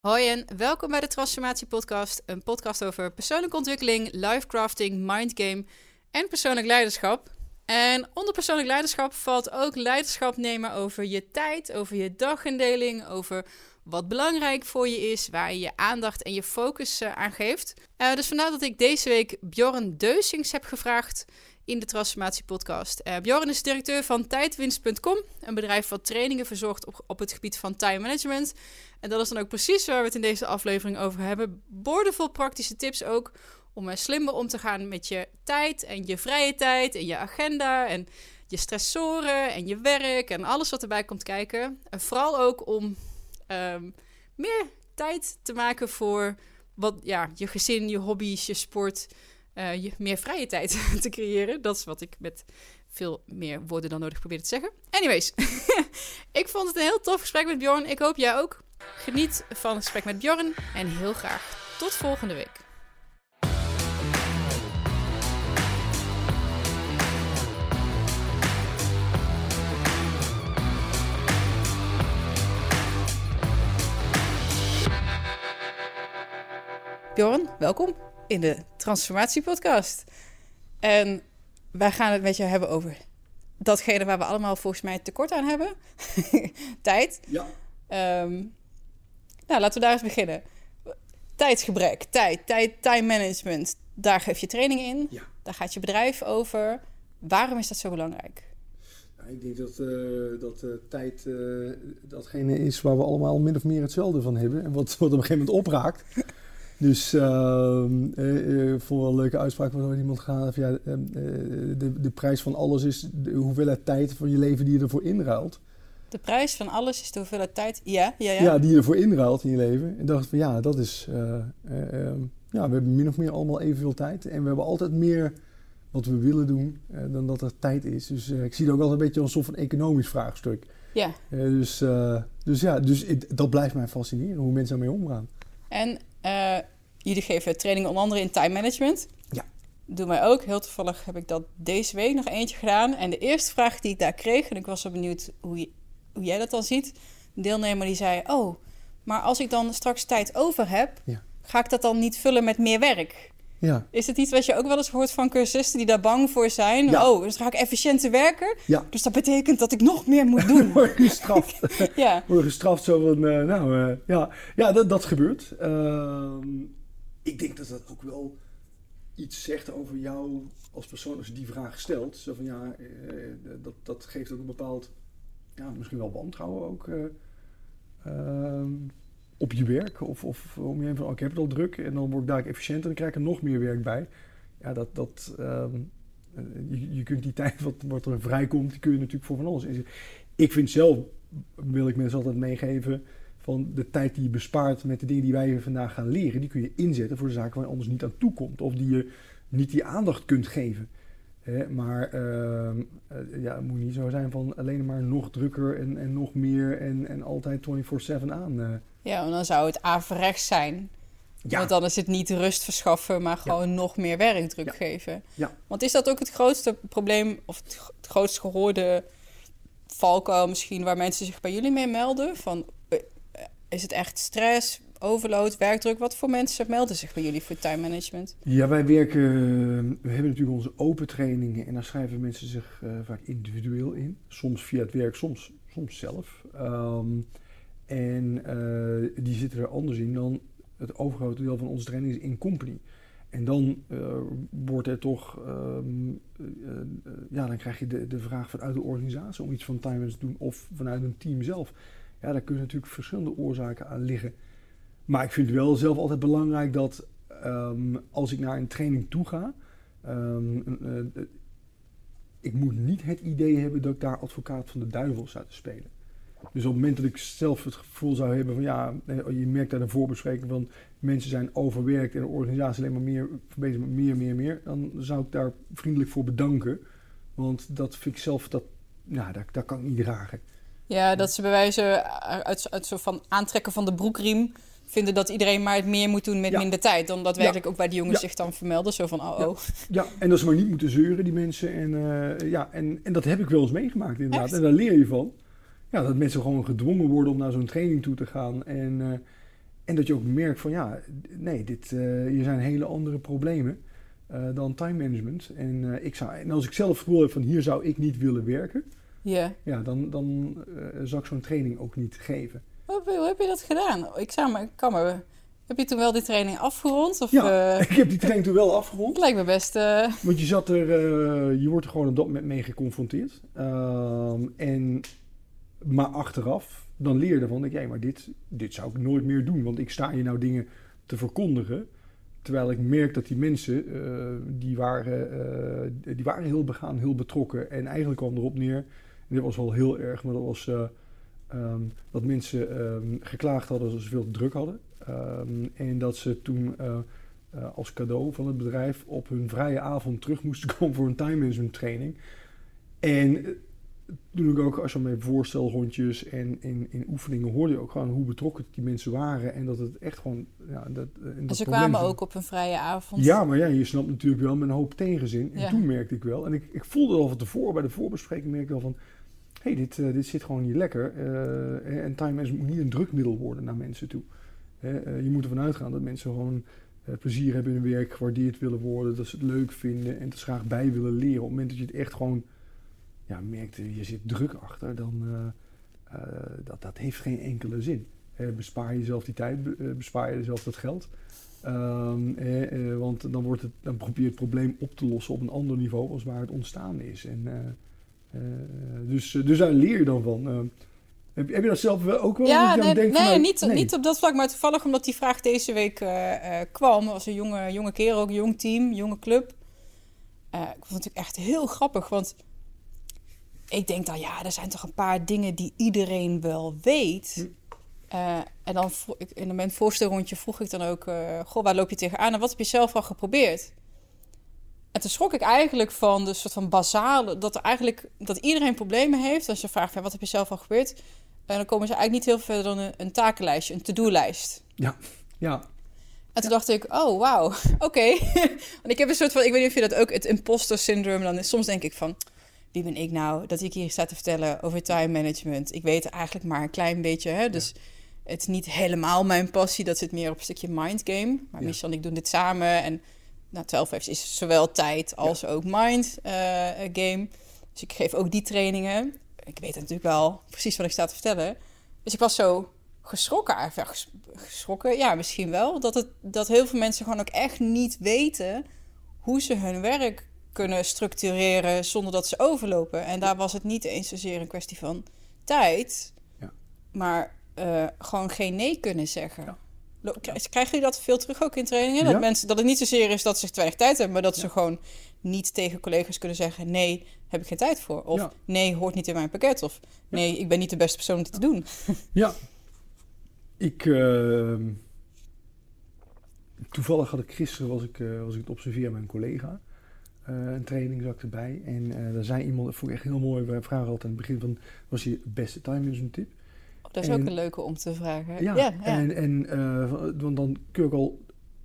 Hoi en welkom bij de Transformatie Podcast, een podcast over persoonlijke ontwikkeling, lifecrafting, mindgame en persoonlijk leiderschap. En onder persoonlijk leiderschap valt ook leiderschap nemen over je tijd, over je dagindeling, over wat belangrijk voor je is, waar je je aandacht en je focus uh, aan geeft. Uh, dus vandaar dat ik deze week Bjorn Deusings heb gevraagd in de Transformatie Podcast. Uh, Bjorn is directeur van tijdwinst.com, een bedrijf wat trainingen verzorgt op, op het gebied van time management. En dat is dan ook precies waar we het in deze aflevering over hebben. Boordevol praktische tips ook om er slimmer om te gaan met je tijd en je vrije tijd en je agenda en je stressoren en je werk en alles wat erbij komt kijken. En vooral ook om um, meer tijd te maken voor wat, ja, je gezin, je hobby's, je sport, uh, je meer vrije tijd te creëren. Dat is wat ik met veel meer woorden dan nodig probeer te zeggen. Anyways, ik vond het een heel tof gesprek met Bjorn. Ik hoop jij ook. Geniet van het gesprek met Bjorn en heel graag tot volgende week. Bjorn, welkom in de Transformatie Podcast. En wij gaan het met je hebben over datgene waar we allemaal volgens mij tekort aan hebben: tijd. Ja. Um, nou, laten we daar eens beginnen. Tijdsgebrek, tijd, tijd, time management. Daar geef je training in. Ja. Daar gaat je bedrijf over. Waarom is dat zo belangrijk? ik denk dat, uh, dat uh, tijd uh, datgene is waar we allemaal min of meer hetzelfde van hebben. En wat, wat op een gegeven moment opraakt. Dus ehm, vond wel een leuke uitspraak waar iemand gaat. Ja, de, de prijs van alles is de hoeveelheid tijd van je leven die je ervoor inruilt. De prijs van alles is de hoeveelheid tijd. Ja, ja, ja. ja die je ervoor inruilt in je leven. En dacht van ja, dat is. Uh, uh, ja, we hebben min of meer allemaal evenveel tijd. En we hebben altijd meer wat we willen doen uh, dan dat er tijd is. Dus ik zie het ook altijd een beetje als een soort van economisch vraagstuk. Ja. dus, dus ja, dus dat blijft mij fascineren hoe mensen daarmee omgaan. En jullie geven training onder andere in time management. Ja. Doe mij ook. Heel toevallig heb ik dat deze week nog eentje gedaan. En de eerste vraag die ik daar kreeg, en ik was zo benieuwd hoe je hoe jij dat dan ziet. Een deelnemer die zei: Oh, maar als ik dan straks tijd over heb, ja. ga ik dat dan niet vullen met meer werk? Ja. Is het iets wat je ook wel eens hoort van cursisten die daar bang voor zijn? Ja. Oh, dus dan ga ik efficiënter werken. Ja. Dus dat betekent dat ik nog meer moet doen. Word je gestraft. ja. Word gestraft zo van, uh, nou uh, ja, ja dat, dat gebeurt. Uh, ik denk dat dat ook wel iets zegt over jou als persoon als je die vraag stelt. Zo van ja, dat, dat geeft ook een bepaald ja, misschien wel wantrouwen ook uh, op je werk. Of, of om je heen van, oh, ik heb het al druk en dan word ik daar efficiënter en dan krijg ik er nog meer werk bij. Ja, dat, dat, um, je, je kunt die tijd wat, wat er vrijkomt, die kun je natuurlijk voor van alles inzetten. Ik vind zelf, wil ik mensen altijd meegeven, van de tijd die je bespaart met de dingen die wij vandaag gaan leren, die kun je inzetten voor de zaken waar anders niet aan toe komt. Of die je niet die aandacht kunt geven. Maar uh, ja, het moet niet zo zijn van alleen maar nog drukker en, en nog meer en, en altijd 24-7 aan. Ja, en dan zou het averechts zijn. Ja. Want dan is het niet rust verschaffen, maar gewoon ja. nog meer werkdruk ja. geven. Ja. Want is dat ook het grootste probleem, of het, het grootst gehoorde valkuil misschien, waar mensen zich bij jullie mee melden? Van, is het echt stress, overload, werkdruk? Wat voor mensen melden zich bij jullie voor time management? Ja, wij werken, we hebben natuurlijk onze open trainingen en daar schrijven mensen zich uh, vaak individueel in. Soms via het werk, soms, soms zelf. Um, en uh, die zitten er anders in dan het overgrote deel van onze training is in company. En dan uh, wordt er toch, um, ja, dan krijg je de, de vraag vanuit de organisatie om iets van time te doen of vanuit een team zelf. Ja, daar kunnen natuurlijk verschillende oorzaken aan liggen. Maar ik vind het wel zelf altijd belangrijk dat um, als ik naar een training toe ga, uh, ik moet niet het idee hebben dat ik daar advocaat van de duivel sta te spelen. Dus op het moment dat ik zelf het gevoel zou hebben van ja, je merkt uit een voorbespreking van mensen zijn overwerkt en de organisatie alleen maar meer bezig met meer, meer, meer, dan zou ik daar vriendelijk voor bedanken. Want dat vind ik zelf, dat, ja, dat, dat kan ik niet dragen. Ja, dat ze bij wijze uit, uit zo van aantrekken van de broekriem vinden dat iedereen maar het meer moet doen met Ja. minder tijd. Dan daadwerkelijk Ja. ook bij die jongens Ja. zich dan vermelden. Zo van, oh, oh. Ja, en dat ze maar niet moeten zeuren, die mensen. En, eh, ja, en, en dat heb ik wel eens meegemaakt inderdaad. Echt? En daar leer je van. Ja, dat mensen gewoon gedwongen worden om naar zo'n training toe te gaan. En, eh, En dat je ook merkt van ja, nee, dit, uh, hier zijn hele andere problemen uh, dan time management. En, ik zou, en als ik zelf het gevoel heb van hier zou ik niet willen werken, yeah. ja, dan, dan zou ik zo'n training ook niet geven. Hoe, heb je dat gedaan? Ik zou me, kan me heb je toen wel die training afgerond? Of, ja, ik heb die training toen wel afgerond. Het lijkt me best... Uh... Want je zat er... Uh, je wordt er gewoon op dat moment mee geconfronteerd. Uh, en, maar achteraf, dan leer je ervan. Denk jij, maar dit, dit zou ik nooit meer doen. Want ik sta hier nou dingen te verkondigen. Terwijl ik merk dat die mensen, die, waren, die waren heel begaan, heel betrokken. En eigenlijk kwam erop neer, dit was wel heel erg, maar dat was um, dat mensen um, geklaagd hadden dat ze veel druk hadden. Um, en dat ze toen als cadeau van het bedrijf op hun vrije avond terug moesten komen voor een time management training. En toen ik ook, als je mij voorstelrondjes en in, in oefeningen hoorde je ook gewoon hoe betrokken die mensen waren. En dat het echt gewoon. Ja, dat, en dat ze kwamen ook op een vrije avond. Ja, maar ja, je snapt natuurlijk wel met een hoop tegenzin. En ja. toen merkte ik wel, en ik, ik voelde al van tevoren bij de voorbespreking, merkte ik al van. Hé, hey, dit, uh, dit zit gewoon niet lekker. Uh, en time management moet niet een drukmiddel worden naar mensen toe. Uh, je moet ervan uitgaan dat mensen gewoon plezier hebben in hun werk, gewaardeerd willen worden, dat ze het leuk vinden en ze graag bij willen leren. Op het moment dat je het echt gewoon ja, merkt, je zit druk achter, dan uh, dat, dat heeft geen enkele zin. bespaar jezelf die tijd, bespaar je jezelf dat geld. Um, want dan, wordt het, dan probeer je het probleem op te lossen op een ander niveau als waar het ontstaan is. En, dus, dus daar leer je dan van. Heb, heb, je dat zelf ook wel? Ja, nee, nee, van, niet, nee, niet op dat vlak, maar toevallig omdat die vraag deze week kwam. was een jonge, jonge kerel, ook een jong team, jonge club. Ik vond het echt heel grappig, want ik denk dan, ja, er zijn toch een paar dingen die iedereen wel weet. Hm. en dan in mijn voorstelrondje vroeg ik dan ook, goh, waar loop je tegenaan en wat heb je zelf al geprobeerd? En toen schrok ik eigenlijk van de soort van basale, dat er eigenlijk dat iedereen problemen heeft. Als je vraagt, ja, wat heb je zelf al gebeurd? En dan komen ze eigenlijk niet heel verder dan een, een takenlijstje, een to-do-lijst. Ja, ja. En toen dacht ik, oh, wauw, oké. Okay. Want ik heb een soort van, ik weet niet of je dat ook, het imposter syndroom, dan is, soms denk ik van, wie ben ik nou dat ik hier sta te vertellen over time management? Ik weet eigenlijk maar een klein beetje, hè, dus... Het is niet helemaal mijn passie, dat zit meer op een stukje mindgame. Maar ja. Michel en ik doen dit samen en nou, 12 F's is zowel tijd als ook mind uh, game. Dus ik geef ook die trainingen. Ik weet natuurlijk wel precies wat ik sta te vertellen. Dus ik was zo geschrokken, eigenlijk geschrokken, ja, misschien wel. Dat, het, dat heel veel mensen gewoon ook echt niet weten hoe ze hun werk kunnen structureren zonder dat ze overlopen. En daar was het niet eens zozeer een kwestie van tijd, ja. maar uh, gewoon geen nee kunnen zeggen. Ja. Krijgen jullie dat veel terug ook in trainingen? Dat, mensen, dat het niet zozeer is dat ze te weinig tijd hebben, maar dat ze gewoon niet tegen collega's kunnen zeggen: nee, heb ik geen tijd voor. Of nee, hoort niet in mijn pakket. Of nee, ik ben niet de beste persoon om dit te doen. Ja. Ik. Uh, toevallig had ik gisteren was ik, uh, was ik het observeren met een collega. Uh, een training ik erbij. En uh, daar zei iemand, dat vond ik echt heel mooi. We vragen altijd aan het begin van: was je beste time management tip? Dat is ook een leuke om te vragen. Ja, ja, en, en uh, want dan kun je ook al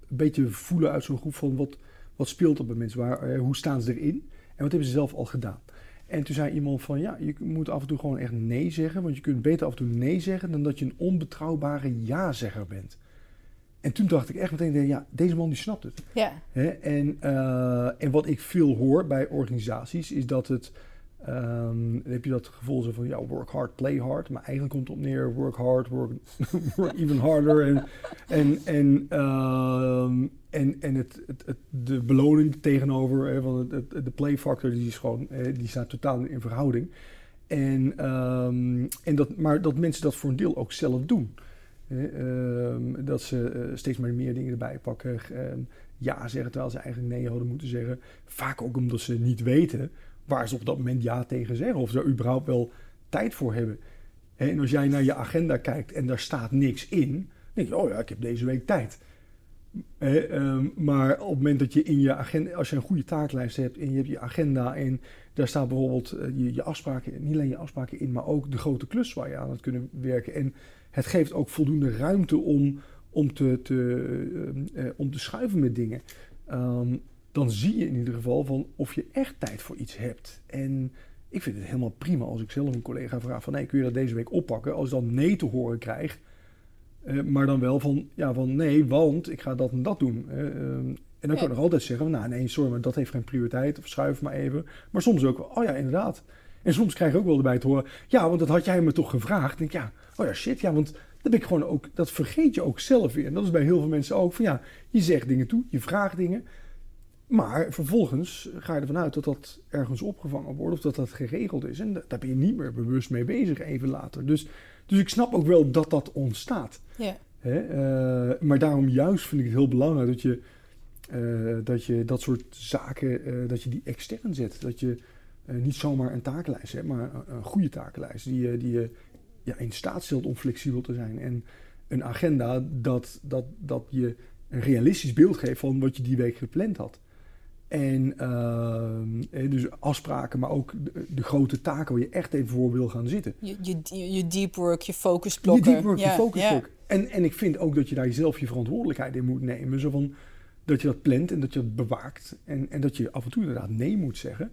een beetje voelen uit zo'n groep van wat, wat speelt er bij mensen, waar, hoe staan ze erin en wat hebben ze zelf al gedaan. En toen zei iemand van ja, je moet af en toe gewoon echt nee zeggen, want je kunt beter af en toe nee zeggen dan dat je een onbetrouwbare ja-zegger bent. En toen dacht ik echt meteen, ja, deze man die snapt het. Ja. En, uh, en wat ik veel hoor bij organisaties is dat het Um, dan heb je dat gevoel zo van, ja, work hard, play hard. Maar eigenlijk komt het op neer, work hard, work, work even harder. En, en, en, um, en, en het, het, het, de beloning tegenover, hè, van het, het, de play factor, die, is gewoon, die staat totaal in verhouding. En, um, en dat, maar dat mensen dat voor een deel ook zelf doen. Um, dat ze uh, steeds maar meer dingen erbij pakken. Um, ja zeggen terwijl ze eigenlijk nee hadden moeten zeggen. Vaak ook omdat ze niet weten waar ze op dat moment ja tegen zeggen. Of ze er überhaupt wel tijd voor hebben. En als jij naar je agenda kijkt en daar staat niks in, dan denk je, oh ja, ik heb deze week tijd. um, maar op het moment dat je in je agenda, als je een goede taaklijst hebt en je hebt je agenda en daar staat bijvoorbeeld uh, je, je, afspraken, niet alleen je afspraken in, maar ook de grote klus waar je aan het kunnen werken. En het geeft ook voldoende ruimte om, om, te, te, uh, uh, om te schuiven met dingen. Um, dan zie je in ieder geval van of je echt tijd voor iets hebt. En ik vind het helemaal prima als ik zelf een collega vraag van... Hey, kun je dat deze week oppakken? Als ik dan nee te horen krijg... Eh, maar dan wel van, ja, van nee, want ik ga dat en dat doen. Eh, ehm, en dan Ja. kan ik nog altijd zeggen, nou nee, sorry, maar dat heeft geen prioriteit. Of schuif maar even. Maar soms ook, wel, oh ja, inderdaad. En soms krijg je ook wel erbij te horen, ja, want dat had jij me toch gevraagd. Ik denk, ja, oh ja, shit, ja, want dat ben ik gewoon ook, dat vergeet je ook zelf weer. En dat is bij heel veel mensen ook, van ja, je zegt dingen toe, je vraagt dingen. Maar vervolgens ga je ervan uit dat dat ergens opgevangen wordt of dat dat geregeld is. En da- daar ben je niet meer bewust mee bezig even later. Dus, dus ik snap ook wel dat dat ontstaat. Ja. Hè? eh, maar daarom juist vind ik het heel belangrijk dat je eh, dat, je dat soort zaken, eh, dat je die extern zet. Dat je eh, niet zomaar een takenlijst hebt, maar een, een goede takenlijst. Die, je- die je ja, in staat stelt om flexibel te zijn. En een agenda dat, dat, dat je een realistisch beeld geeft van wat je die week gepland had. En ehm, eh, dus afspraken, maar ook de, de grote taken waar je echt even voor wil gaan zitten. Je, je, je deep work, je focusblokken. Je deep work, je focus ja. work. En, en ik vind ook dat je daar zelf je verantwoordelijkheid in moet nemen. Zo van, dat je dat plant en dat je dat bewaakt. En, en dat je af en toe inderdaad nee moet zeggen.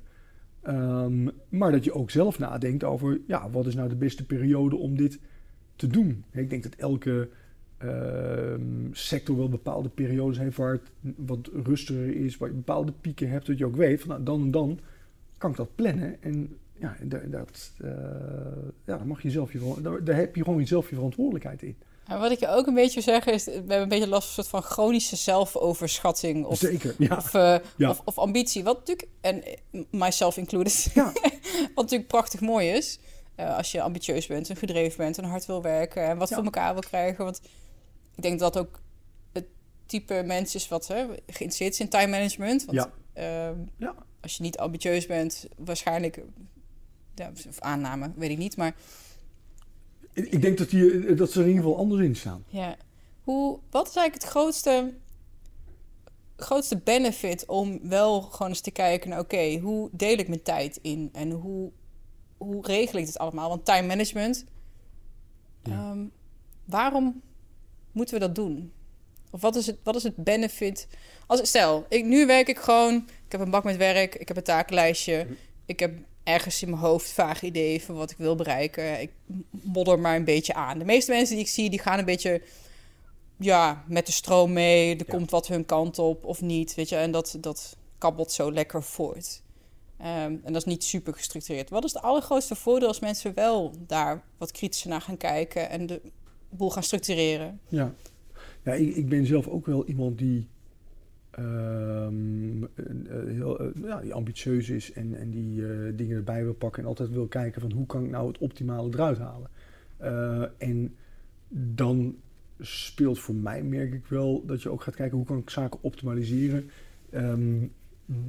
Ehm, maar dat je ook zelf nadenkt over, ja, wat is nou de beste periode om dit te doen? Ik denk dat elke ehm, sector wel bepaalde periodes heeft waar het wat rustiger is, waar je bepaalde pieken hebt, dat je ook weet van nou, dan en dan kan ik dat plannen. En ja, dat, eh, ja, dan mag je zelf je, daar, daar heb je gewoon zelf je verantwoordelijkheid in. En wat ik je ook een beetje wil zeggen is, we hebben een beetje last van een soort van chronische zelfoverschatting of, Zeker, ja. of, eh, Ja. of, of ambitie. Wat natuurlijk, en myself included, Ja. wat natuurlijk prachtig mooi is. eh, als je ambitieus bent en gedreven bent en hard wil werken en wat Ja. voor elkaar wil krijgen. Want ik denk dat ook het type mens is wat hè, geïnteresseerd is in time management. Want ehm, Ja. als je niet ambitieus bent, waarschijnlijk, ja, of aanname, weet ik niet, maar Ik denk dat, die, dat ze er in ieder geval anders in staan. Ja. Hoe, wat is eigenlijk het grootste, grootste benefit om wel gewoon eens te kijken oké, hoe deel ik mijn tijd in en hoe, hoe regel ik dit allemaal? Want time management, Ja. ehm, waarom moeten we dat doen? Of wat is het, wat is het benefit? Als, stel, ik, nu werk ik gewoon... ik heb een bak met werk, ik heb een takenlijstje... ik heb ergens in mijn hoofd vage ideeën van wat ik wil bereiken. Ik modder maar een beetje aan. De meeste mensen die ik zie, die gaan een beetje ja, met de stroom mee. Er Ja. komt wat hun kant op of niet, weet je. En dat, dat kabbelt zo lekker voort. Ehm, en dat is niet super gestructureerd. Wat is het allergrootste voordeel als mensen wel daar wat kritischer naar gaan kijken... en de boel gaan structureren? Ja, ja ik, ik ben zelf ook wel iemand die, ehm, eh, heel, eh, ja, die ambitieus is en, en die eh, dingen erbij wil pakken en altijd wil kijken van hoe kan ik nou het optimale eruit halen. Eh, en dan speelt voor mij, merk ik wel, dat je ook gaat kijken hoe kan ik zaken optimaliseren. Ehm,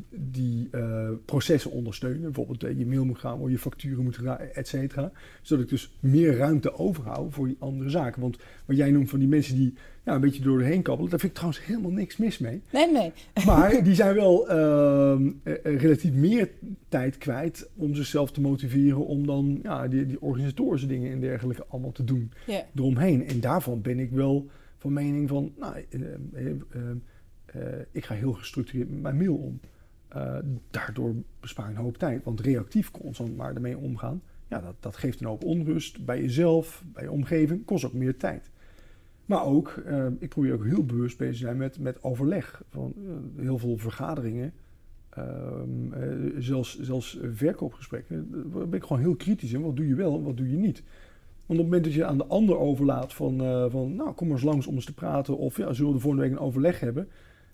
die eh, processen ondersteunen. Bijvoorbeeld eh, je mail moet gaan, of je facturen moeten gaan, et cetera. Zodat ik dus meer ruimte overhoud voor die andere zaken. Want wat jij noemt van die mensen die ja, een beetje door de heen kabbelen, daar vind ik trouwens helemaal niks mis mee. Nee, nee. Maar die zijn wel ehm, eh, relatief meer tijd kwijt om zichzelf te motiveren om dan ja, die, die organisatorische dingen en dergelijke allemaal te doen eromheen. En daarvan ben ik wel van mening van, nou, eh, ik ga heel gestructureerd met mijn mail om. Eh, daardoor bespaar ik een hoop tijd. Want reactief constant maar ermee omgaan, ja, dat, dat geeft een hoop onrust bij jezelf, bij je omgeving, kost ook meer tijd. Maar ook, eh, ik probeer ook heel bewust bezig te zijn met, met overleg. Van eh, heel veel vergaderingen, ehm, eh, zelfs, zelfs verkoopgesprekken. Daar ben ik gewoon heel kritisch in. Wat doe je wel en wat doe je niet? Want op het moment dat je aan de ander overlaat van, van nou kom eens langs om eens te praten of ja, zullen we de volgende week een overleg hebben.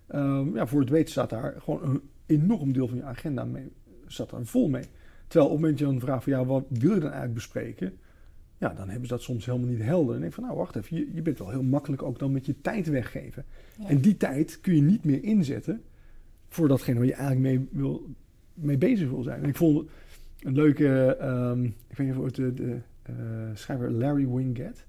Ehm, ja, voor het weten staat daar gewoon een enorm deel van je agenda mee, staat daar vol mee. Terwijl op het moment dat je dan vraagt van ja, wat wil je dan eigenlijk bespreken? Ja, dan hebben ze dat soms helemaal niet helder. En denk ik van nou wacht even, je, je bent wel heel makkelijk ook dan met je tijd weggeven. Ja. En die tijd kun je niet meer inzetten voor datgene waar je eigenlijk mee, wil, mee bezig wil zijn. En ik vond een leuke, ehm, ik weet niet of het de, de eh, schrijver Larry Winget.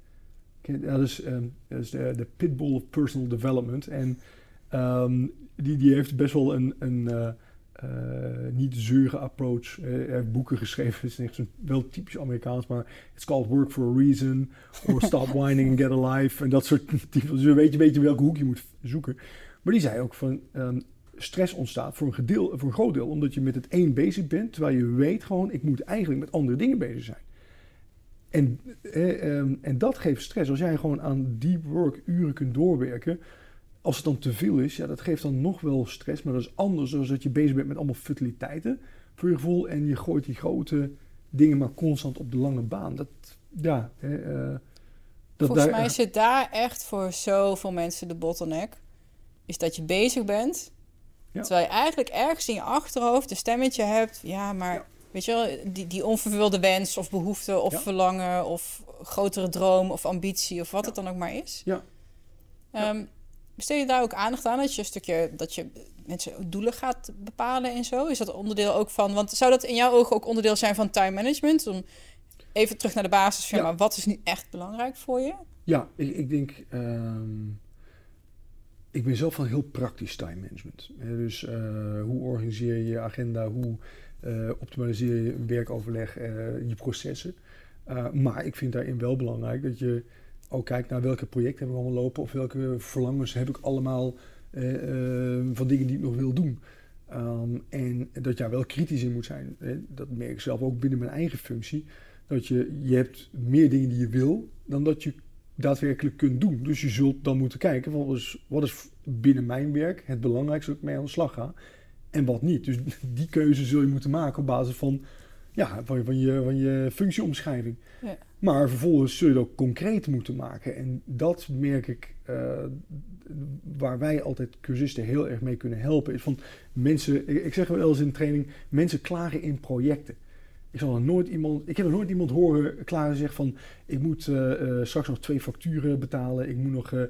Dat is, ehm, dat is de, de pitbull of personal development. En ehm, die, die heeft best wel een, een eh, eh, niet zeuren approach. Eh, hij heeft boeken geschreven. Het is wel typisch Amerikaans, maar it's called work for a reason. Or stop whining and get a life. En dat soort typen. Dus je weet, je weet in welke hoek je moet zoeken. Maar die zei ook van ehm, stress ontstaat voor een, gedeel, voor een groot deel omdat je met het één bezig bent, terwijl je weet gewoon, ik moet eigenlijk met andere dingen bezig zijn. En, eh, ehm, en dat geeft stress. Als jij gewoon aan deep work uren kunt doorwerken, als het dan te veel is, ja, dat geeft dan nog wel stress. Maar dat is anders dan dat je bezig bent met allemaal futiliteiten voor je gevoel. En je gooit die grote dingen maar constant op de lange baan. Dat, ja, eh, dat Volgens daar, mij zit daar echt voor zoveel mensen de bottleneck. Is dat je bezig bent. Terwijl je eigenlijk ergens in je achterhoofd een stemmetje hebt. Ja, maar weet je wel, die, die onvervulde wens of behoefte of verlangen of grotere droom of ambitie of wat het dan ook maar is. Ja. Um, besteed je daar ook aandacht aan dat je een stukje dat je mensen doelen gaat bepalen en zo? Is dat onderdeel ook van? Want zou dat in jouw ogen ook onderdeel zijn van time management? Om even terug naar de basis van, maar wat is nu echt belangrijk voor je? Ja, ik, ik denk. Ehm, ik ben zelf van heel praktisch time management. Dus uh, hoe organiseer je je agenda? Hoe uh, optimaliseer je een werkoverleg, uh, je processen? maar ik vind daarin wel belangrijk dat je ook kijkt naar welke projecten we allemaal lopen of welke verlangens heb ik allemaal van dingen die ik nog wil doen. Um, en dat je wel kritisch in moet zijn. Dat merk ik zelf ook binnen mijn eigen functie. Dat je, je hebt meer dingen die je wil dan dat je daadwerkelijk kunt doen. Dus je zult dan moeten kijken van wat is binnen mijn werk het belangrijkste dat ik mee aan de slag ga en wat niet. Dus die keuze zul je moeten maken op basis van, ja, van, van, je, van je functieomschrijving. Ja. Maar vervolgens zul je het ook concreet moeten maken. En dat merk ik, uh, waar wij altijd cursisten heel erg mee kunnen helpen, is van mensen, ik, zeg wel eens in training, mensen klagen in projecten. Ik, zal nooit iemand, ik heb nog nooit iemand horen klaar zeggen van... ik moet uh, uh, straks nog twee facturen betalen... ik moet nog uh,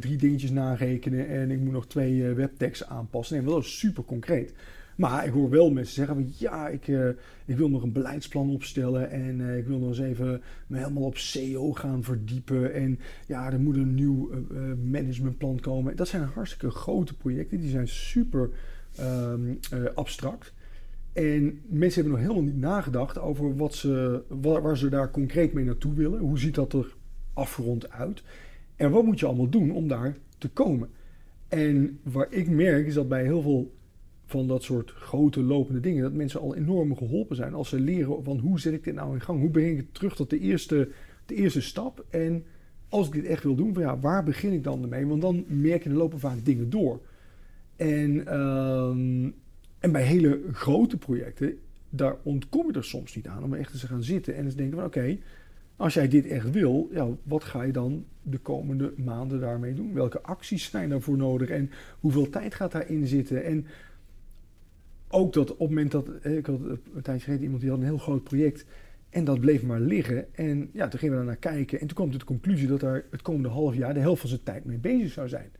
drie dingetjes narekenen... en ik moet nog twee webteksten aanpassen. Nee, dat is super concreet. Maar ik hoor wel mensen zeggen van... ja, ik, ik wil nog een beleidsplan opstellen... en ik wil nog eens even me helemaal op SEO gaan verdiepen... en ja, er moet een nieuw managementplan komen. Dat zijn hartstikke grote projecten. Die zijn super um, abstract... En mensen hebben nog helemaal niet nagedacht over wat ze, waar, waar, ze daar concreet mee naartoe willen. Hoe ziet dat er afgerond uit? En wat moet je allemaal doen om daar te komen? En waar ik merk is dat bij heel veel van dat soort grote lopende dingen, dat mensen al enorm geholpen zijn als ze leren van hoe zet ik dit nou in gang? Hoe breng ik het terug tot de eerste, de eerste stap? En als ik dit echt wil doen, van ja, waar begin ik dan ermee? Want dan merk je, er lopen vaak dingen door. En uh, en bij hele grote projecten, daar ontkom je er soms niet aan om echt eens te gaan zitten en eens denken van oké, als jij dit echt wil, ja, wat ga je dan de komende maanden daarmee doen? Welke acties zijn daarvoor nodig en hoeveel tijd gaat daarin zitten? En ook dat op het moment dat, ik had een tijdje geleden iemand die had een heel groot project en dat bleef maar liggen. En ja, toen gingen we daar naar kijken en toen kwam de conclusie dat daar het komende half jaar de helft van zijn tijd mee bezig zou zijn.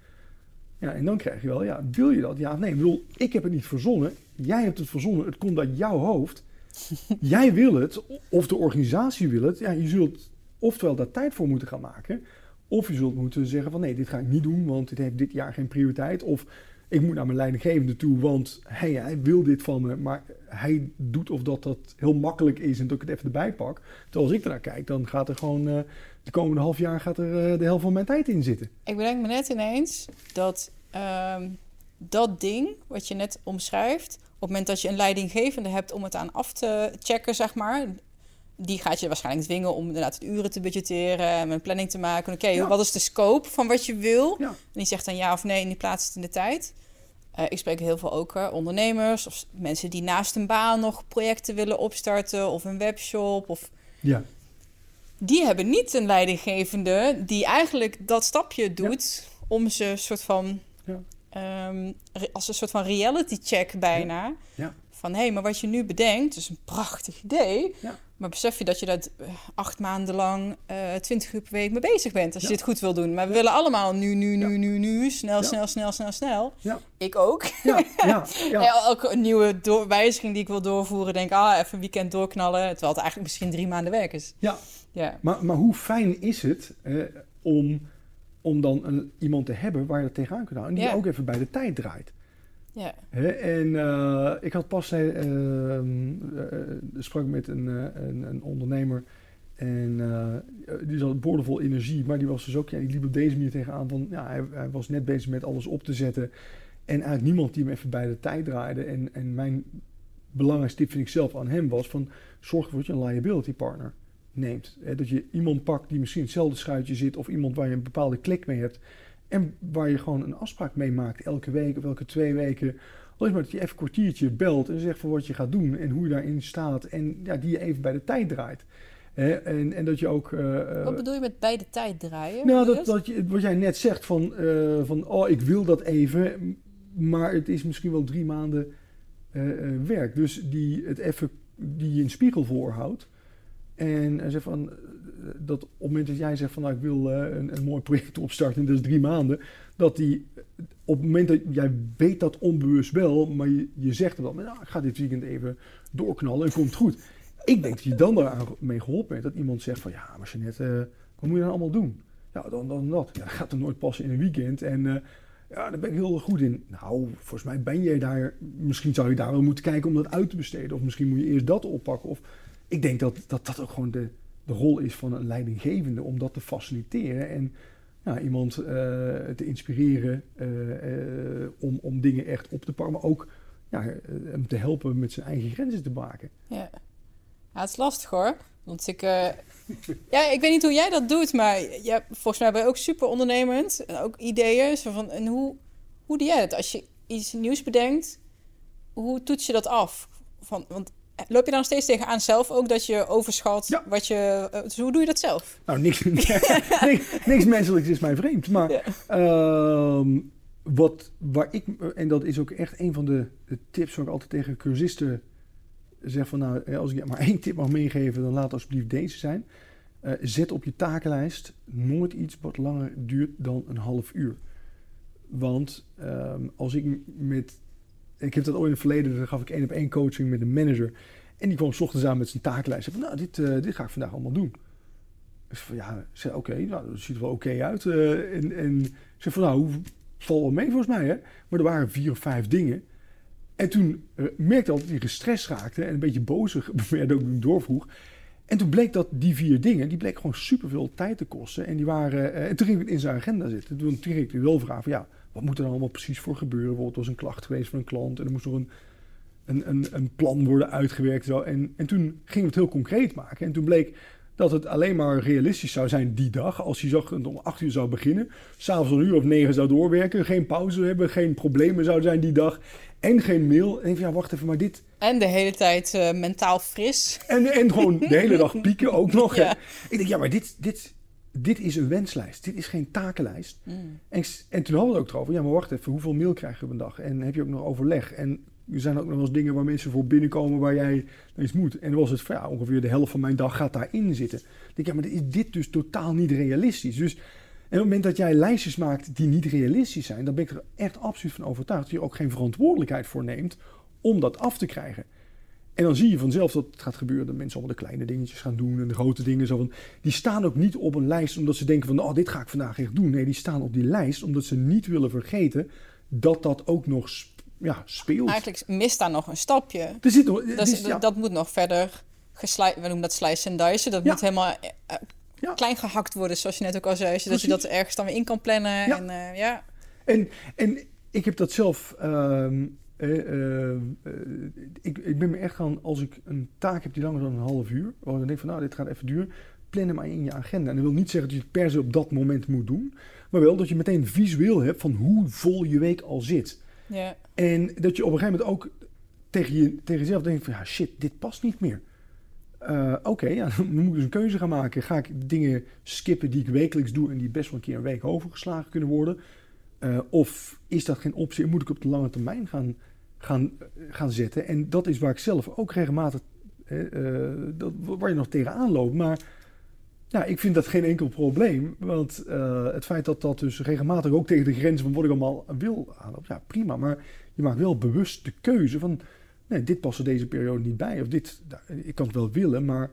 Ja, en dan krijg je wel, ja, wil je dat? Ja of nee? Ik bedoel, ik heb het niet verzonnen. Jij hebt het verzonnen. Het komt uit jouw hoofd. Jij wil het, of de organisatie wil het. Ja, je zult oftewel daar tijd voor moeten gaan maken. Of je zult moeten zeggen van nee, dit ga ik niet doen, want dit heeft dit jaar geen prioriteit. Of ik moet naar mijn leidinggevende toe, want hij, hij wil dit van me. Maar hij doet of dat dat heel makkelijk is en dat ik het even erbij pak. Terwijl als ik ernaar kijk, dan gaat er gewoon... Uh, de komende half jaar gaat er uh, de helft van mijn tijd in zitten. Ik bedenk me net ineens dat Ehm, dat ding wat je net omschrijft, op het moment dat je een leidinggevende hebt om het aan af te checken, zeg maar, die gaat je waarschijnlijk dwingen om inderdaad het uren te budgetteren en een planning te maken. Oké, wat is de scope van wat je wil? En die zegt dan ja of nee en die plaatst het in de tijd. Uh, ik spreek heel veel ook uh, ondernemers of mensen die naast een baan nog projecten willen opstarten of een webshop. Of... Ja. Die hebben niet een leidinggevende die eigenlijk dat stapje doet om ze soort van Ehm, als een soort van reality check bijna. Ja. Van hé, hey, maar wat je nu bedenkt, is een prachtig idee. Ja. Maar besef je dat je daar uh, acht maanden lang, uh, twintig uur per week mee bezig bent. Als je dit goed wil doen. Maar we willen allemaal nu, nu, nu, nu, nu. Snel, snel, snel, snel, snel. Ik ook. Ja, ja, ja. Elke nieuwe wijziging die ik wil doorvoeren, denk ah, even een weekend doorknallen. Terwijl het eigenlijk misschien drie maanden werk is. Ja, ja. Maar, maar hoe fijn is het eh, om om dan een, iemand te hebben waar je dat tegenaan kunt houden. En die ook even bij de tijd draait. Ja. en uh, ik had pas uh, uh, sprak met een, een, een, ondernemer. En die zat boordevol energie. Maar die was dus ook, ja, die liep op deze manier tegenaan. Van, ja, hij, hij, was net bezig met alles op te zetten. En eigenlijk niemand die hem even bij de tijd draaide. En, en mijn belangrijkste tip vind ik zelf aan hem was van... Zorg ervoor dat je een liability partner neemt. Dat je iemand pakt die misschien hetzelfde schuitje zit of iemand waar je een bepaalde klik mee hebt. En waar je gewoon een afspraak mee maakt elke week of elke twee weken. Alleen maar dat je even een kwartiertje belt en zegt van wat je gaat doen en hoe je daarin staat. En ja, die je even bij de tijd draait. En, en dat je ook... eh, eh, Wat bedoel je met bij de tijd draaien? nou, dat, dat je, wat jij net zegt van, eh, van, oh, ik wil dat even, maar het is misschien wel drie maanden werk. Dus die het even, die je een spiegel voorhoudt. En zegt van, dat op het moment dat jij zegt van, nou, ik wil eh, een, een mooi project opstarten, en dat is drie maanden, dat die, op het moment dat jij weet dat onbewust wel, maar je, je zegt dan, nou, ik ga dit weekend even doorknallen en komt goed. Ik denk dat je dan daarmee geholpen bent. Dat iemand zegt van ja, maar eh wat moet je dan allemaal doen? Ja, dan, dan dat. Ja, dat gaat er nooit passen in een weekend. En eh, ja, daar ben ik heel goed in. Nou, volgens mij ben je daar... Misschien zou je daar wel moeten kijken om dat uit te besteden. Of misschien moet je eerst dat oppakken. Of ik denk dat dat, dat ook gewoon de, de rol is van een leidinggevende. Om dat te faciliteren. En ja, iemand eh, te inspireren eh, eh, om, om dingen echt op te pakken. Maar ook ja, hem te helpen met zijn eigen grenzen te maken. Ja. het is lastig hoor. Want ik, ja, ik weet niet hoe jij dat doet, maar ja, volgens mij ben je ook super ondernemend. En ook ideeën. Zo van, en hoe, hoe doe jij het? Als je iets nieuws bedenkt, hoe toets je dat af? Van, want loop je dan steeds tegenaan zelf ook dat je overschat Ja. wat je... eh, dus hoe doe je dat zelf? Nou, niks, niks, niks menselijks is mij vreemd. Maar Ja. ehm, wat, waar ik, en dat is ook echt een van de, de tips waar ik altijd tegen cursisten zeg van nou, eh, als ik je maar één tip mag meegeven, dan laat alsjeblieft deze zijn. Eh, zet op je takenlijst nooit iets wat langer duurt dan een half uur. Want ehm, als ik met, ik heb dat ooit in het verleden, dan gaf ik één op één coaching met een manager. En die kwam 's ochtends aan met zijn takenlijst. En van, nou, dit, eh, dit ga ik vandaag allemaal doen. Zei van, ja, zei, oké, nou, dat ziet er wel oké uit. eh, en, en zei van, nou, hoe valt wel mee volgens mij, hè? Maar er waren vier of vijf dingen. En toen eh, merkte ik dat hij gestrest raakte en een beetje bozig werd ook toen doorvroeg. En toen bleek dat die vier dingen, die bleek gewoon superveel tijd te kosten. En die waren, en toen ging ik in zijn agenda zitten. Toen, toen ging ik wel vragen van, ja, wat moet er dan allemaal precies voor gebeuren? Bijvoorbeeld, er was een klacht geweest van een klant en er moest nog een, een, een, een plan worden uitgewerkt. Zo. En, en toen gingen we het heel concreet maken. En toen bleek dat het alleen maar realistisch zou zijn die dag. Als je zag dat het om acht uur zou beginnen. S'avonds om een uur of negen zou doorwerken. Geen pauze hebben. Geen problemen zouden zijn die dag. En geen mail. En ik van, ja, wacht even, maar dit... En de hele tijd eh, mentaal fris. En, en gewoon de hele dag pieken ook nog. hè. Ik denk, ja, maar dit, dit, dit is een wenslijst. Dit is geen takenlijst. Mm. En, en toen hadden we het ook erover. Ja, maar wacht even. Hoeveel mail krijg je op een dag? En heb je ook nog overleg? En er zijn ook nog wel eens dingen waar mensen voor binnenkomen waar jij iets moet. En dan was het van, ja, ongeveer de helft van mijn dag gaat daarin zitten. Ik denk, ja, maar is dit dus totaal niet realistisch? Dus en op het moment dat jij lijstjes maakt die niet realistisch zijn, dan ben ik er echt absoluut van overtuigd dat je ook geen verantwoordelijkheid voor neemt om dat af te krijgen. En dan zie je vanzelf dat het gaat gebeuren dat mensen allemaal de kleine dingetjes gaan doen en de grote dingen. Zo van, die staan ook niet op een lijst omdat ze denken van, oh, dit ga ik vandaag echt doen. Nee, die staan op die lijst omdat ze niet willen vergeten dat dat ook nog ja, speelt. Eigenlijk mist daar nog een stapje. Er zit nog, Dat, is- dus, ja, dat moet nog verder geslijt. We noemen dat slice en dice. Dat Ja. moet helemaal eh, eh, Ja. klein gehakt worden, zoals je net ook al zei. Zodat je dat ergens dan weer in kan plannen. En, eh, ja. En, en ik heb dat zelf. ehm, eh, eh, ik, ik ben me echt gaan, als ik een taak heb die langer dan een half uur, waar ik denk van nou, dit gaat even duren, plan hem maar in je agenda. En dat wil niet zeggen dat je het per se op dat moment moet doen, maar wel dat je meteen visueel hebt van hoe vol je week al zit. Ja. En dat je op een gegeven moment ook tegen, je, tegen jezelf denkt van ja, shit, dit past niet meer. Eh, Oké, ja, dan moet ik dus een keuze gaan maken. Ga ik dingen skippen die ik wekelijks doe en die best wel een keer een week overgeslagen kunnen worden? Of is dat geen optie en moet ik op de lange termijn gaan, gaan, gaan zetten? En dat is waar ik zelf ook regelmatig, eh, dat, waar je nog tegenaan loopt. Maar ja, ik vind dat geen enkel probleem. Want eh, het feit dat dat dus regelmatig ook tegen de grens van wat ik allemaal wil aanloopt, ja prima. Maar je maakt wel bewust de keuze van, nee, dit past er deze periode niet bij. Of dit, nou, ik kan het wel willen, maar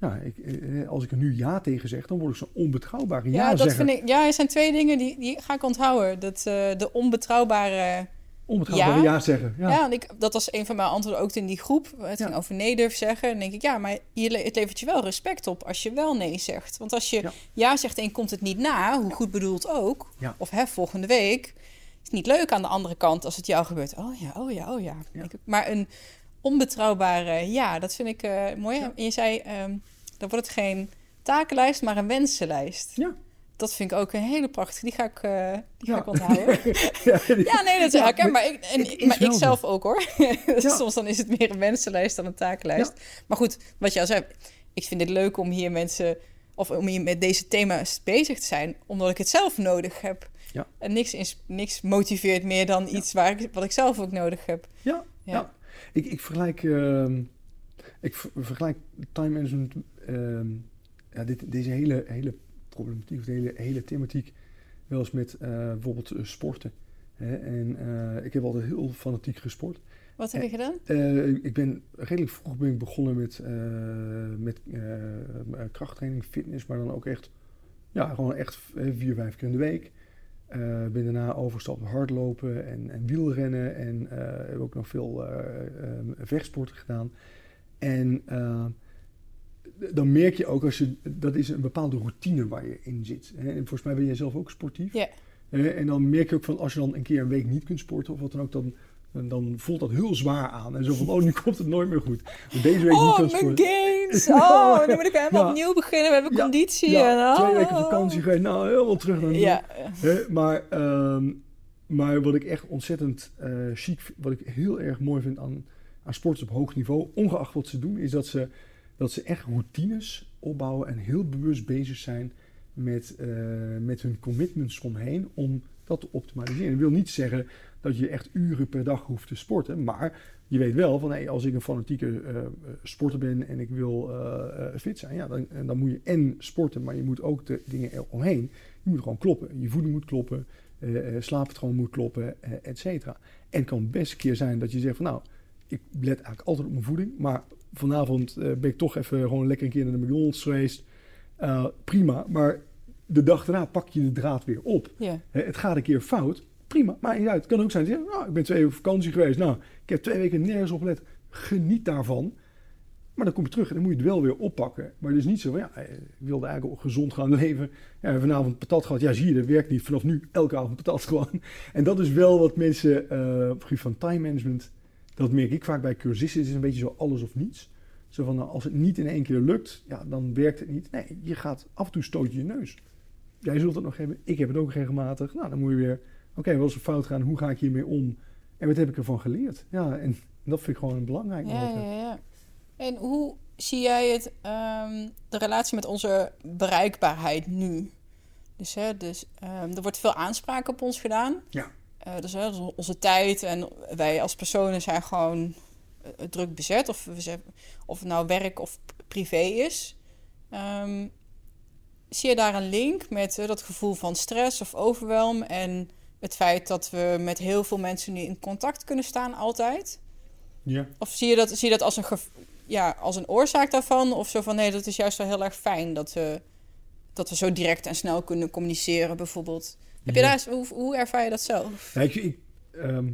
ja, ik, eh, als ik er nu ja tegen zeg, dan word ik zo'n onbetrouwbare ja, Ja, dat vind ik. Ja, er zijn twee dingen die, die ga ik onthouden. Dat, de onbetrouwbare. Onbetrouwbare Ja? ja, zeggen. Ja. Ja, want ik, dat was een van mijn antwoorden ook in die groep. Het Ja. ging over nee durven zeggen. Dan denk ik, ja, maar je, het levert je wel respect op als je wel nee zegt. Want als je ja, zegt en komt het niet na, hoe goed bedoeld ook, of hè, volgende week, is het niet leuk aan de andere kant als het jou gebeurt. Oh ja, oh ja, oh ja. Maar een onbetrouwbare ja, dat vind ik eh, mooi. En je zei, ehm, Dan wordt het geen takenlijst, maar een wensenlijst. Ja. Dat vind ik ook een hele prachtige. Die ga ik, eh, die ga Ja. ik onthouden. ja, die- Ja, nee, dat is Ja, herkenbaar. maar ik, en, maar ik zelf ook hoor. Soms dan is het meer een wensenlijst dan een takenlijst. Maar goed, wat je al zei, ik vind het leuk om hier mensen of om hier met deze thema's bezig te zijn, omdat ik het zelf nodig heb. Ja. En niks, is, niks motiveert meer dan iets waar ik, wat ik zelf ook nodig heb. Ja, Ja. Ik, ik vergelijk, ehm, ik ver- vergelijk time management, ehm, ja, dit, deze hele, hele problematiek, of de hele, hele thematiek, wel eens met eh, bijvoorbeeld eh, sporten. Hè? En eh, ik heb altijd heel fanatiek gesport. Wat heb je gedaan? Ik ben redelijk vroeg ben ik begonnen met, met krachttraining, fitness, maar dan ook echt, ja, gewoon echt vier, vijf keer in de week. Ben daarna overgestapt op hardlopen en, en wielrennen en heb ook nog veel vechtsporten gedaan. En dan merk je ook als je, dat is een bepaalde routine waar je in zit. Hè? En volgens mij ben jij zelf ook sportief. Ja. En dan merk je ook van als je dan een keer een week niet kunt sporten of wat dan ook, dan, dan, dan voelt dat heel zwaar aan. En zo van, oh, nu komt het nooit meer goed. Deze week niet Oh, kan mijn sporten. games! Oh, nu moet ik helemaal Ja. opnieuw beginnen. We hebben Ja, conditie. Ja, en, twee oh. weken vakantie geweest, nou helemaal terug naar. Ja, Hè, maar, ehm, maar wat ik echt ontzettend eh chic, vind- wat ik heel erg mooi vind aan, aan sporters op hoog niveau, ongeacht wat ze doen, is dat ze, dat ze echt routines opbouwen en heel bewust bezig zijn met, eh, met hun commitments omheen om dat te optimaliseren. Dat wil niet zeggen dat je echt uren per dag hoeft te sporten, maar je weet wel van hey, als ik een fanatieke eh, eh, sporter ben en ik wil eh, fit zijn, ja, dan, dan moet je en sporten, maar je moet ook de dingen eromheen. Je moet gewoon kloppen. Je voeding moet kloppen, slaappatroon moet kloppen, et cetera. En het kan best een keer zijn dat je zegt van nou, ik let eigenlijk altijd op mijn voeding, maar vanavond eh, ben ik toch even gewoon lekker een keer naar de McDonald's geweest. Eh, prima, maar de dag daarna pak je de draad weer op. ja. Het gaat een keer fout. Prima, maar uit. Het kan ook zijn dat nou, ik ben twee weken op vakantie geweest. Nou, ik heb twee weken nergens op gelet. Geniet daarvan. Maar dan kom je terug en dan moet je het wel weer oppakken. Maar het is niet zo van, ja, eh, ik wilde eigenlijk gezond gaan leven. Ja, vanavond patat gehad. Ja, zie je, dat werkt niet. Vanaf nu elke avond patat gewoon. En dat is wel wat mensen op gebied van time management, dat merk ik vaak bij cursisten. Het is een beetje zo alles of niets. Zo van, nou, als het niet in één keer lukt, ja, dan werkt het niet. Nee, je gaat af en toe stoot je je neus. Jij zult het nog hebben. Ik heb het ook regelmatig. Nou, dan moet je weer, oké, wat is er fout gaan? Hoe ga ik hiermee om? En wat heb ik ervan geleerd? Ja, en dat vind ik gewoon belangrijk. Ja, ja, ja. En hoe zie jij het, ehm, de relatie met onze bereikbaarheid nu? Dus, hè, dus ehm, er wordt veel aanspraak op ons gedaan. Ja. Eh, dus hè, dus onze tijd en wij als personen zijn gewoon eh, druk bezet. Of, we zijn, of het nou werk of privé is. Ehm, zie je daar een link met eh, dat gevoel van stress of overwelm en het feit dat we met heel veel mensen niet in contact kunnen staan altijd? Ja. Of zie je dat, zie je dat als, een ja, als een oorzaak daarvan? Of zo van nee, dat is juist wel heel erg fijn dat we, dat we zo direct en snel kunnen communiceren, bijvoorbeeld. Heb je Ja. daar, eens- hoe, hoe ervaar je dat zelf? Ja, ik, ik, ehm,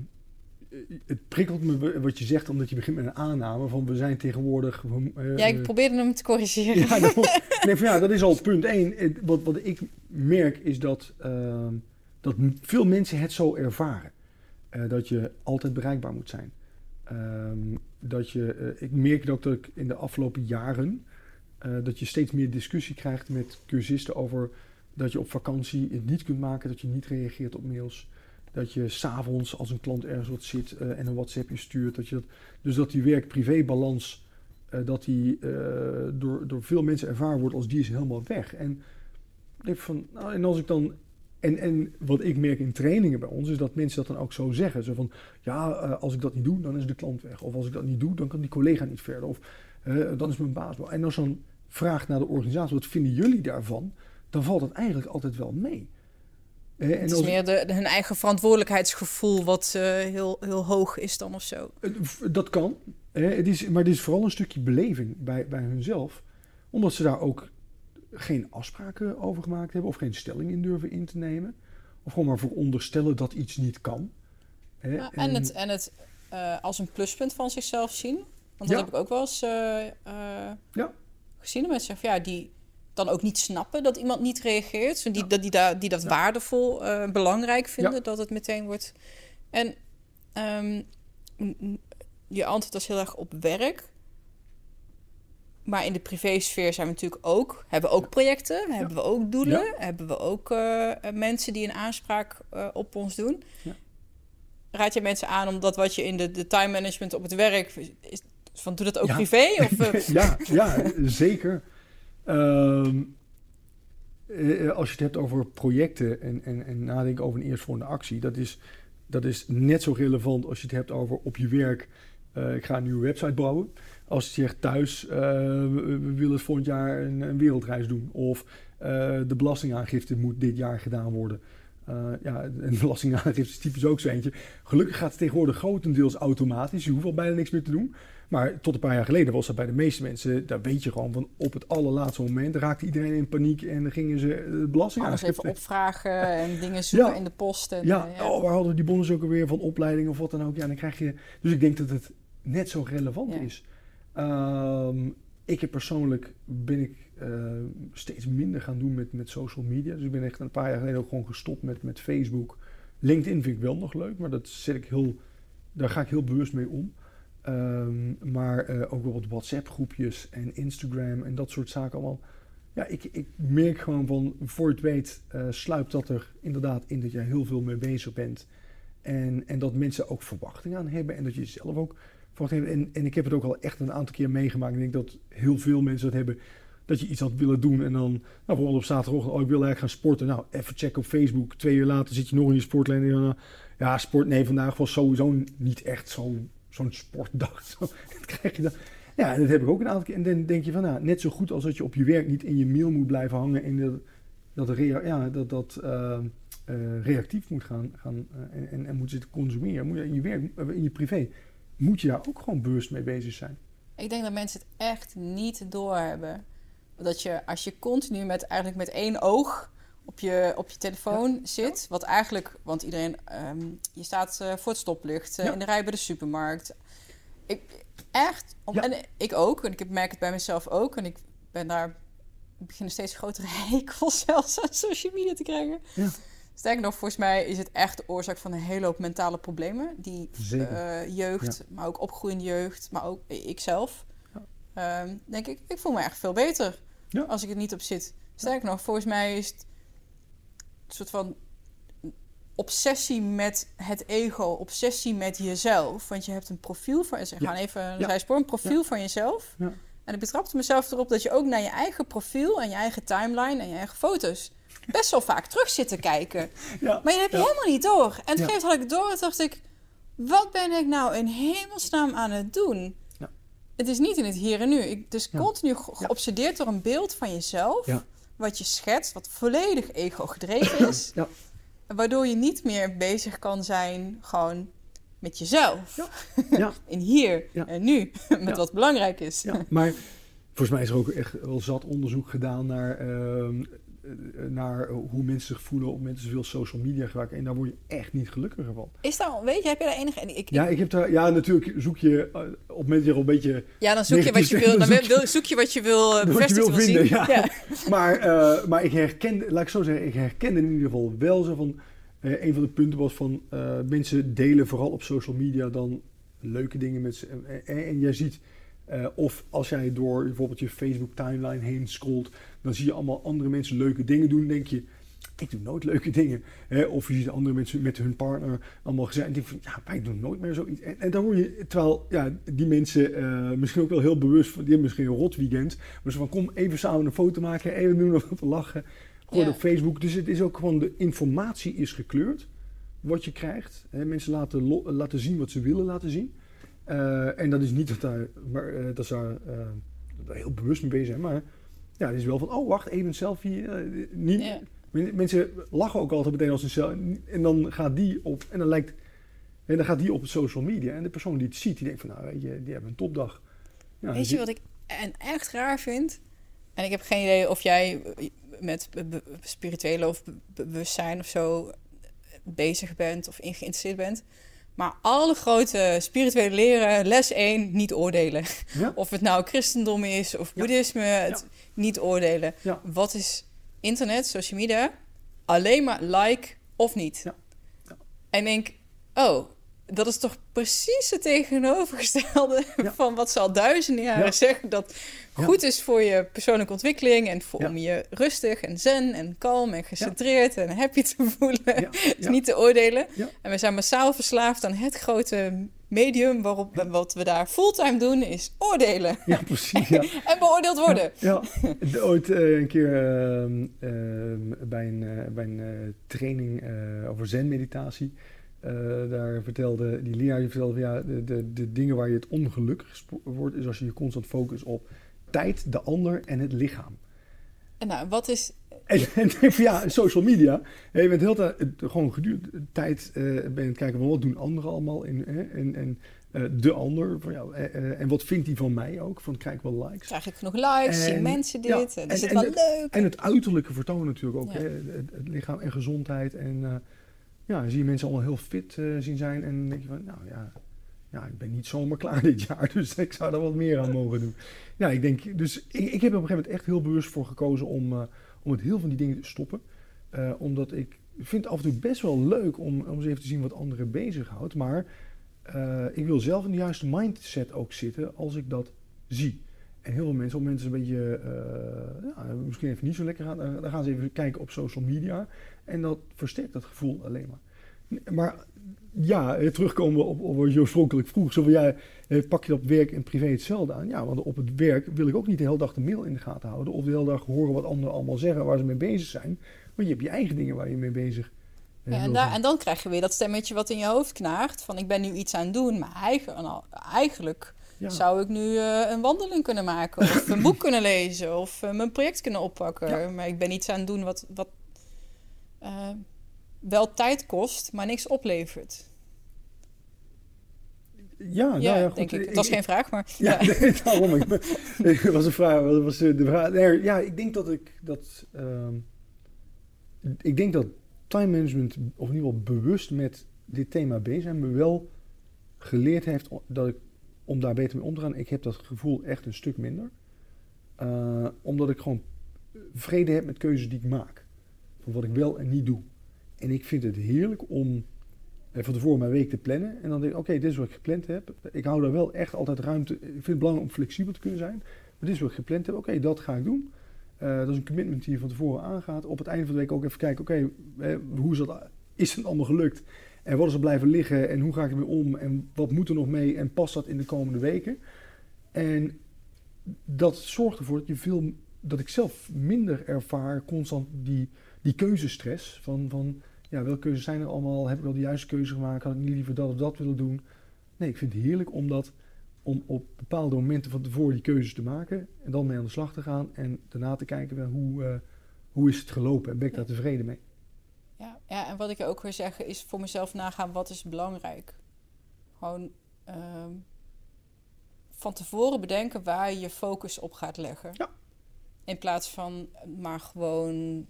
het prikkelt me wat je zegt, omdat je begint met een aanname van we zijn tegenwoordig. eh, Ja, ik probeerde hem te corrigeren. Ja, dat, nee, van ja, dat is al punt één. Wat, wat ik merk is dat, ehm, dat veel mensen het zo ervaren. Eh, dat je altijd bereikbaar moet zijn. Ehm, dat je, eh, ik merk ook dat ik in de afgelopen jaren... dat je steeds meer discussie krijgt met cursisten over... dat je op vakantie het niet kunt maken, dat je niet reageert op mails... Dat je s'avonds als een klant ergens wat zit eh, en een WhatsAppje stuurt. Dat je dat, dus dat die werk-privé-balans eh, dat die eh, door, door veel mensen ervaren wordt als die is helemaal weg. En, van, nou, en als ik dan. En, en wat ik merk in trainingen bij ons is dat mensen dat dan ook zo zeggen. Zo van, ja, als ik dat niet doe, dan is de klant weg. Of als ik dat niet doe, dan kan die collega niet verder. Of dan is mijn baas. En als dan vraagt naar de organisatie, wat vinden jullie daarvan? Dan valt het eigenlijk altijd wel mee. Eh, en Het is als- meer de, de- hun eigen verantwoordelijkheidsgevoel wat eh, heel, heel hoog is dan of zo. Dat kan. Hè, het is, maar het is vooral een stukje beleving bij, bij hunzelf. Omdat ze daar ook geen afspraken over gemaakt hebben. Of geen stelling in durven in te nemen. Of gewoon maar veronderstellen dat iets niet kan. Ja, en het, en het eh, als een pluspunt van zichzelf zien. Want dat Ja. heb ik ook wel eens Ja. gezien. Dat mensen zeggen, van, ja, die dan ook niet snappen dat iemand niet reageert. Die, Ja. die, daar, die dat Ja. waardevol, eh, belangrijk vinden. Ja. Dat het meteen wordt... En ehm, je antwoord was heel erg op werk. Maar in de privésfeer zijn we natuurlijk ook, hebben we ook projecten, hebben we ook doelen, hebben we ook uh, mensen die een aanspraak uh, op ons doen. Ja. Raad je mensen aan om dat wat je in de, de time management op het werk is, van doe dat ook privé? Of, ja, ja, zeker. Um, als je het hebt over projecten en, en, en nadenken over een eerstvolgende actie, dat is, dat is net zo relevant als je het hebt over op je werk. ik ga een nieuwe website bouwen als je zegt thuis, we willen volgend jaar een, een wereldreis doen. Of de belastingaangifte moet dit jaar gedaan worden. Ja, een belastingaangifte is typisch ook zo eentje. Gelukkig gaat het tegenwoordig grotendeels automatisch. Je hoeft al bijna niks meer te doen. Maar tot een paar jaar geleden was dat bij de meeste mensen, daar weet je gewoon van op het allerlaatste moment raakte iedereen in paniek en dan gingen ze de belasting Alles even opvragen en dingen zoeken in de post. En, ja, ja. Oh, waar hadden we die bonnen ook alweer van opleiding of wat dan ook. Ja, dan krijg je. Dus ik denk dat het net zo relevant is. Um, ik heb persoonlijk ben ik uh, steeds minder gaan doen met, met social media. Dus ik ben echt een paar jaar geleden ook gewoon gestopt met, met Facebook. LinkedIn vind ik wel nog leuk, maar dat zet ik heel, daar ga ik heel bewust mee om. Um, maar uh, ook wel wat WhatsApp groepjes en Instagram en dat soort zaken allemaal. Ja, ik, ik merk gewoon van, voor het weet, uh, sluipt dat er inderdaad in dat je heel veel mee bezig bent. En, en dat mensen ook verwachtingen aan hebben en dat je zelf ook en, en ik heb het ook al echt een aantal keer meegemaakt. Ik denk dat heel veel mensen dat hebben. Dat je iets had willen doen en dan, nou, bijvoorbeeld op zaterdagochtend, oh, ik wil eigenlijk gaan sporten. Nou, even checken op Facebook. Twee uur later zit je nog in je sportlijn. En dan, ja, sport, nee, vandaag was sowieso niet echt zo'n zo'n sportdag. Zo, dat krijg je dan. Ja, dat heb ik ook een aantal keer. En dan denk je van, nou, net zo goed als dat je op je werk niet in je mail moet blijven hangen en dat, dat, ja, dat, dat uh, uh, reactief moet gaan, gaan uh, en, en moet zitten consumeren. Moet je in je werk, in je privé moet je daar ook gewoon bewust mee bezig zijn. Ik denk dat mensen het echt niet doorhebben. Dat je als je continu met eigenlijk met één oog op je, op je telefoon zit, wat eigenlijk, want iedereen, um, je staat uh, voor het stoplicht, uh, in de rij bij de supermarkt. Ik, echt, om, en ik ook, en ik merk het bij mezelf ook, en ik ben daar, ik begin een steeds grotere hekel zelfs aan social media te krijgen. Ja. Sterker nog, volgens mij is het echt de oorzaak van een hele hoop mentale problemen. Die uh, jeugd, maar ook opgroeiende jeugd, maar ook ikzelf. Um, denk ik, ik voel me echt veel beter als ik er niet op zit. Sterker nog, volgens mij is het soort van obsessie met het ego, obsessie met jezelf. Want je hebt een profiel van, ze gaan even een spoor, een profiel van jezelf. En ik betrapte mezelf erop dat je ook naar je eigen profiel en je eigen timeline en je eigen foto's best wel vaak terug zitten kijken. Ja, maar je hebt je helemaal niet door. En het geeft had ik door, dacht ik, wat ben ik nou in hemelsnaam aan het doen? Ja. Het is niet in het hier en nu. Ik, dus continu geobsedeerd door een beeld van jezelf, wat je schetst, wat volledig ego gedreven is. Waardoor je niet meer bezig kan zijn gewoon met jezelf. Ja. in hier en nu, met wat belangrijk is. maar volgens mij is er ook echt wel zat onderzoek gedaan naar uh, eh, naar hoe mensen zich voelen op mensen zoveel social media gebruiken. En daar word je echt niet gelukkiger van. Is dat, weet je, heb je daar enige... Ik, ja, ik heb daar, ja, natuurlijk zoek je uh, op mensen een beetje... Ja, dan zoek je wat je wil, dan wil, zoek je wat je wil uh, bevestigd wil vinden, zien. Ja. ja. maar, uh, maar ik herken, laat ik zo zeggen, ik herken in ieder geval wel zo van... een van de punten was van mensen delen vooral op social media dan leuke dingen met ze. En, en, en jij ziet uh, of als jij door bijvoorbeeld je Facebook timeline heen scrolt, dan zie je allemaal andere mensen leuke dingen doen. denk je, ik doe nooit leuke dingen. Hè? Of je ziet andere mensen met hun partner allemaal gezegd. En denk van, ja, wij doen nooit meer zoiets. En, en dan word je, terwijl ja, die mensen uh, misschien ook wel heel bewust van, die hebben misschien een rot weekend. Maar ze van, kom even samen een foto maken, even doen of lachen. Gewoon ja. op Facebook. Dus het is ook gewoon, de informatie is gekleurd. Wat je krijgt. Hè? Mensen laten, laten zien wat ze willen laten zien. Uh, en dat is niet dat, daar, maar, uh, dat ze daar uh, heel bewust mee bezig zijn. Maar ja, het is wel van, oh wacht, even een selfie. niet, ja. Mensen lachen ook altijd meteen als een selfie. En dan gaat die op, en dan lijkt, en dan gaat die op social media. En de persoon die het ziet, die denkt van, nou weet je, die hebben een topdag. Ja, weet je wat ik en echt raar vind? En ik heb geen idee of jij met spirituele of bewustzijn of zo bezig bent of in geïnteresseerd bent. Maar alle grote spirituele leren, les 1, niet oordelen. Of het nou christendom is of boeddhisme, het niet oordelen. Wat is internet, social media? Alleen maar like of niet. En ik denk, oh, dat is toch precies het tegenovergestelde Ja. van wat ze al duizenden jaren Ja. zeggen. Dat goed is voor je persoonlijke ontwikkeling en voor om je rustig en zen en kalm en gecentreerd en happy te voelen. Dus niet te oordelen. En we zijn massaal verslaafd aan het grote medium waarop we- wat we daar fulltime doen is oordelen Ja, precies. Ja. en beoordeeld worden. Ja, ooit eh, een keer ehm, ehm, bij een, eh, bij een eh, training over zen-meditatie. Eh, daar vertelde die leraar die vertelde van, ja, de, de, de dingen waar je het ongelukkig wordt, is als je je constant focust op tijd, de ander en het lichaam. En nou, wat is... En, ja, social media. Je bent heel tijd, gewoon gedurende tijd eh, ben je aan het kijken van wat doen anderen allemaal in, hè, en, en eh, de ander. Van, ja, en wat vindt hij van mij ook? Van krijg ik wel likes? Krijg ik genoeg likes? En- Zien mensen dit? ja, en en- is het wel leuk? En het uiterlijke vertonen natuurlijk ook. Ja. Hè? Het, het lichaam en gezondheid. En ja, dan zie je mensen allemaal heel fit eh, zien zijn. En dan denk je van, nou ja, ja, ik ben niet zomaar klaar dit jaar. Dus ik zou er wat meer aan mogen doen. Ja, ik denk, dus ik, ik heb op een gegeven moment echt heel bewust voor gekozen om, eh, om met heel van die dingen te stoppen. Eh, omdat ik vind het af en toe best wel leuk om, om eens even te zien wat anderen bezighoudt. Maar ik wil zelf in de juiste mindset ook zitten als ik dat zie. Heel veel mensen, op mensen een beetje, eh, ja, misschien even niet zo lekker gaan, dan gaan ze even kijken op social media. En dat versterkt dat gevoel alleen maar. Maar ja, eh, terugkomen op, op wat je oorspronkelijk vroeg. Zo van, ja, eh, pak je op werk en privé hetzelfde aan? Ja, want op het werk wil ik ook niet de hele dag de mail in de gaten houden. Of de hele dag horen wat anderen allemaal zeggen, waar ze mee bezig zijn. Want je hebt je eigen dingen waar je mee bezig Ja, en, daar, en dan krijg je weer dat stemmetje wat in je hoofd knaagt. Van ik ben nu iets aan het doen, maar eigen- eigenlijk Ja. zou ik nu eh, een wandeling kunnen maken. Of een boek kunnen lezen. Of eh, mijn project kunnen oppakken. Ja. Maar ik ben iets aan het doen wat, wat eh, wel tijd kost, maar niks oplevert. Ja, nou ja, ja, goed. denk ik. Het was geen vraag, maar... Ja, ja. nee, daarom. Ik ben, het was een vraag. Was de vraag? Nee, ja, ik denk dat ik dat. ehm, ik denk dat time management, of in ieder geval bewust met dit thema bezig zijn, me wel geleerd heeft dat ik om daar beter mee om te gaan. Ik heb dat gevoel echt een stuk minder. Eh, omdat ik gewoon vrede heb met keuzes die ik maak. Van wat ik wel en niet doe. En ik vind het heerlijk om eh, van tevoren mijn week te plannen. En dan denk ik, oké, dit is wat ik gepland heb. Ik hou daar wel echt altijd ruimte. Ik vind het belangrijk om flexibel te kunnen zijn. Maar dit is wat ik gepland heb. Oké, dat ga ik doen. Eh, dat is een commitment die je van tevoren aangaat. Op het einde van de week ook even kijken, oké, eh, hoe is dat? Is het allemaal gelukt? En wat is er blijven liggen? En hoe ga ik ermee om? En wat moet er nog mee? En past dat in de komende weken? En dat zorgt ervoor dat je veel, dat ik zelf minder ervaar constant die, die keuzestress van, van ja, welke keuzes zijn er allemaal? Heb ik al de juiste keuze gemaakt? Had ik niet liever dat of dat willen doen? Nee, ik vind het heerlijk om, dat, om op bepaalde momenten van tevoren die keuzes te maken. En dan mee aan de slag te gaan. En daarna te kijken wel hoe, eh, hoe is het gelopen? En ben ik daar tevreden mee? Ja, ja, en wat ik ook wil zeggen is voor mezelf nagaan wat is belangrijk. Gewoon ehm, van tevoren bedenken waar je je focus op gaat leggen. Ja. In plaats van maar gewoon.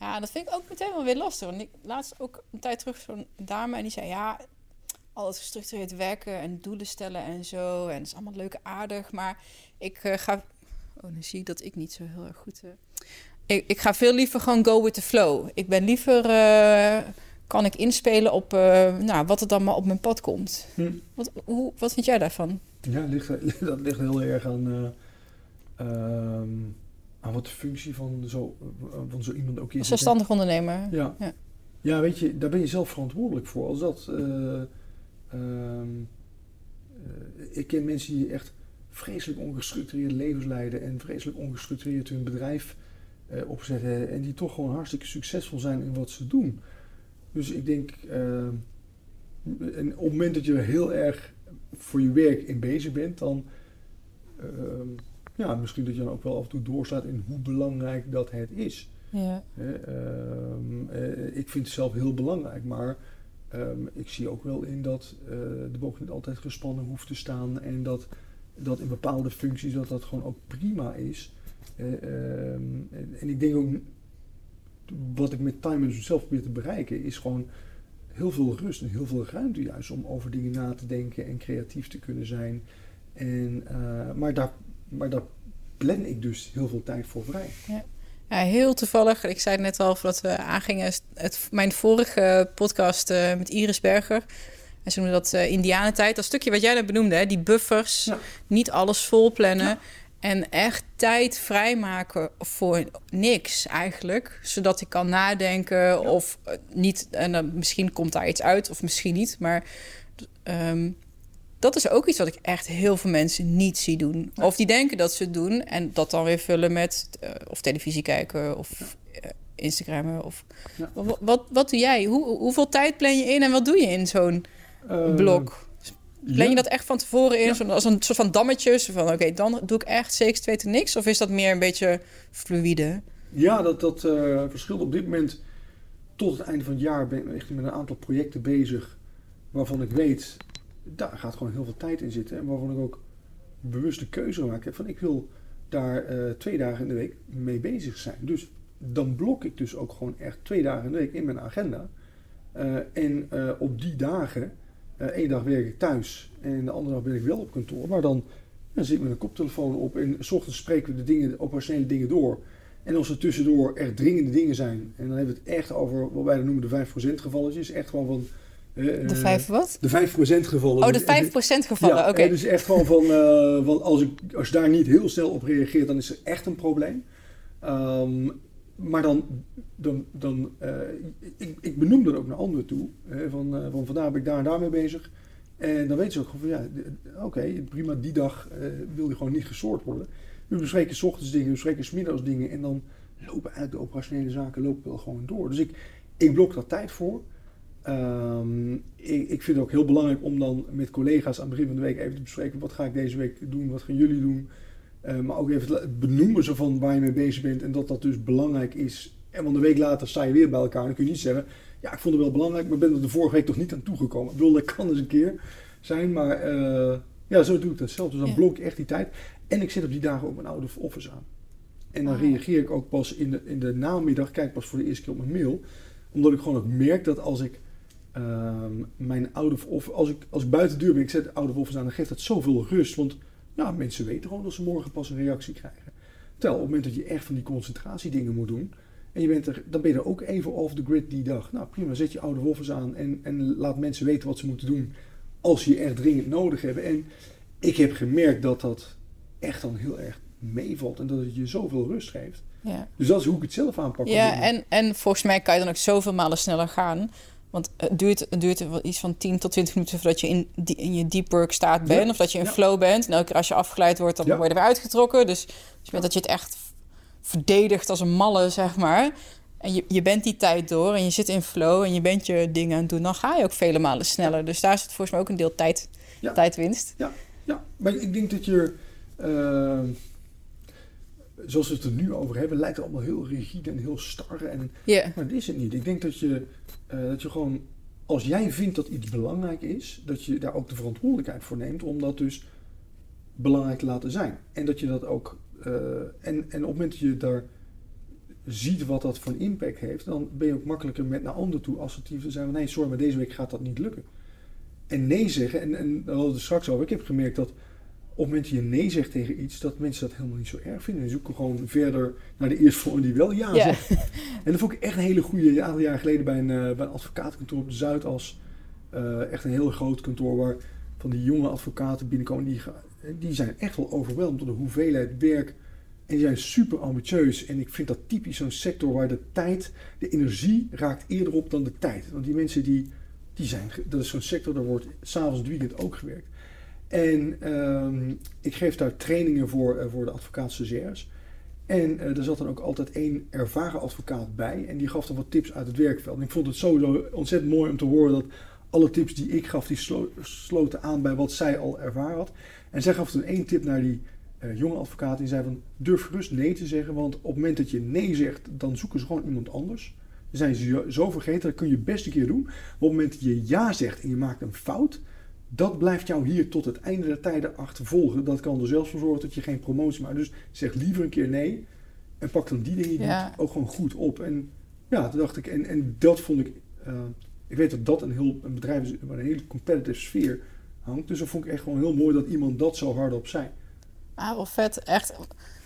Ja, dat vind ik ook meteen wel weer lastig. Want ik laatst ook een tijd terug zo'n dame en die zei: Ja, al het gestructureerd werken en doelen stellen en zo. En het is allemaal leuk en aardig. Maar ik eh, ga. Oh, dan zie ik dat ik niet zo heel erg goed. eh, ik, ik ga veel liever gewoon go with the flow. Ik ben liever. eh, kan ik inspelen op eh, nou, wat er dan maar op mijn pad komt. Hm. Wat, hoe, wat vind jij daarvan? Ja, dat ligt, dat ligt heel erg aan, eh, ehm, aan wat de functie van zo, van zo iemand ook is. Als zelfstandig ondernemer. Ja. Ja. Ja. weet je, daar ben je zelf verantwoordelijk voor. Als dat. eh, ehm, eh, ik ken mensen die echt vreselijk ongestructureerd levens leiden en vreselijk ongestructureerd hun bedrijf eh, opzetten en die toch gewoon hartstikke succesvol zijn in wat ze doen. Dus ik denk, ehm, en op het moment dat je heel erg voor je werk in bezig bent, dan ehm, ja, misschien dat je dan ook wel af en toe doorstaat in hoe belangrijk dat het is. Ja. Ehm, eh, ik vind het zelf heel belangrijk, maar ehm, ik zie ook wel in dat eh, de boog niet altijd gespannen hoeft te staan en dat, dat in bepaalde functies dat dat gewoon ook prima is. Eh, ehm, en, ik denk ook, wat ik met time management zelf probeer te bereiken, is gewoon heel veel rust en heel veel ruimte juist om over dingen na te denken en creatief te kunnen zijn. En, eh, maar, daar, maar daar plan ik dus heel veel tijd voor vrij. Ja, heel toevallig. Ik zei net al voordat we aangingen. Het, mijn vorige podcast eh, met Iris Berger. en ze noemen dat uh, indianentijd. Dat stukje wat jij net benoemde, hè, die buffers, Ja. niet alles vol plannen. Ja. En echt tijd vrijmaken voor niks eigenlijk. Zodat ik kan nadenken of eh, niet. En dan misschien komt daar iets uit of misschien niet. Maar ehm, dat is ook iets wat ik echt heel veel mensen niet zie doen. Of die denken dat ze het doen en dat dan weer vullen met eh, of televisie kijken of eh, Instagrammen. Of, wat, wat, wat doe jij? Hoe, hoeveel tijd plan je in en wat doe je in zo'n Eh, blok? Plan je dat echt van tevoren in? Ja. Als een soort van dammetjes? Van oké, dan doe ik echt zeker weten niks? Of is dat meer een beetje fluïde? Ja, dat, dat eh, verschilt op dit moment. Tot het einde van het jaar ben ik echt met een aantal projecten bezig. Waarvan ik weet, daar gaat gewoon heel veel tijd in zitten. En waarvan ik ook bewust de keuze heb van ik wil daar eh, twee dagen in de week mee bezig zijn. Dus dan blok ik dus ook gewoon echt twee dagen in de week in mijn agenda. Eh, en op die dagen, eh één dag werk ik thuis en de andere dag ben ik wel op kantoor. Maar dan, dan zit ik met een koptelefoon op en s ochtends spreken we de dingen, operationele dingen door. En als er tussendoor echt dringende dingen zijn, en dan hebben we het echt over wat wij dan noemen de 5% gevalletjes, echt gewoon van... eh, De eh, vijf wat? de 5% gevallen. Oh, de Dus- 5% gevallen. ja, Oké. dus echt gewoon van, eh, van als, ik, als je daar niet heel snel op reageert, dan is er echt een probleem. Ehm, maar dan, dan, dan eh, ik, ik benoem dat ook naar anderen toe. Hè, van, eh, van vandaag ben ik daar en daar mee bezig. En dan weten ze ook van ja, oké, prima, die dag eh, wil je gewoon niet gesoord worden. We bespreken 's ochtends dingen, we bespreken 's middags dingen en dan lopen eigenlijk de operationele zaken lopen wel gewoon door. Dus ik, ik blok daar tijd voor. Ehm, ik, ik vind het ook heel belangrijk om dan met collega's aan het begin van de week even te bespreken wat ga ik deze week doen, wat gaan jullie doen. Eh, maar ook even het benoemen zo van waar je mee bezig bent en dat dat dus belangrijk is. En want een week later sta je weer bij elkaar en dan kun je niet zeggen, ja ik vond het wel belangrijk, maar ben er de vorige week toch niet aan toegekomen. Ik bedoel, dat kan eens een keer zijn, maar eh, ja, zo doe ik dat zelf. Dus dan Ja. blok ik echt die tijd. En ik zet op die dagen ook mijn oude office aan. En dan Ah. reageer ik ook pas in de, in de namiddag, kijk pas voor de eerste keer op mijn mail. Omdat ik gewoon ook merk dat als ik ehm, mijn oude of als ik, als ik buiten de deur ben, ik zet de oude office aan, dan geeft dat zoveel rust. Want nou, mensen weten gewoon dat ze morgen pas een reactie krijgen. Terwijl op het moment dat je echt van die concentratiedingen moet doen, en je bent er, dan ben je er ook even off the grid die dag. Nou prima, zet je oude office aan en, en laat mensen weten wat ze moeten doen als ze je echt dringend nodig hebben. En ik heb gemerkt dat dat echt dan heel erg meevalt en dat het je zoveel rust geeft. Ja, Dus dat is hoe ik het zelf aanpak. ja en, en volgens mij kan je dan ook zoveel malen sneller gaan. Want het duurt, het duurt wel iets van 10 tot 20 minuten voordat je in, die, in je deep work staat bent. Ja, Of dat je in ja. flow bent. En elke keer als je afgeleid wordt, dan Ja. word je er weer uitgetrokken. Dus dat je het echt verdedigt als een malle, zeg maar. En je, je bent die tijd door en je zit in flow en je bent je dingen aan het doen. Dan ga je ook vele malen sneller. Dus daar zit volgens mij ook een deel tijd, Ja. tijdwinst. Ja, maar ik denk dat je, eh, zoals we het er nu over hebben, lijkt het allemaal heel rigide en heel star. En, maar dat is het niet. Ik denk dat je, eh, dat je gewoon, als jij vindt dat iets belangrijk is, dat je daar ook de verantwoordelijkheid voor neemt om dat dus belangrijk te laten zijn. En dat je dat ook, eh, en, en op het moment dat je daar ziet wat dat voor een impact heeft, dan ben je ook makkelijker met naar anderen toe assertief te zijn. Van, nee, sorry, maar deze week gaat dat niet lukken. En nee zeggen, en, en daar hadden we het straks over. Ik heb gemerkt dat op het moment dat je nee zegt tegen iets, dat mensen dat helemaal niet zo erg vinden. Die zoeken gewoon verder naar de eerstvolgende die wel ja, zegt. En dat vond ik echt een hele goede, een aantal jaar geleden bij een, eh, bij een advocatenkantoor op de Zuidas. Eh, echt een heel groot kantoor waar van die jonge advocaten binnenkomen. Die, die zijn echt wel overweldigd door de hoeveelheid werk. En die zijn super ambitieus. En ik vind dat typisch zo'n sector waar de tijd, de energie raakt eerder op dan de tijd. Want die mensen die, die zijn, dat is zo'n sector, daar wordt s'avonds het weekend ook gewerkt. En ehm, ik geef daar trainingen voor, eh, voor de advocaat-stagiairs. En eh, er zat dan ook altijd één ervaren advocaat bij. En die gaf dan wat tips uit het werkveld. En ik vond het sowieso ontzettend mooi om te horen dat alle tips die ik gaf, die slo- sloten aan bij wat zij al ervaren had. En zij gaf toen één tip naar die eh, jonge advocaat. Die zei van, durf gerust nee te zeggen. Want op het moment dat je nee zegt, dan zoeken ze gewoon iemand anders. Dan zijn ze zo vergeten, dat kun je best een keer doen. Maar op het moment dat je ja zegt en je maakt een fout... Dat blijft jou hier tot het einde der tijden achtervolgen. Dat kan er zelfs voor zorgen dat je geen promotie maakt. Dus zeg liever een keer nee. En pak dan die dingen Ja. ook gewoon goed op. En ja, toen dacht ik, en, en dat vond ik. eh, ik weet dat dat een heel een bedrijf is waar een hele competitive sfeer hangt. Dus dat vond ik echt gewoon heel mooi dat iemand dat zo hardop zei. Ah, wel vet. Echt,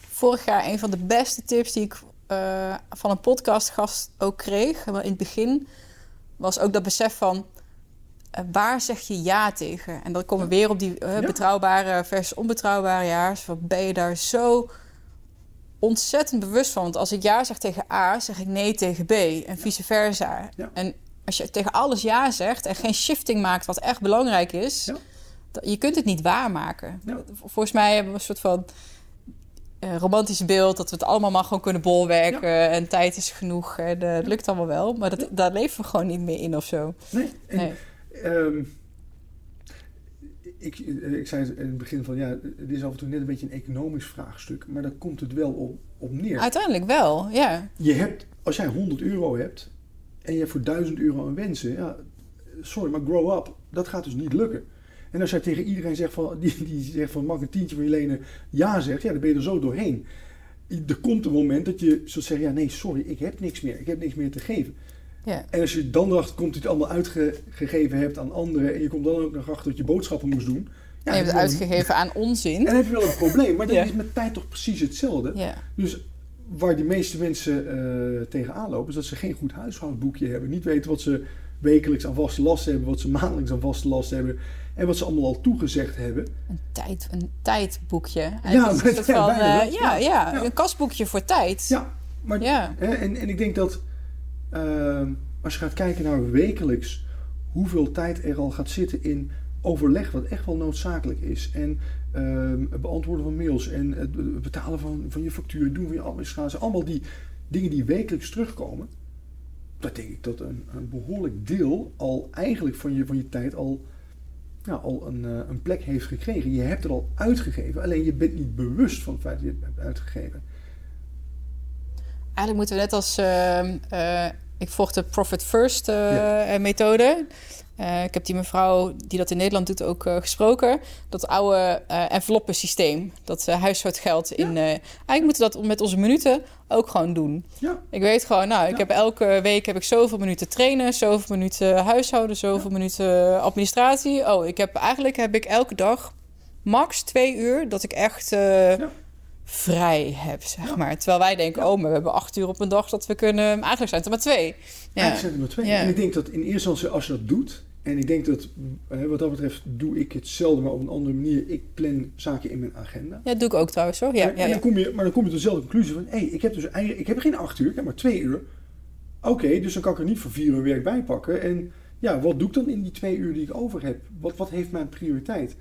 vorig jaar een van de beste tips die ik eh, van een podcastgast ook kreeg, in het begin, was ook dat besef van... eh, waar zeg je ja tegen? En dan komen we weer op die eh, betrouwbare versus onbetrouwbare jaars. Wat ben je daar zo ontzettend bewust van? Want als ik ja zeg tegen A, zeg ik nee tegen B en vice versa. Ja. En als je tegen alles ja zegt en geen shifting maakt wat echt belangrijk is, Ja. je kunt het niet waarmaken. Ja. Volgens mij hebben we een soort van eh, romantisch beeld dat we het allemaal maar gewoon kunnen bolwerken en tijd is genoeg en het lukt allemaal wel. Maar dat, daar leven we gewoon niet meer in of zo. Nee, en, Nee. Ehm, ik, ik zei in het begin van ja, het is af en toe net een beetje een economisch vraagstuk, maar daar komt het wel op, op neer. Uiteindelijk wel, ja. Je hebt, als jij 100 euro hebt en je hebt voor 1000 euro aan wensen, ja, sorry, maar grow up, dat gaat dus niet lukken. En als jij tegen iedereen zegt van, die, die zegt van mag ik een tientje van je lenen, ja zegt, ja, dan ben je er zo doorheen. Er komt een moment dat je zult zeggen, ja nee, sorry, ik heb niks meer, ik heb niks meer te geven. Ja. En als je dan erachter komt dat je het allemaal uitgegeven hebt aan anderen en je komt dan ook nog achter dat je boodschappen moest doen. Ja, en je hebt het uitgegeven aan onzin. En dan heb je wel een probleem, maar dat Ja. is met tijd toch precies hetzelfde. Ja. Dus waar die meeste mensen eh tegenaan lopen, is dat ze geen goed huishoudboekje hebben. Niet weten wat ze wekelijks aan vaste lasten hebben, wat ze maandelijks aan vaste lasten hebben. En wat ze allemaal al toegezegd hebben. Een, tijd, een tijdboekje. Ja, is het van, eh, ja, ja, Ja. een kastboekje voor tijd. Ja, maar, Ja. hè, en, en ik denk dat eh, als je gaat kijken naar wekelijks hoeveel tijd er al gaat zitten in overleg, wat echt wel noodzakelijk is. En ehm, het beantwoorden van mails en het betalen van, van je factuur, doen van je administratie. Allemaal die dingen die wekelijks terugkomen. Dat denk ik dat een, een behoorlijk deel al eigenlijk van je, van je tijd al, ja, al een, eh, een plek heeft gekregen. Je hebt het al uitgegeven, alleen je bent niet bewust van het feit dat je het hebt uitgegeven. Eigenlijk moeten we net als... ehm, eh, ik volg de Profit First eh, Ja. eh, methode. Ik heb die mevrouw die dat in Nederland doet ook gesproken. Dat oude eh enveloppensysteem. Dat huishoudgeld in... eigenlijk moeten we dat met onze minuten ook gewoon doen. Ja, Ik weet gewoon, nou, ik Ja. heb elke week heb ik zoveel minuten trainen, zoveel minuten huishouden, zoveel minuten administratie. Oh, ik heb eigenlijk heb ik elke dag max twee uur dat ik echt. Vrij heb, zeg maar. Terwijl wij denken, oh, maar we hebben acht uur op een dag dat we kunnen. Maar eigenlijk zijn het er maar twee. Ja. Eigenlijk zijn er maar twee. Ja. En ik denk dat in eerste instantie als je dat doet, en ik denk dat eh, wat dat betreft doe ik hetzelfde, maar op een andere manier. Ik plan zaken in mijn agenda. ja, dat doe ik ook trouwens hoor. Ja, en ja. dan kom je, maar dan kom je tot dezelfde conclusie van, hé, hey, ik heb dus eigenlijk, ik heb geen acht uur, ik heb maar twee uur. Oké, dus dan kan ik er niet voor vier uur werk bij pakken. En ja, wat doe ik dan in die twee uur die ik over heb? Wat, wat heeft mijn prioriteit?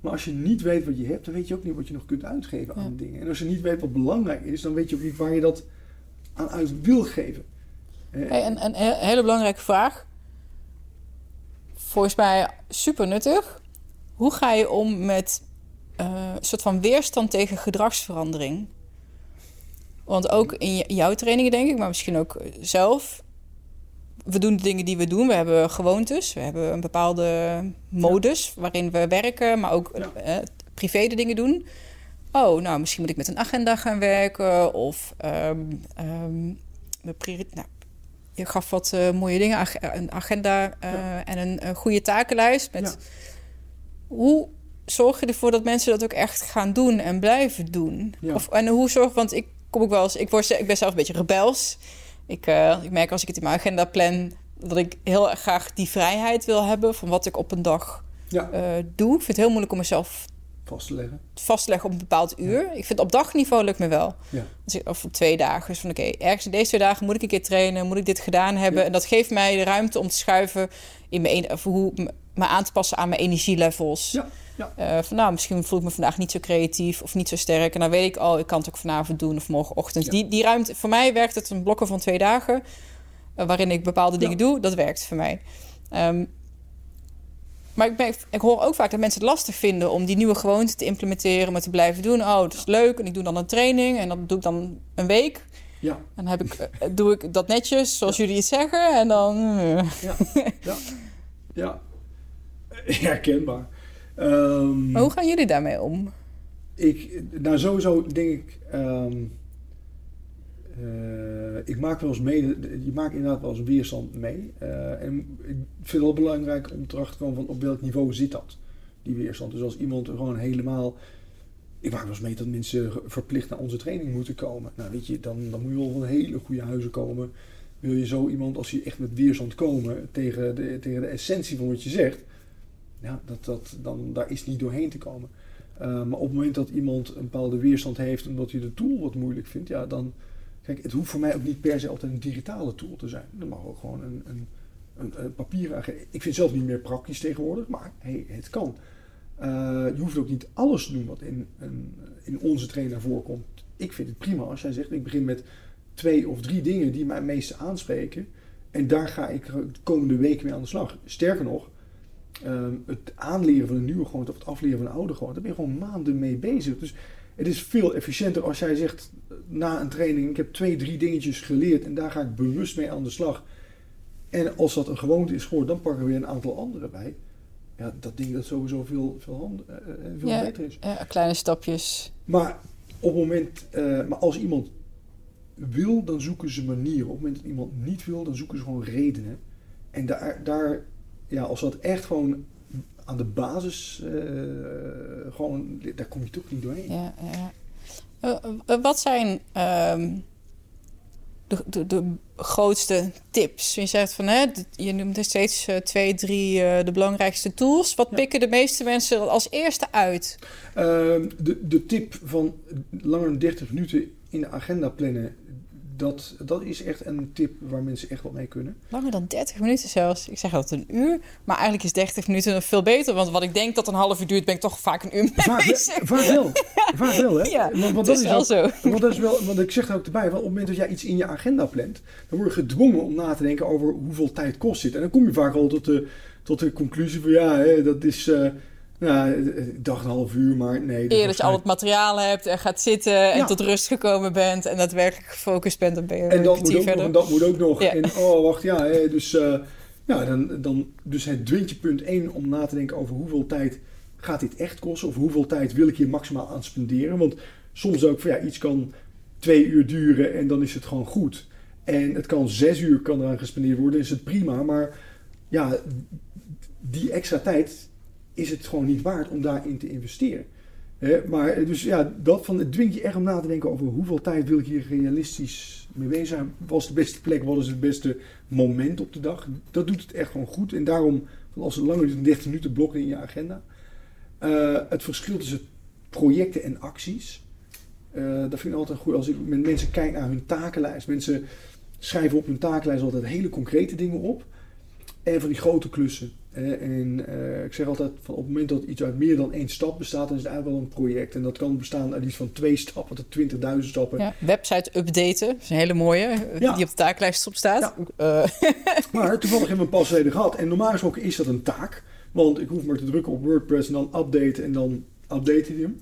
Maar als je niet weet wat je hebt, dan weet je ook niet wat je nog kunt uitgeven aan Ja. dingen. En als je niet weet wat belangrijk is, dan weet je ook niet waar je dat aan uit wil geven. Hey, een he- hele belangrijke vraag. Volgens mij super nuttig. Hoe ga je om met eh, een soort van weerstand tegen gedragsverandering? Want ook in jouw trainingen, denk ik, maar misschien ook zelf. We doen de dingen die we doen. We hebben gewoontes. We hebben een bepaalde modus waarin we werken, maar ook Ja. eh, privé de dingen doen. Oh, nou, misschien moet ik met een agenda gaan werken. Of mijn priori- nou, je gaf wat eh, mooie dingen. ag- Een agenda eh, Ja. en een, een goede takenlijst. Met. Hoe zorg je ervoor dat mensen dat ook echt gaan doen en blijven doen? Of, en hoe zorg, want ik kom ook wel eens, ik, word, ik ben zelf een beetje rebels. Ik, eh, ik merk als ik het in mijn agenda plan, dat ik heel erg graag die vrijheid wil hebben van wat ik op een dag ja, eh, doe. Ik vind het heel moeilijk om mezelf vast te leggen. vast te leggen op een bepaald uur. Ik vind op dagniveau lukt me wel. Ja. Ik, of op twee dagen. Dus van oké, ergens in deze twee dagen moet ik een keer trainen, moet ik dit gedaan hebben. En dat geeft mij de ruimte om te schuiven in mijn, of hoe me aan te passen aan mijn energielevels. Ja, ja. Eh, van nou, misschien voel ik me vandaag niet zo creatief of niet zo sterk. En dan weet ik, oh, ik kan het ook vanavond doen of morgenochtend. Ja. Die, die ruimte, voor mij werkt het een blokken van twee dagen. eh, waarin ik bepaalde dingen Ja. doe. Dat werkt voor mij. Ehm, maar ik, ben, ik hoor ook vaak dat mensen het lastig vinden om die nieuwe gewoonte te implementeren, maar te blijven doen. Oh, het is leuk. En ik doe dan een training en dat doe ik dan een week. Ja, En dan heb ik, eh, doe ik dat netjes, zoals jullie het zeggen. En dan. ja, ja. ja. Herkenbaar. Ehm, hoe gaan jullie daarmee om? Ik, nou sowieso denk ik, ehm, eh, ik maak wel eens mee, je maakt inderdaad wel eens weerstand mee. Eh, en ik vind het wel belangrijk om erachter te komen van op welk niveau zit dat, die weerstand. Dus als iemand gewoon helemaal, ik maak wel eens mee dat mensen verplicht naar onze training moeten komen. Nou weet je, dan, dan moet je wel van hele goede huizen komen. wil je zo iemand, als hij echt met weerstand komen tegen de, tegen de essentie van wat je zegt, ja, dat, dat, dan, daar is niet doorheen te komen. Uh, maar op het moment dat iemand een bepaalde weerstand heeft omdat hij de tool wat moeilijk vindt, ja, dan. Kijk, het hoeft voor mij ook niet per se altijd een digitale tool te zijn. Dat mag ook gewoon een, een, een, een papier. Ik vind het zelf niet meer praktisch tegenwoordig, maar hey, het kan. Uh, je hoeft ook niet alles te doen wat in, een, in onze trainer voorkomt. Ik vind het prima als jij zegt: ik begin met twee of drie dingen die mij het meeste aanspreken. En daar ga ik de komende weken mee aan de slag. Sterker nog, Ehm, het aanleren van een nieuwe gewoonte of het afleren van een oude gewoonte, daar ben je gewoon maanden mee bezig. Dus het is veel efficiënter als jij zegt eh, na een training, ik heb twee, drie dingetjes geleerd en daar ga ik bewust mee aan de slag. En als dat een gewoonte is geworden, dan pakken we weer een aantal andere bij. Ja, dat ding dat sowieso veel, veel, hand, uh, veel beter is. Ja, kleine stapjes. Maar op het moment, uh, maar als iemand wil, dan zoeken ze manieren. Op het moment dat iemand niet wil, dan zoeken ze gewoon redenen. En daar, daar ja, als dat echt gewoon aan de basis, uh, gewoon, daar kom je toch niet doorheen. Ja, ja. Uh, wat zijn um, de, de, de, grootste tips? Je zegt van, hè, je noemt er steeds twee, drie de belangrijkste tools. Wat ja. pikken de meeste mensen als eerste uit? Ehm, de, de tip van langer dan 30 minuten in de agenda plannen, dat, dat is echt een tip waar mensen echt wat mee kunnen. Langer dan 30 minuten zelfs. Ik zeg altijd een uur. Maar eigenlijk is 30 minuten nog veel beter. Want wat ik denk dat een half uur duurt, ben ik toch vaak een uur mee vaak, bezig. Vaak wel. Vaak wel, hè? Ja, want, want dat is wel ook, zo. Want, dat is wel, want ik zeg er ook erbij, want op het moment dat jij iets in je agenda plant... dan word je gedwongen om na te denken over hoeveel tijd kost dit. En dan kom je vaak al tot de, tot de conclusie van... ja, hè, dat is... Uh, nou, ik dacht een half uur, maar nee. Eer dat je al het materiaal hebt en gaat zitten en Ja. tot rust gekomen bent en daadwerkelijk gefocust bent, dan ben je En dat moet ook nog, verder. en dat moet ook nog. Ja. En oh, wacht, ja, dus, eh, ja dan, dan, dus het dwingt je punt 1 om na te denken over hoeveel tijd gaat dit echt kosten? Of hoeveel tijd wil ik hier maximaal aan spenderen? Want soms ook van ja, iets kan twee uur duren en dan is het gewoon goed. En het kan zes uur kan eraan gespendeerd worden, is het prima. Maar ja, die extra tijd is het gewoon niet waard om daarin te investeren. Maar dus ja, dat van, het dwingt je echt om na te denken over hoeveel tijd wil ik hier realistisch mee bezig zijn. Wat is de beste plek? Wat is het beste moment op de dag? Dat doet het echt gewoon goed. En daarom, als het langer dan 30 minuten blokken in je agenda. Uh, het verschil tussen projecten en acties. Uh, dat vind ik altijd goed. Als ik met mensen kijk naar hun takenlijst. Mensen schrijven op hun takenlijst altijd hele concrete dingen op. En van die grote klussen. En uh, ik zeg altijd, van op het moment dat iets uit meer dan één stap bestaat, dan is het eigenlijk wel een project. En dat kan bestaan uit iets van twee stappen tot 20.000 stappen. Ja, website updaten, dat is een hele mooie, Ja. die op de taaklijst op staat. Ja. Uh, Maar toevallig hebben we een pas geleden gehad. En normaal gesproken is dat een taak. Want ik hoef maar te drukken op WordPress en dan updaten en dan update hij hem.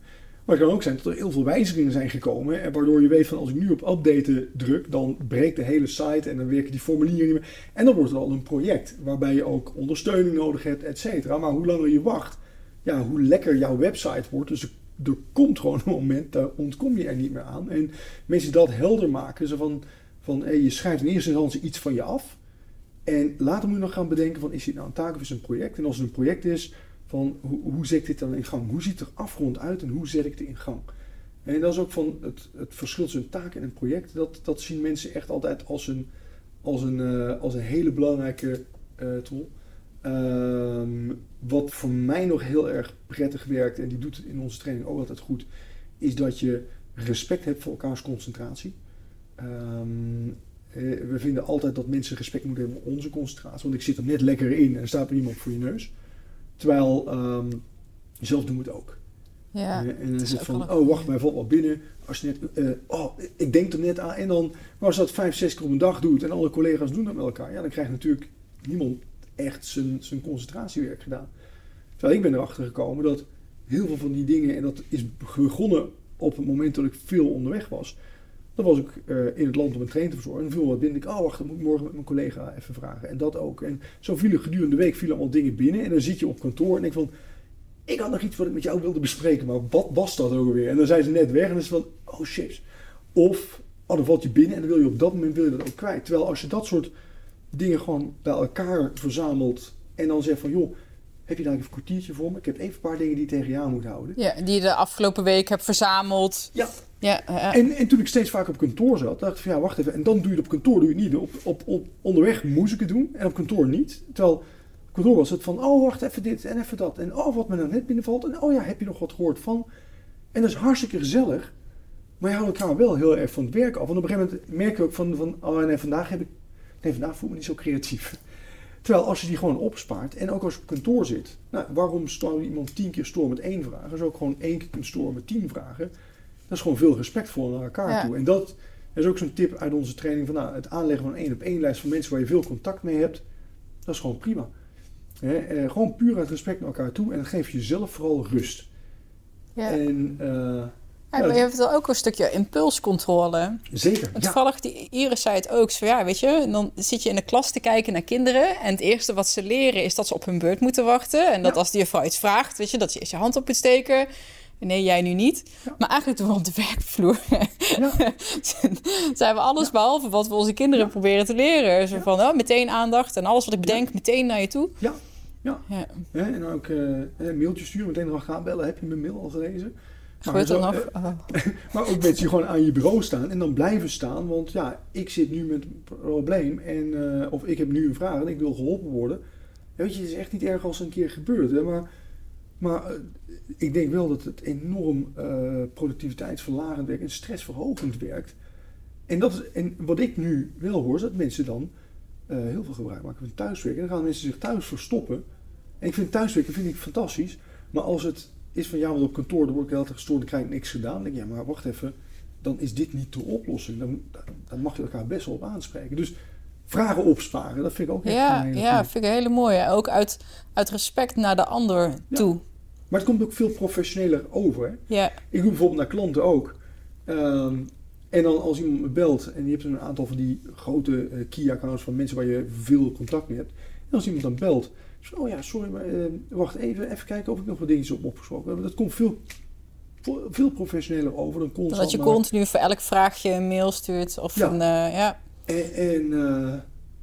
Maar het kan ook zijn dat er heel veel wijzigingen zijn gekomen. En waardoor je weet van als ik nu op updaten druk, dan breekt de hele site en dan werken die formulieren niet meer. En dan wordt het al een project waarbij je ook ondersteuning nodig hebt, et cetera. Maar hoe langer je wacht, ja, hoe lekker jouw website wordt. Dus er, komt gewoon een moment, daar ontkom je er niet meer aan. En mensen dat helder maken, zo van, van hey, je schrijft in eerste instantie iets van je af. En later moet je nog gaan bedenken van is dit nou een taak of is het een project? En als het een project is, van hoe, hoe zet ik dit dan in gang? Hoe ziet er afgrond uit en hoe zet ik het in gang? En dat is ook van het, het verschil tussen een taak en een project. Dat, dat zien mensen echt altijd als een, als een, uh, als een hele belangrijke uh, tool. Um, wat voor mij nog heel erg prettig werkt, en die doet in onze training ook altijd goed, is dat je respect hebt voor elkaars concentratie. Um, we vinden altijd dat mensen respect moeten hebben voor onze concentratie, want ik zit er net lekker in en staat er iemand voor je neus. Terwijl um, zelf doen we het ook. ja, en dan is het van, oh wacht, mij valt wat binnen. Als je net, uh, oh, ik denk er net aan. En dan, maar als dat vijf, zes keer op een dag doet en alle collega's doen dat met elkaar, ja, dan krijgt natuurlijk niemand echt zijn, zijn concentratiewerk gedaan. Terwijl ik ben erachter gekomen dat heel veel van die dingen, en dat is begonnen op het moment dat ik veel onderweg was. Dan was ik uh, in het land om een train te verzorgen. En viel wat binnen. Ik, oh wacht, dat moet ik morgen met mijn collega even vragen. En dat ook. En zo vielen gedurende de week vielen allemaal dingen binnen. En dan zit je op kantoor en denk van, ik had nog iets wat ik met jou wilde bespreken. Maar wat was dat ook weer? En dan zijn ze net weg en dan is het van, oh shit. Of, oh dan valt je binnen en dan wil je op dat moment wil je dat ook kwijt. Terwijl als je dat soort dingen gewoon bij elkaar verzamelt. En dan zegt van, joh, heb je daar even een kwartiertje voor me? Ik heb even een paar dingen die ik tegen jou moet houden. Ja, die je de afgelopen week hebt verzameld. Ja. Ja uh, en, en toen ik steeds vaker op kantoor zat, dacht ik van ja, wacht even. En dan doe je het op kantoor, doe je het niet. Op, op, op, onderweg moest ik het doen en op kantoor niet. Terwijl op kantoor was het van, oh wacht even dit en even dat. En oh, wat me nou net binnenvalt. En oh ja, heb je nog wat gehoord van? En dat is hartstikke gezellig. Maar je houdt elkaar wel heel erg van het werk af. Want op een gegeven moment merk je ook van, van oh nee, vandaag heb ik, nee, vandaag voel ik me niet zo creatief. Terwijl als je die gewoon opspaart en ook als je op kantoor zit, nou, waarom zou iemand tien keer storen met één vraag? Als je ook gewoon één keer kunt storen met tien vragen, dat is gewoon veel respectvol naar elkaar toe. En dat is ook zo'n tip uit onze training van nou, het aanleggen van een één op één lijst van mensen waar je veel contact mee hebt, dat is gewoon prima. eh, gewoon puur uit respect naar elkaar toe en dan geef je jezelf vooral rust. Ja. En uh, ja, maar je hebt wel ook een stukje impulscontrole. Zeker. En toevallig, ja. die Iris zei het ook. Zo, ja, weet je, dan zit je in de klas te kijken naar kinderen. En het eerste wat ze leren is dat ze op hun beurt moeten wachten. En dat als de juffrouw iets vraagt, weet je, dat je eerst je hand op moet steken. Nee, jij nu niet. Ja. Maar eigenlijk doen we op de werkvloer. Ja. zijn we alles behalve wat we onze kinderen proberen te leren. Zo van, oh, meteen aandacht en alles wat ik bedenk, meteen naar je toe. Ja, ja. en ook uh, mailtjes sturen, meteen nog gaan bellen. Heb je mijn mail al gelezen? Maar, zo, nog? Oh. maar ook mensen die gewoon aan je bureau staan en dan blijven staan. Want ja, ik zit nu met een probleem en, uh, of ik heb nu een vraag en ik wil geholpen worden. weet je, het is echt niet erg als het een keer gebeurt. Hè? Maar, maar uh, ik denk wel dat het enorm uh, productiviteitsverlagend werkt en stressverhogend werkt. En, dat is, en wat ik nu wel hoor, is dat mensen dan heel veel gebruik maken van thuiswerken. En dan gaan mensen zich thuis verstoppen. En ik vind thuiswerken vind ik fantastisch. Maar als het is van ja, want op kantoor dan word ik altijd gestoord, dan krijg ik niks gedaan. Dan denk ik, ja, maar wacht even, dan is dit niet de oplossing. Dan, dan mag je elkaar best wel op aanspreken. Dus vragen opsparen, dat vind ik ook echt Ja, ja vind ik een hele mooie. Ook uit, uit respect naar de ander toe. Maar het komt ook veel professioneler over. Ja. Ik doe bijvoorbeeld naar klanten ook. Um, en dan als iemand me belt en je hebt een aantal van die grote uh, key-accounts van mensen waar je veel contact mee hebt. En als iemand dan belt, oh ja, sorry, maar uh, wacht even, even kijken of ik nog wat dingetjes op opgesproken Dat komt veel, veel professioneler over dan constant. Dat je continu voor elk vraagje een mail stuurt of ja. een, uh, ja. En, en uh,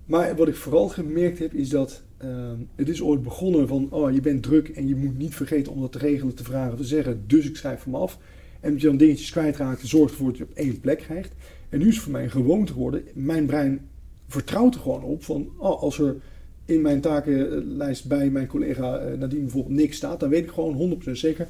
maar wat ik vooral gemerkt heb is dat het is ooit begonnen van, oh je bent druk en je moet niet vergeten om dat te regelen, te vragen, te zeggen. Dus ik schrijf hem af. En dat je dan dingetjes kwijtraakt, zorgt ervoor dat je op één plek krijgt. En nu is het voor mij een gewoonte geworden. Mijn brein vertrouwt er gewoon op van, oh, als er in mijn takenlijst bij mijn collega uh, Nadine bijvoorbeeld niks staat, dan weet ik gewoon 100% zeker.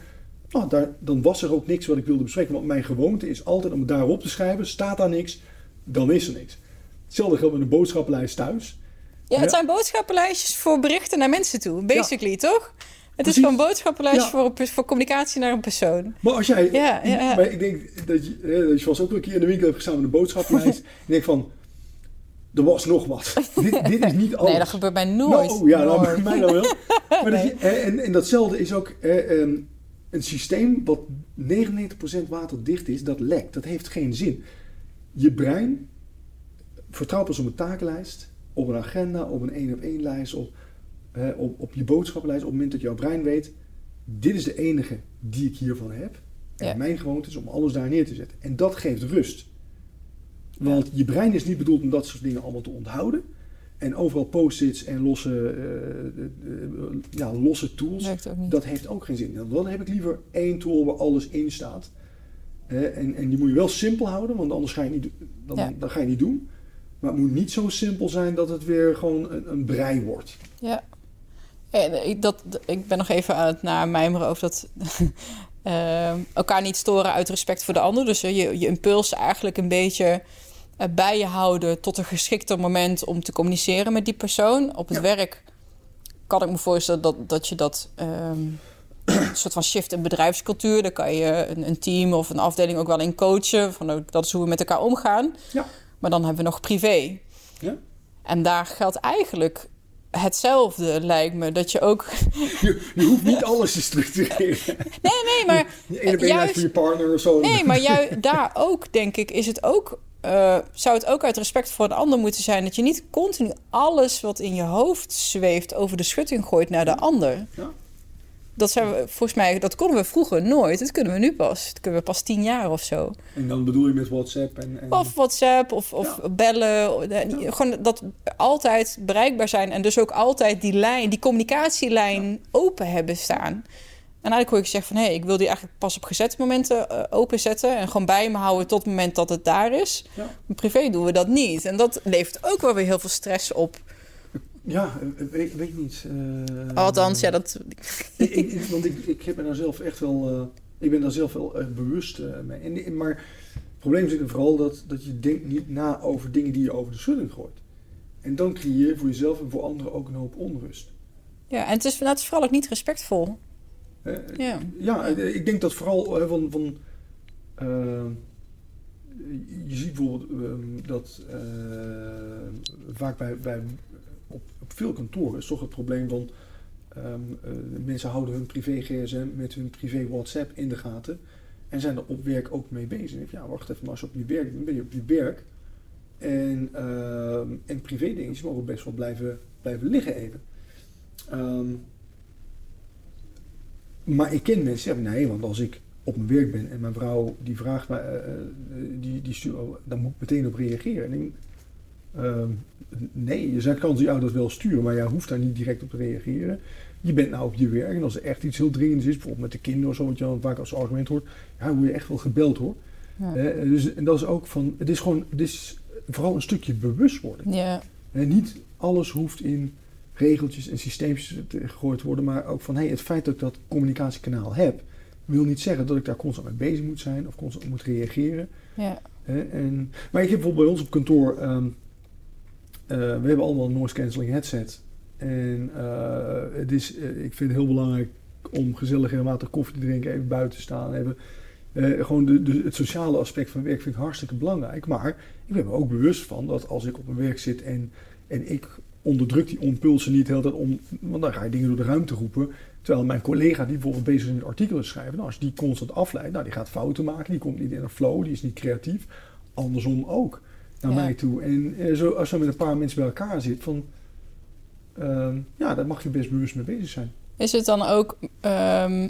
Nou, daar, dan was er ook niks wat ik wilde bespreken. Want mijn gewoonte is altijd om daarop te schrijven. Staat daar niks, dan is er niks. Hetzelfde geldt met een boodschappenlijst thuis. Ja, het zijn boodschappenlijstjes voor berichten naar mensen toe, basically, toch? Het Precies. is gewoon een boodschappenlijst ja. voor, voor communicatie naar een persoon. Maar als jij... Ja, ja, Maar ik denk dat je, dat je zoals ook een keer in de winkel hebt gestaan met een boodschappenlijst. en denk van, er was nog wat. dit, dit, is niet alles. Nee, dat gebeurt mij nooit. Nou, ja, nou, bij mij dan wel. Maar nee. dat je, en, en datzelfde is ook eh, um, een systeem wat 99% waterdicht is, dat lekt. Dat heeft geen zin. Je brein vertrouwt pas op een takenlijst, op een agenda, op een één op één lijst, op, op, op je boodschappenlijst. Op het moment dat jouw brein weet, dit is de enige die ik hiervan heb. En ja. mijn gewoonte is om alles daar neer te zetten. En dat geeft rust. Want je brein is niet bedoeld om dat soort dingen allemaal te onthouden. En overal post-its en losse, uh, uh, ja, losse tools, dat heeft ook geen zin. Dan heb ik liever één tool waar alles in staat. en, en die moet je wel simpel houden, want anders ga je niet, dan, ja. dan ga je niet doen. Maar het moet niet zo simpel zijn dat het weer gewoon een, een brei wordt. Ja. En ik, dat, ik ben nog even aan het naar mijmeren over dat uh, elkaar niet storen uit respect voor de ander. Dus je, je impuls eigenlijk een beetje bij je houden tot een geschikter moment om te communiceren met die persoon. Op het ja. werk kan ik me voorstellen dat, dat je dat um, een soort van shift in bedrijfscultuur. Daar kan je een, een, team of een afdeling ook wel in coachen. Van, dat is hoe we met elkaar omgaan. Ja. Maar dan hebben we nog privé. Ja. En daar geldt eigenlijk hetzelfde, lijkt me. Dat je ook. Je, je hoeft niet alles te structureren. Nee, nee, maar. Je, juist, voor je partner of zo. Nee, maar juist daar ook, denk ik, is het ook. Uh, zou het ook uit respect voor de ander moeten zijn dat je niet continu alles wat in je hoofd zweeft over de schutting gooit naar de ander. Ja. Dat zijn we, volgens mij, dat konden we vroeger nooit. Dat kunnen we nu pas. Dat kunnen we pas tien jaar of zo. En dan bedoel je met WhatsApp en... en... Of WhatsApp of, of Ja. bellen. Ja. Gewoon dat altijd bereikbaar zijn. En dus ook altijd die lijn, die communicatielijn open hebben staan. En eigenlijk hoor ik zeggen van... hé, ik wil die eigenlijk pas op gezette momenten eh, openzetten... en gewoon bij me houden tot het moment dat het daar is. Maar privé doen we dat niet. En dat levert ook wel weer heel veel stress op. Ja, eh, weet, weet ik niet. eh, Althans, ja, dat... ik, ik- ik- want ik, ik heb me daar zelf echt wel... eh, ik ben daar zelf wel bewust eh, mee. En, en- maar het probleem zit er vooral dat, dat je denkt niet na over dingen die je over de schutting gooit. En dan creëer je voor jezelf en voor anderen ook een hoop onrust. Ja, en het is, nou, het is vooral ook niet respectvol. Ja. Ja, ik denk dat vooral van. van je ziet bijvoorbeeld ehm, dat eh, vaak bij, bij op, veel kantoren is toch het probleem van. ehm, eh, mensen houden hun privé GSM met hun privé WhatsApp in de gaten. En zijn er op werk ook mee bezig. En Ja, wacht even, maar als je op je werk bent, ben je op je werk. En, ehm en privé dingetjes mogen best wel blijven, blijven liggen even. Ehm, maar ik ken mensen die zeggen, nee, want als ik op mijn werk ben en mijn vrouw die vraagt mij, eh, eh, die, die stuurt, oh, dan moet ik meteen op reageren. En nee, je kan jou dat wel sturen, maar jij hoeft daar niet direct op te reageren. Je bent nou op je werk en als er echt iets heel dringends is, bijvoorbeeld met de kinderen of zo, wat je dan vaak als argument hoort, ja, dan word je echt wel gebeld hoor. Ja. Eh, dus, en dat is ook van, het is gewoon, het is vooral een stukje bewustwording. Ja, En niet alles hoeft in regeltjes en systeempjes te- gegooid te worden, maar ook van hey, het feit dat ik dat communicatiekanaal heb, wil niet zeggen dat ik daar constant mee bezig moet zijn of constant moet reageren. ja. En, maar ik heb bijvoorbeeld bij ons op kantoor, ehm, eh, we hebben allemaal een noise cancelling headset. En eh, het is, eh, ik vind het heel belangrijk om gezellig en matig koffie te drinken, even buiten te staan. Even, eh, gewoon de, het sociale aspect van werk vind ik hartstikke belangrijk. Maar ik ben me ook bewust van dat als ik op mijn werk zit en, en ik onderdruk die impulsen niet tijd om, want dan ga je dingen door de ruimte roepen. Terwijl mijn collega die bijvoorbeeld bezig is met artikelen schrijven, nou, als die constant afleidt, nou, die gaat fouten maken, die komt niet in een flow, die is niet creatief. Andersom ook naar Ja. mij toe. En eh, zo, als je met een paar mensen bij elkaar zit, van, ehm, ja, daar mag je best bewust mee bezig zijn. Is het dan ook ehm,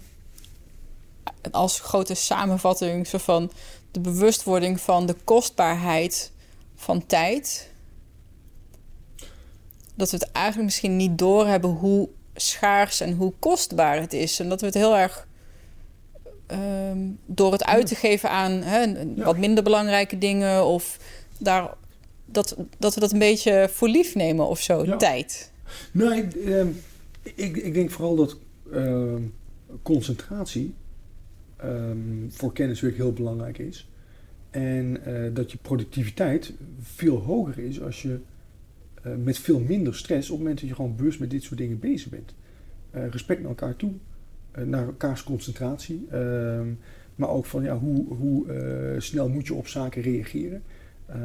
als grote samenvatting zo van de bewustwording van de kostbaarheid van tijd? Dat we het eigenlijk misschien niet doorhebben hoe schaars en hoe kostbaar het is. En dat we het heel erg ehm, door het uit te geven aan hè, wat minder belangrijke dingen of daar, dat, dat we dat een beetje voor lief nemen of zo, Ja. tijd. Nee, ehm, ik, ik denk vooral dat ehm, concentratie ehm, voor kenniswerk heel belangrijk is. En eh, dat je productiviteit veel hoger is als je eh, met veel minder stress op het moment dat je gewoon bewust met dit soort dingen bezig bent. Eh, respect naar elkaar toe, naar elkaars concentratie, maar ook van ja, hoe, hoe snel moet je op zaken reageren. Eh,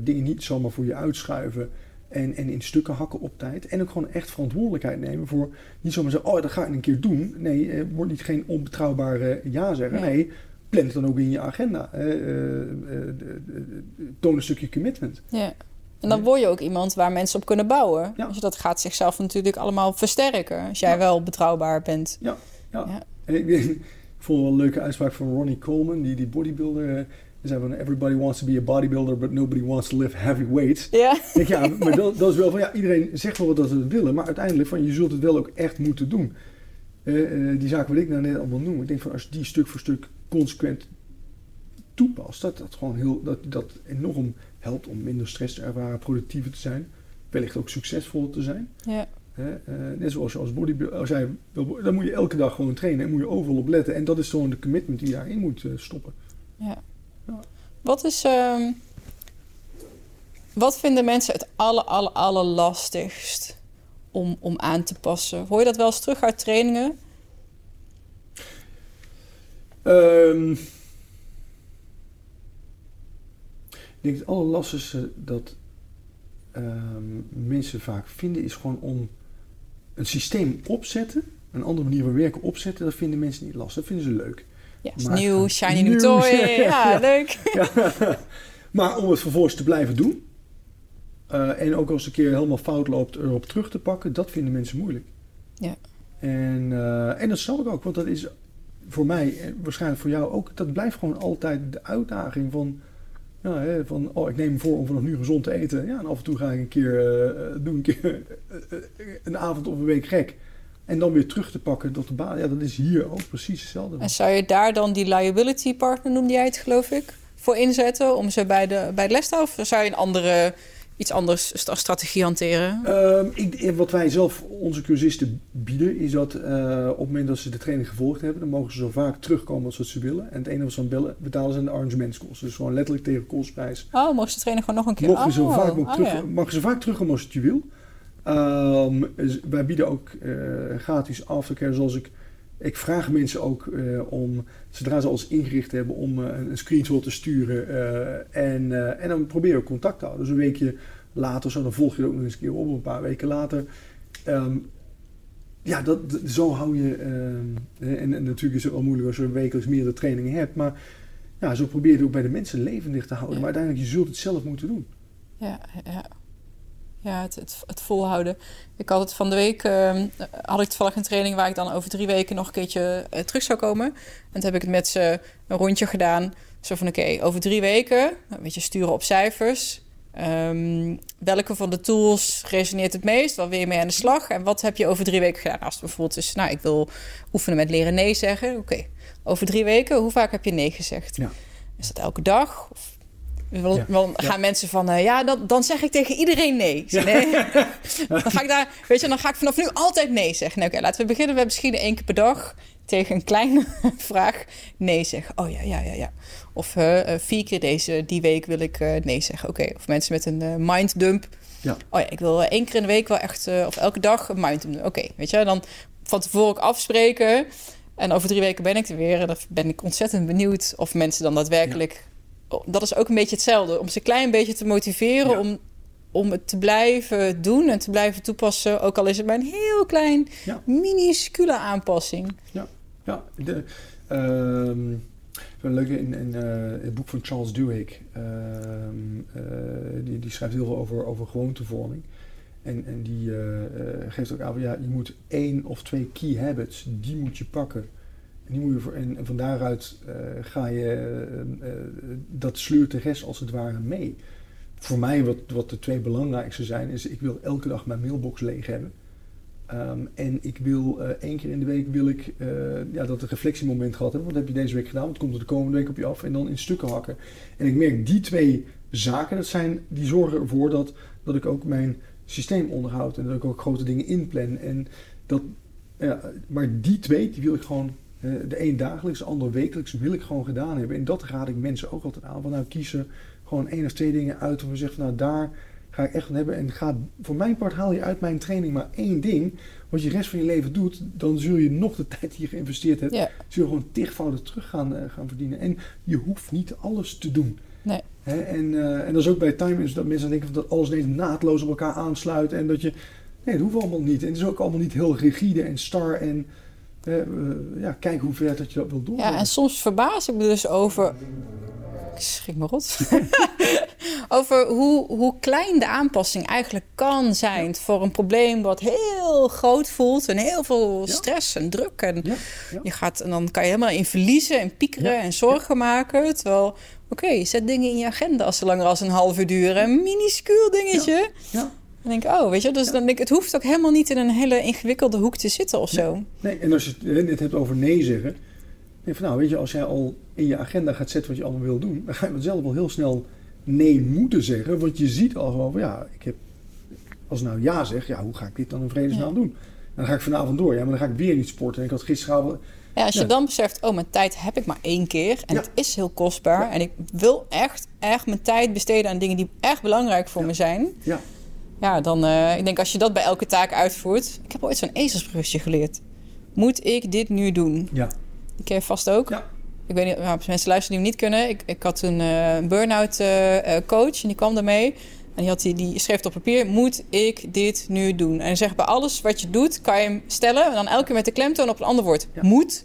dingen niet zomaar voor je uitschuiven en, en in stukken hakken op tijd. En ook gewoon echt verantwoordelijkheid nemen voor niet zomaar zeggen, oh dat ga ik een keer doen. Nee, eh, word niet geen onbetrouwbare ja zeggen. Ja. Nee, plan het dan ook in je agenda. Eh, eh, eh, de- toon een stukje commitment. Ja. En dan word je ook iemand waar mensen op kunnen bouwen. Ja. Dus dat gaat zichzelf natuurlijk allemaal versterken. Als jij Ja. wel betrouwbaar bent. Ja. Ja. En ik, ik vond wel een leuke uitspraak van Ronnie Coleman, die, die bodybuilder. Zei van, everybody wants to be a bodybuilder, but nobody wants to lift heavy weights. Ja. Denk, ja, maar dat, dat is wel van, ja, iedereen zegt wel dat ze het willen, maar uiteindelijk van, je zult het wel ook echt moeten doen. Eh, eh, die zaken wat ik nou net allemaal noem, ik denk van, als je die stuk voor stuk consequent toepast, dat dat gewoon heel, dat dat enorm helpt om minder stress te ervaren, productiever te zijn, wellicht ook succesvoller te zijn. ja. Eh, net zoals je als bodybuilder, als jij, wil- dan moet je elke dag gewoon trainen en moet je overal op letten. En dat is gewoon de commitment die je daarin moet stoppen. Wat is... ehm, wat vinden mensen het aller, aller, lastigst om, om aan te passen? Hoor je dat wel eens terug uit trainingen? Ehm, ik denk het allerlastigste dat ehm, mensen vaak vinden is gewoon om een systeem opzetten, een andere manier van werken opzetten, dat vinden mensen niet lastig. Dat vinden ze leuk. Ja, is Maar- nieuw, shiny new Nieuw, toy. ja, Ja, ja. leuk. Ja. maar om het vervolgens te blijven doen, eh, en ook als een keer helemaal fout loopt, erop terug te pakken, dat vinden mensen moeilijk. Ja. En, uh, en dat snap ik ook, want dat is voor mij en waarschijnlijk voor jou ook. Dat blijft gewoon altijd de uitdaging van. Ja, hè, van oh, ik neem me voor om vanaf nu gezond te eten. Ja, en af en toe ga ik een keer, uh, doe een keer een avond of een week gek. En dan weer terug te pakken tot de baan. Ja, dat is hier ook precies hetzelfde. En zou je daar dan die liability partner, noemde jij het geloof ik, voor inzetten om ze bij de, bij de les te Of zou je een andere iets anders als strategie hanteren? Ehm, ik, wat wij zelf onze cursisten bieden, is dat uh, op het moment dat ze de training gevolgd hebben, dan mogen ze zo vaak terugkomen als ze willen. En het enige wat ze dan betalen zijn de arrangementskosten. Dus gewoon letterlijk tegen kostprijs. Oh, mogen ze trainen gewoon nog een keer? Mogen oh, zo vaak oh, terug, ja. mogen ze vaak terugkomen als je wil. Um, wij bieden ook uh, gratis aftercare, zoals ik ik vraag mensen ook uh, om, zodra ze alles ingericht hebben, om uh, een screenshot te sturen. En, en dan proberen we contact te houden. Dus een weekje later, zo, dan volg je het ook nog eens een keer op, een paar weken later. Um, ja, dat, zo hou je. Um, en, en, natuurlijk is het wel moeilijk als je wekelijks meerdere trainingen hebt. Maar ja, zo probeer je het ook bij de mensen levendig te houden. Ja. Maar uiteindelijk, je zult het zelf moeten doen. Ja, ja ja, het, het, het, volhouden. Ik had het van de week, uh, had ik toevallig een training waar ik dan over drie weken nog een keertje uh, terug zou komen. En toen heb ik het met ze een rondje gedaan. Zo van oké, over drie weken, een beetje sturen op cijfers. Um, welke van de tools resoneert het meest? Wat wil je mee aan de slag? En wat heb je over drie weken gedaan? Als het bijvoorbeeld is, nou, ik wil oefenen met leren nee zeggen. Oké, over drie weken, hoe vaak heb je nee gezegd? Ja. Is dat elke dag? Of dan ja. gaan mensen van, uh, ja, dan, dan zeg ik tegen iedereen nee. nee. dan ga ik daar, weet je, dan ga ik vanaf nu altijd nee zeggen. Nee, Oké, laten we beginnen met misschien één keer per dag tegen een kleine vraag nee zeggen. Oh ja, ja, ja, ja. Of uh, vier keer deze, die week wil ik uh, nee zeggen. Oké, of mensen met een mind dump. Ja. Oh ja, ik wil één keer in de week wel echt, of elke dag een mind dump. Oké, weet je, dan van tevoren ook afspreken. En over drie weken ben ik er weer. En dan ben ik ontzettend benieuwd of mensen dan daadwerkelijk dat is ook een beetje hetzelfde. Om ze een klein beetje te motiveren om, om het te blijven doen en te blijven toepassen. Ook al is het maar een heel klein, ja. minuscule aanpassing. Ja, ja. De, uh, een leuke in, in uh, het boek van Charles Duhigg. Uh, die, die schrijft heel veel over, over gewoontevorming. En, en die eh, geeft ook aan, ja, je moet één of twee key habits, die moet je pakken en, die moet je en, van daaruit uh, ga je, uh, dat sleurt de rest als het ware mee. Voor mij, wat, wat de twee belangrijkste zijn, is ik wil elke dag mijn mailbox leeg hebben. Um, en ik wil uh, één keer in de week wil ik ja, dat een reflectiemoment gehad hebben. Wat heb je deze week gedaan? Wat komt er de komende week op je af? En dan in stukken hakken. En ik merk die twee zaken, dat zijn, die zorgen ervoor dat, dat ik ook mijn systeem onderhoud. En dat ik ook grote dingen inplan. En dat, ja, maar die twee, die wil ik gewoon eh, de een dagelijks, de ander wekelijks wil ik gewoon gedaan hebben. En dat raad ik mensen ook altijd aan. Van nou kiezen gewoon één of twee dingen uit. Of zeggen van nou daar ga ik echt van hebben. En ga, voor mijn part haal je uit mijn training maar één ding. Wat je de rest van je leven doet. Dan zul je nog de tijd die je geïnvesteerd hebt. Ja. Zul je gewoon tigvoudig terug gaan, uh, gaan verdienen. En je hoeft niet alles te doen. Nee. en, uh, en dat is ook bij timings dat mensen denken dat alles ineens naadloos op elkaar aansluit. En dat je... Nee, dat hoeft allemaal niet. En het is ook allemaal niet heel rigide en star en ja, kijk hoe ver dat je dat wil doen. Ja, en soms verbaas ik me dus over. Ik schrik me rot. over hoe, hoe klein de aanpassing eigenlijk kan zijn voor een probleem wat heel groot voelt en heel veel stress en druk. En, Je gaat, en dan kan je helemaal in verliezen en piekeren en zorgen maken. Terwijl, oké, zet dingen in je agenda als ze langer als een half uur duren. Een minuscuul dingetje. ja. Dan denk ik, oh, weet je, dus dan denk ik, het hoeft ook helemaal niet in een hele ingewikkelde hoek te zitten of zo. Nee, en als je het hebt over nee zeggen, denk van nou, weet je, als jij al in je agenda gaat zetten wat je allemaal wil doen, dan ga je zelf wel heel snel nee moeten zeggen, want je ziet al gewoon van ja, ik heb, als ik nou ja zeg, ja, hoe ga ik dit dan in vredesnaam ja. doen? Dan ga ik vanavond door, ja, maar dan ga ik weer niet sporten. En ik had gisteravond... Ja, als je dan beseft, oh, mijn tijd heb ik maar één keer. En het is heel kostbaar. En ik wil echt, echt mijn tijd besteden aan dingen die echt belangrijk voor me zijn. Ja ja, dan, uh, ik denk als je dat bij elke taak uitvoert. Ik heb ooit zo'n ezelsbrugje geleerd. Moet ik dit nu doen? Ja. Die ken je vast ook. Ja. Ik weet niet, nou, mensen luisteren die hem niet kunnen. Ik, ik had een uh, burn-out uh, coach en die kwam daarmee. En die, had die, die schreef het op papier: Moet ik dit nu doen? En zeg bij alles wat je doet, kan je hem stellen. En dan elke keer met de klemtoon op een ander woord. Ja. Moet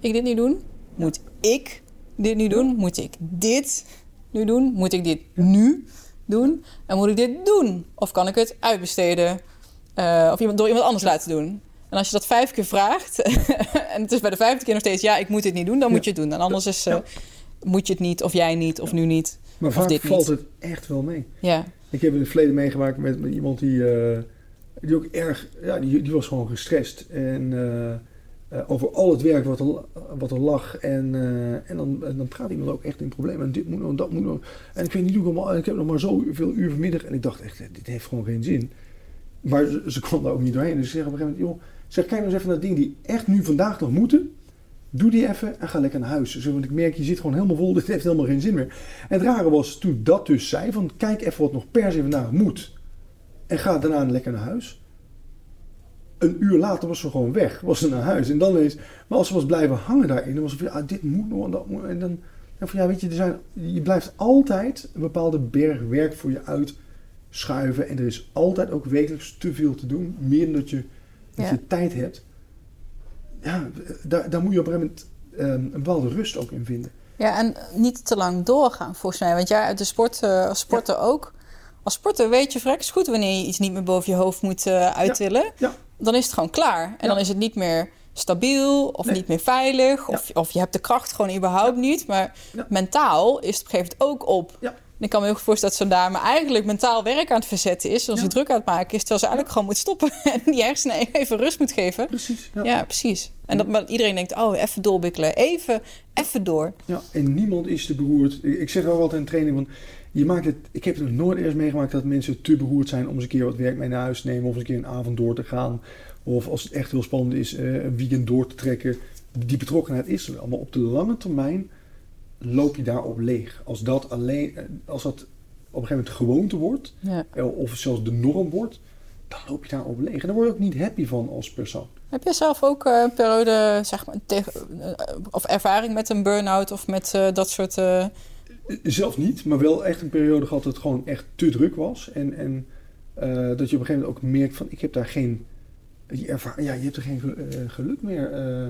ik dit nu doen? Moet ik dit nu doen? Moet ik dit nu doen? Moet ik dit nu doen? En moet ik dit doen? Of kan ik het uitbesteden? Uh, of iemand, door iemand anders laten doen? En als je dat vijf keer vraagt en het is bij de vijfde keer nog steeds ja, ik moet dit niet doen, dan moet je het doen. En anders is, uh, moet je het niet, of jij niet, of nu niet. Maar of vaak dit valt niet. het echt wel mee. Ja, Ik heb in het verleden meegemaakt met, met iemand die, eh, die ook erg, ja, die, die was gewoon gestrest. En eh, eh, over al het werk wat er, wat er lag. En, eh, en, dan, en dan praat iemand ook echt in problemen. En dit moet nog, dat moet nog. En ik weet niet hoe ik ik heb nog maar zoveel uur vanmiddag. En ik dacht echt, dit heeft gewoon geen zin. Maar ze, kwam daar ook niet doorheen. Dus ik zeg op een gegeven moment, joh, zeg, kijk nou eens even naar dingen die echt nu vandaag nog moeten. Doe die even en ga lekker naar huis. Want ik merk, je zit gewoon helemaal vol. Dit heeft helemaal geen zin meer. En het rare was toen dat dus zei: van kijk even wat nog per se vandaag moet. En ga daarna lekker naar huis. Een uur later was ze gewoon weg. Was ze naar huis. En dan is, maar als ze was blijven hangen daarin, dan was ze van ah, dit moet nog en dat moet. En dan, van ja, weet je, er zijn, je blijft altijd een bepaalde berg werk voor je uit schuiven. En er is altijd ook wekelijks te veel te doen. Meer dan dat je, dat Ja. je tijd hebt. Ja, daar, daar moet je op een gegeven moment ehm, een bepaalde rust ook in vinden. Ja, en niet te lang doorgaan volgens mij. Want ja, uit de sport, eh, als sporter ook. Als sporter weet je vreks goed wanneer je iets niet meer boven je hoofd moet eh uittillen. Ja. Dan is het gewoon klaar. En dan is het niet meer stabiel of Nee. niet meer veilig. Of, of je hebt de kracht gewoon überhaupt niet. Maar mentaal is het op een gegeven moment ook op. Ja. En ik kan me heel goed voorstellen dat zo'n dame eigenlijk mentaal werk aan het verzetten is. Als Ja. ze druk aan het maken is. Terwijl ze eigenlijk gewoon moet stoppen. En die hersenen even rust moet geven. Precies. Ja, precies. En dat maar iedereen denkt, oh, even doorbikkelen. Even, even door. Ja, en niemand is te beroerd. Ik zeg wel altijd in training van, je maakt het, ik heb het nog nooit eerst meegemaakt dat mensen te beroerd zijn om eens een keer wat werk mee naar huis te nemen of eens een keer een avond door te gaan. Of als het echt heel spannend is, eh, een weekend door te trekken. Die betrokkenheid is er wel, maar op de lange termijn loop je daarop leeg. Als dat alleen, als dat op een gegeven moment gewoonte wordt, Ja. eh, of zelfs de norm wordt, dan loop je daarop leeg. En daar word je ook niet happy van als persoon. Heb je zelf ook eh, een periode, zeg maar, of ervaring met een burn-out of met dat soort... Zelf niet, maar wel echt een periode gehad dat het gewoon echt te druk was. En, en eh, dat je op een gegeven moment ook merkt van ik heb daar geen. Je, ervaar, ja, je hebt er geen ge- eh, geluk meer. eh,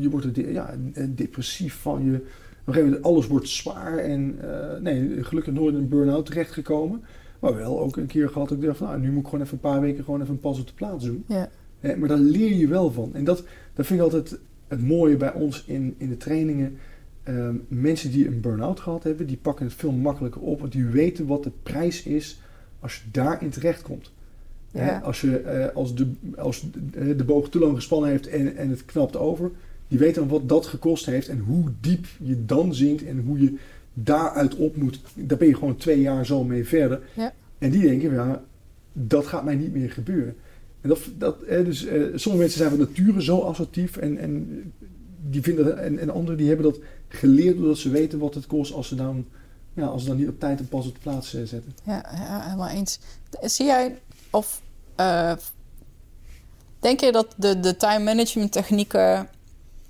je wordt er de- ja, depressief van. Je, op een gegeven moment alles wordt zwaar. En nee, gelukkig nooit in een burn-out terechtgekomen. Maar wel ook een keer gehad dat ik dacht van nou, nu moet ik gewoon even een paar weken gewoon even een pas op de plaats doen. ja. Maar daar leer je wel van. En dat, dat vind ik altijd het mooie bij ons in, in de trainingen. Ehm, mensen die een burn-out gehad hebben, die pakken het veel makkelijker op. Want die weten wat de prijs is als je daarin terechtkomt. Hè, Ja. als je, eh, als, de, als de, de boog te lang gespannen heeft en, en het knapt over. Die weten dan wat dat gekost heeft en hoe diep je dan zinkt en hoe je daaruit op moet. Daar ben je gewoon twee jaar zo mee verder. Ja. En die denken, ja, dat gaat mij niet meer gebeuren. En dat, dat, hè, dus, eh, sommige mensen zijn van nature zo assertief en, en, die vinden, en, en anderen die hebben dat geleerd doordat ze weten wat het kost als ze dan, ja, als ze dan niet op tijd een pas op de plaats eh, zetten. Ja, ja, helemaal eens. Zie jij of eh, denk je dat de, de time management technieken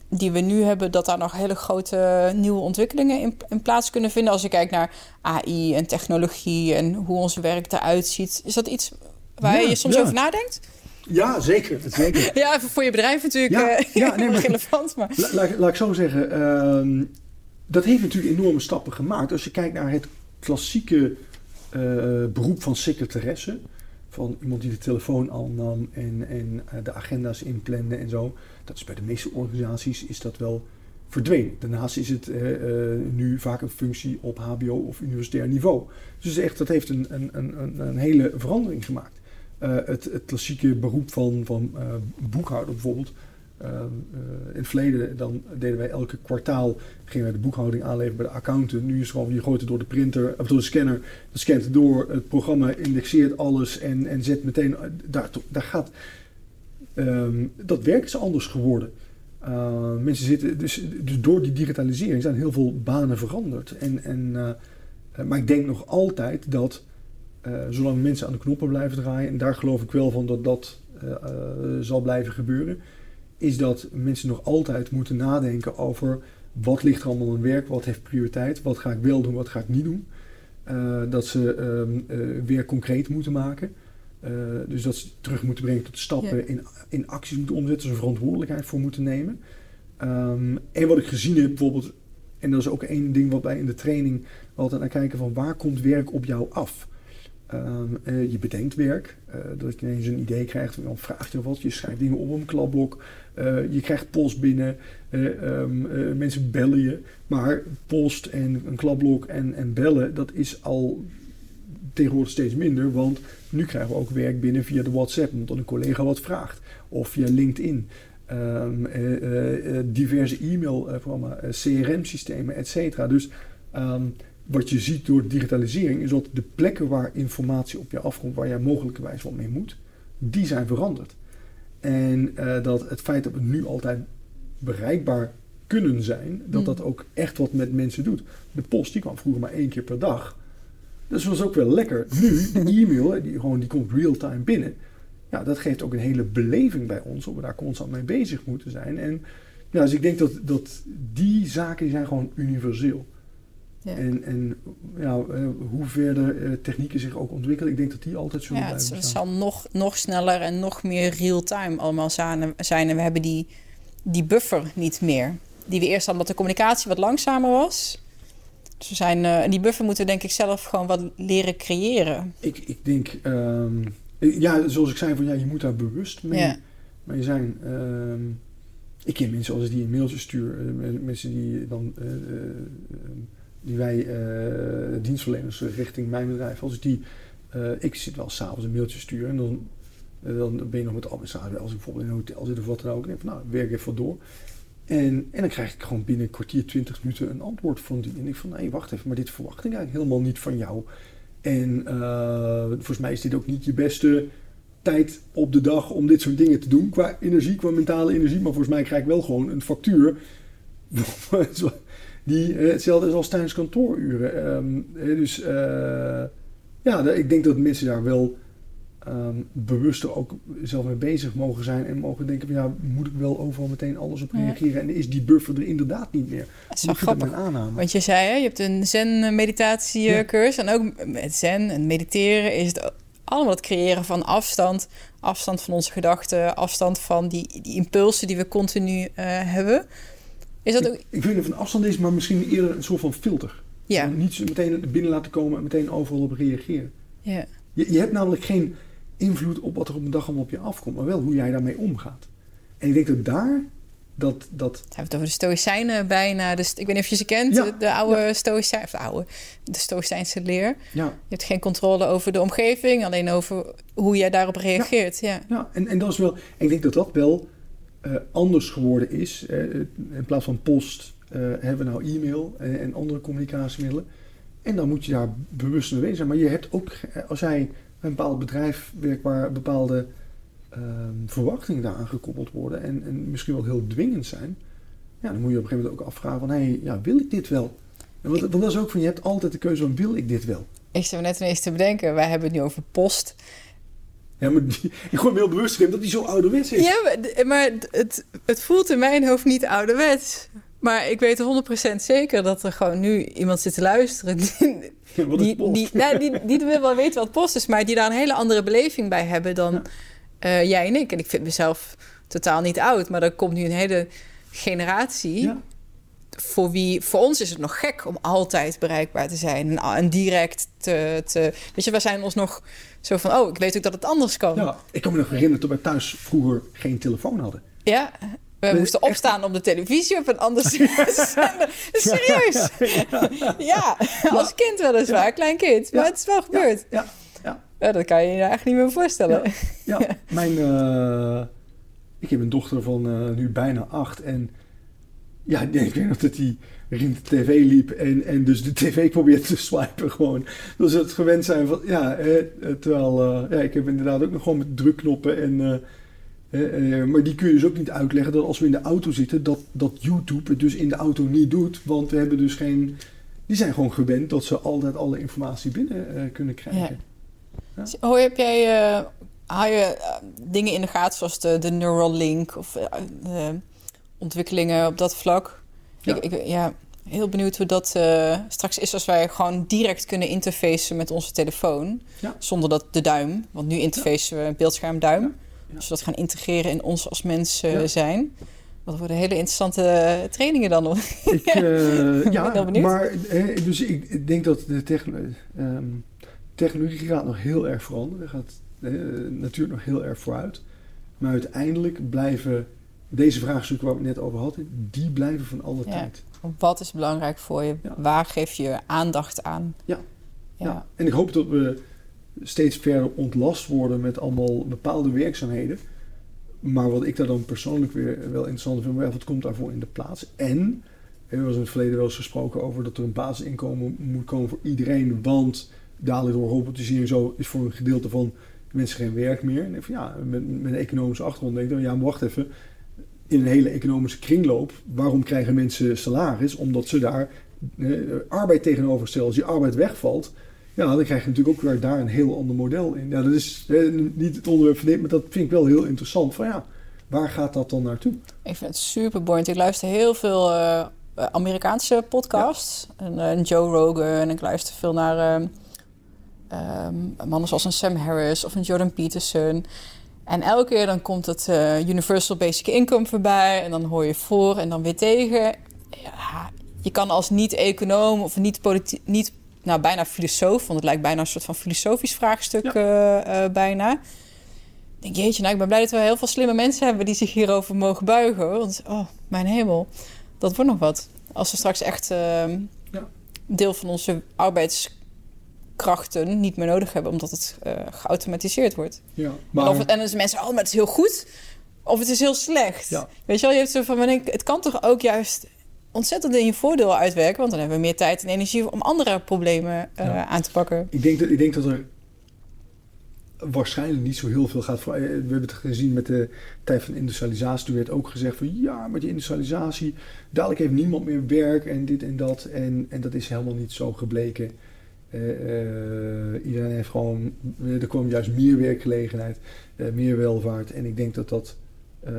die we nu hebben, dat daar nog hele grote nieuwe ontwikkelingen in, in plaats kunnen vinden? Als je kijkt naar AI en technologie en hoe ons werk eruit ziet, is dat iets waar Ja, je soms ja. over nadenkt? Ja, zeker. zeker. Ja, even voor je bedrijf natuurlijk Ja, ja, nee, maar- relevant, maar La- laat, laat ik zo zeggen, ehm, dat heeft natuurlijk enorme stappen gemaakt. Als je kijkt naar het klassieke eh, beroep van secretaresse, van iemand die de telefoon aannam en, en eh, de agenda's inplande en zo, dat is bij de meeste organisaties is dat wel verdwenen. Daarnaast is het nu vaak een functie op HBO of universitair niveau. Dus echt, dat heeft een, een, een, een hele verandering gemaakt. Eh, het, het klassieke beroep van, van eh, boekhouder bijvoorbeeld. Uh, uh, in het verleden dan deden wij elke kwartaal gingen wij de boekhouding aanleveren bij de accountant. Nu is het gewoon, je gooit het door de printer of door de scanner. Dat scant het door, het programma indexeert alles en, en zet meteen. Daar, daar gaat. Um, dat werk is anders geworden. Uh, mensen zitten, dus, dus door die digitalisering zijn heel veel banen veranderd. En, en, maar ik denk nog altijd dat zolang mensen aan de knoppen blijven draaien, en daar geloof ik wel van dat dat uh, zal blijven gebeuren, is dat mensen nog altijd moeten nadenken over wat ligt er allemaal in werk, wat heeft prioriteit, wat ga ik wel doen, wat ga ik niet doen. Uh, dat ze um, weer concreet moeten maken. dus dat ze terug moeten brengen tot stappen, ja. in, in acties moeten omzetten, ze verantwoordelijkheid voor moeten nemen. Um, en wat ik gezien heb bijvoorbeeld, en dat is ook één ding wat wij in de training altijd naar kijken van waar komt werk op jou af? Ehm, eh, je bedenkt werk, uh, dat je ineens een idee krijgt, dan vraag je wat, je schrijft dingen op een klapblok, uh, je krijgt post binnen, um, mensen bellen je. Maar post en een klapblok en, en bellen, dat is al tegenwoordig steeds minder, want nu krijgen we ook werk binnen via de WhatsApp, omdat een collega wat vraagt, of via LinkedIn. Um, diverse e-mailprogramma's, CRM-systemen, et. Dus wat je ziet door digitalisering is dat de plekken waar informatie op je afkomt, waar jij mogelijkerwijs wat mee moet, die zijn veranderd. En uh, dat het feit dat we nu altijd bereikbaar kunnen zijn, dat mm. dat ook echt wat met mensen doet. De post die kwam vroeger maar één keer per dag. Dus dat was ook wel lekker. Nu, e-mail, die, gewoon, die komt real-time binnen. Ja, dat geeft ook een hele beleving bij ons, of we daar constant mee bezig moeten zijn. En ja, dus ik denk dat, dat die zaken die zijn gewoon universeel. Ja. En, en ja, eh, hoe verder uh, technieken zich ook ontwikkelen, ik denk dat die altijd zullen ja, blijven het, zal nog, nog sneller en nog meer real-time allemaal zijn. En we hebben die, die buffer niet meer. Die we eerst hadden, omdat de communicatie wat langzamer was. Dus we zijn, uh, die buffer moeten we denk ik zelf gewoon wat leren creëren. Ik, ik denk, um, ja, zoals ik zei, van ja, je moet daar bewust mee, ja. mee zijn. Um, ik ken mensen als die een mailtje sturen, mensen die dan die wij uh, dienstverleners richting mijn bedrijf, als ik die, uh, ik zit wel s'avonds een mailtje sturen en dan, uh, dan ben je nog met de administratie, als ik bijvoorbeeld in een hotel zit of wat dan ook, en denk van nou, werk even door. En, en dan krijg ik gewoon binnen een kwartier, twintig minuten een antwoord van die. En ik van, nee, wacht even, maar dit verwacht ik eigenlijk helemaal niet van jou. En volgens mij is dit ook niet je beste tijd op de dag om dit soort dingen te doen. Qua energie, qua mentale energie. Maar volgens mij krijg ik wel gewoon een factuur. Die, uh, hetzelfde is als tijdens kantooruren. Um, dus uh, ja, ik denk dat mensen daar wel um, bewuster ook zelf mee bezig mogen zijn. En mogen denken van ja, moet ik wel overal meteen alles op reageren? En is die buffer er inderdaad niet meer? Dat is wel grappig. Want je zei, hè, je hebt een zen-meditatiecursus. Ja. En ook met zen en mediteren is het allemaal het creëren van afstand. Afstand van onze gedachten, afstand van die, die impulsen die we continu uh, hebben. Is dat ook... ik, ik weet niet of het een afstand is, maar misschien eerder een soort van filter. Ja. niet meteen binnen laten komen en meteen overal op reageren. Ja. Je, je hebt namelijk geen invloed op wat er op een dag allemaal op je afkomt, maar wel hoe jij daarmee omgaat. En ik denk dat daar dat... dat... We hebben het over de Stoïcijnen bijna. Dus ik weet niet of je ze kent, ja, de, oude ja. Stoïcijn, of de oude, de Stoïcijnse leer. Ja. Je hebt geen controle over de omgeving, alleen over hoe jij daarop reageert. Ja, ja. En, en dat is wel... ik denk dat dat wel uh, anders geworden is. In plaats van post uh, hebben we nou e-mail en andere communicatiemiddelen. En dan moet je daar bewust mee zijn. Maar je hebt ook, als jij een bepaald bedrijf werkt waar bepaalde ehm, verwachtingen daaraan gekoppeld worden en, en, misschien wel heel dwingend zijn, ja, dan moet je op een gegeven moment ook afvragen van, hé, hey, ja, wil ik dit wel? Want, want dat is ook van, je hebt altijd de keuze van, wil ik dit wel? Ik zou net ineens te bedenken, wij hebben het nu over post. Ja, maar die, ik gooi me heel bewust dat die zo ouderwets is. Ja, maar, het, het voelt in mijn hoofd niet ouderwets. Maar ik weet 100% zeker dat er gewoon nu iemand zit te luisteren. Die, ja, die, die, nou, die, die wil wel weten wat post is, maar die daar een hele andere beleving bij hebben dan ja. uh, jij en ik. En ik vind mezelf totaal niet oud, maar er komt nu een hele generatie. Ja. Voor wie, voor ons is het nog gek om altijd bereikbaar te zijn en, en direct te, te. Weet je, we zijn ons nog zo van, oh, ik weet ook dat het anders kan. Ja, ik kan me nog herinneren dat wij thuis vroeger geen telefoon hadden. Ja, we moesten opstaan om de televisie op een ander zender. Serieus? Ja, ja, als kind weliswaar, klein kind. Maar het is wel gebeurd. Ja, ja, ja. dat kan je je eigenlijk niet meer voorstellen. Ja, mijn... Uh, ik heb een dochter van uh, nu bijna acht. En ja, ik weet nog dat hij richting de tv liep en, en dus de tv probeerde te swipen gewoon. Dus het gewend zijn van, ja, terwijl, uh, ja, ik heb inderdaad ook nog gewoon met drukknoppen en... Uh, maar die kun je dus ook niet uitleggen dat als we in de auto zitten, dat, dat YouTube het dus in de auto niet doet. Want we hebben dus geen. Die zijn gewoon gewend dat ze altijd alle informatie binnen kunnen krijgen. Ja. Ja. Hoe heb jij. hou je dingen in de gaten zoals de, de Neuralink of ontwikkelingen op dat vlak? Ja. Ik, ik, ja, heel benieuwd hoe dat uh, straks is als wij gewoon direct kunnen interfacen met onze telefoon. Ja. Zonder dat de duim, want nu interfacen we beeldscherm duim. Als we dat gaan integreren in ons als mens uh, zijn. Wat worden hele interessante trainingen dan nog. Ik, uh, ja, maar dus ik denk dat de technologie. Um, technologie gaat nog heel erg veranderen. Gaat natuurlijk nog heel erg vooruit. Maar uiteindelijk blijven deze vraagstukken waar we het net over hadden, die blijven van alle tijd. Wat is belangrijk voor je? Waar geef je aandacht aan? Ja. ja. En ik hoop dat we steeds verder ontlast worden met allemaal bepaalde werkzaamheden. Maar wat ik daar dan persoonlijk weer wel interessant vind, wat komt daarvoor in de plaats? En er was in het verleden wel eens gesproken over dat er een basisinkomen moet komen voor iedereen. Want dadelijk door robotisering zo is voor een gedeelte van mensen geen werk meer. En van, ja, met, met een economische achtergrond denk ik dan, ja, maar wacht even. In een hele economische kringloop, waarom krijgen mensen salaris? Omdat ze daar eh, arbeid tegenover stellen. Als die arbeid wegvalt, ja, dan krijg je natuurlijk ook weer daar een heel ander model in. Ja, dat is eh, niet het onderwerp van dit, maar dat vind ik wel heel interessant. Van ja, waar gaat dat dan naartoe? Ik vind het super boeiend. Ik luister heel veel uh, Amerikaanse podcasts. En, uh, Joe Rogan. En ik luister veel naar um, mannen zoals een Sam Harris of een Jordan Peterson. En elke keer dan komt het Universal Basic Income voorbij. En dan hoor je voor en dan weer tegen. Ja, je kan als niet-econoom of niet, niet nou, bijna filosoof, want het lijkt bijna een soort van filosofisch vraagstuk ja. uh, bijna. Ik denk, jeetje, nou, ik ben blij dat we heel veel slimme mensen hebben die zich hierover mogen buigen. Want, oh, mijn hemel, dat wordt nog wat. Als we straks echt uh, ja. deel van onze arbeidskrachten niet meer nodig hebben, omdat het uh, geautomatiseerd wordt. Ja, maar... en, of het, en dan zijn mensen, oh, maar het is heel goed. Of het is heel slecht. Ja. Weet je wel, je hebt zo van, het kan toch ook juist ontzettend in je voordeel uitwerken. Want dan hebben we meer tijd en energie om andere problemen uh, aan te pakken. Ik denk, dat, ik denk dat er waarschijnlijk niet zo heel veel gaat voor. Eh, we hebben het gezien met de tijd van industrialisatie. Toen werd ook gezegd van ja, met die industrialisatie, dadelijk heeft niemand meer werk en dit en dat. En, en dat is helemaal niet zo gebleken. Uh, uh, iedereen heeft gewoon, er kwam juist meer werkgelegenheid, uh, meer welvaart. En ik denk dat dat uh,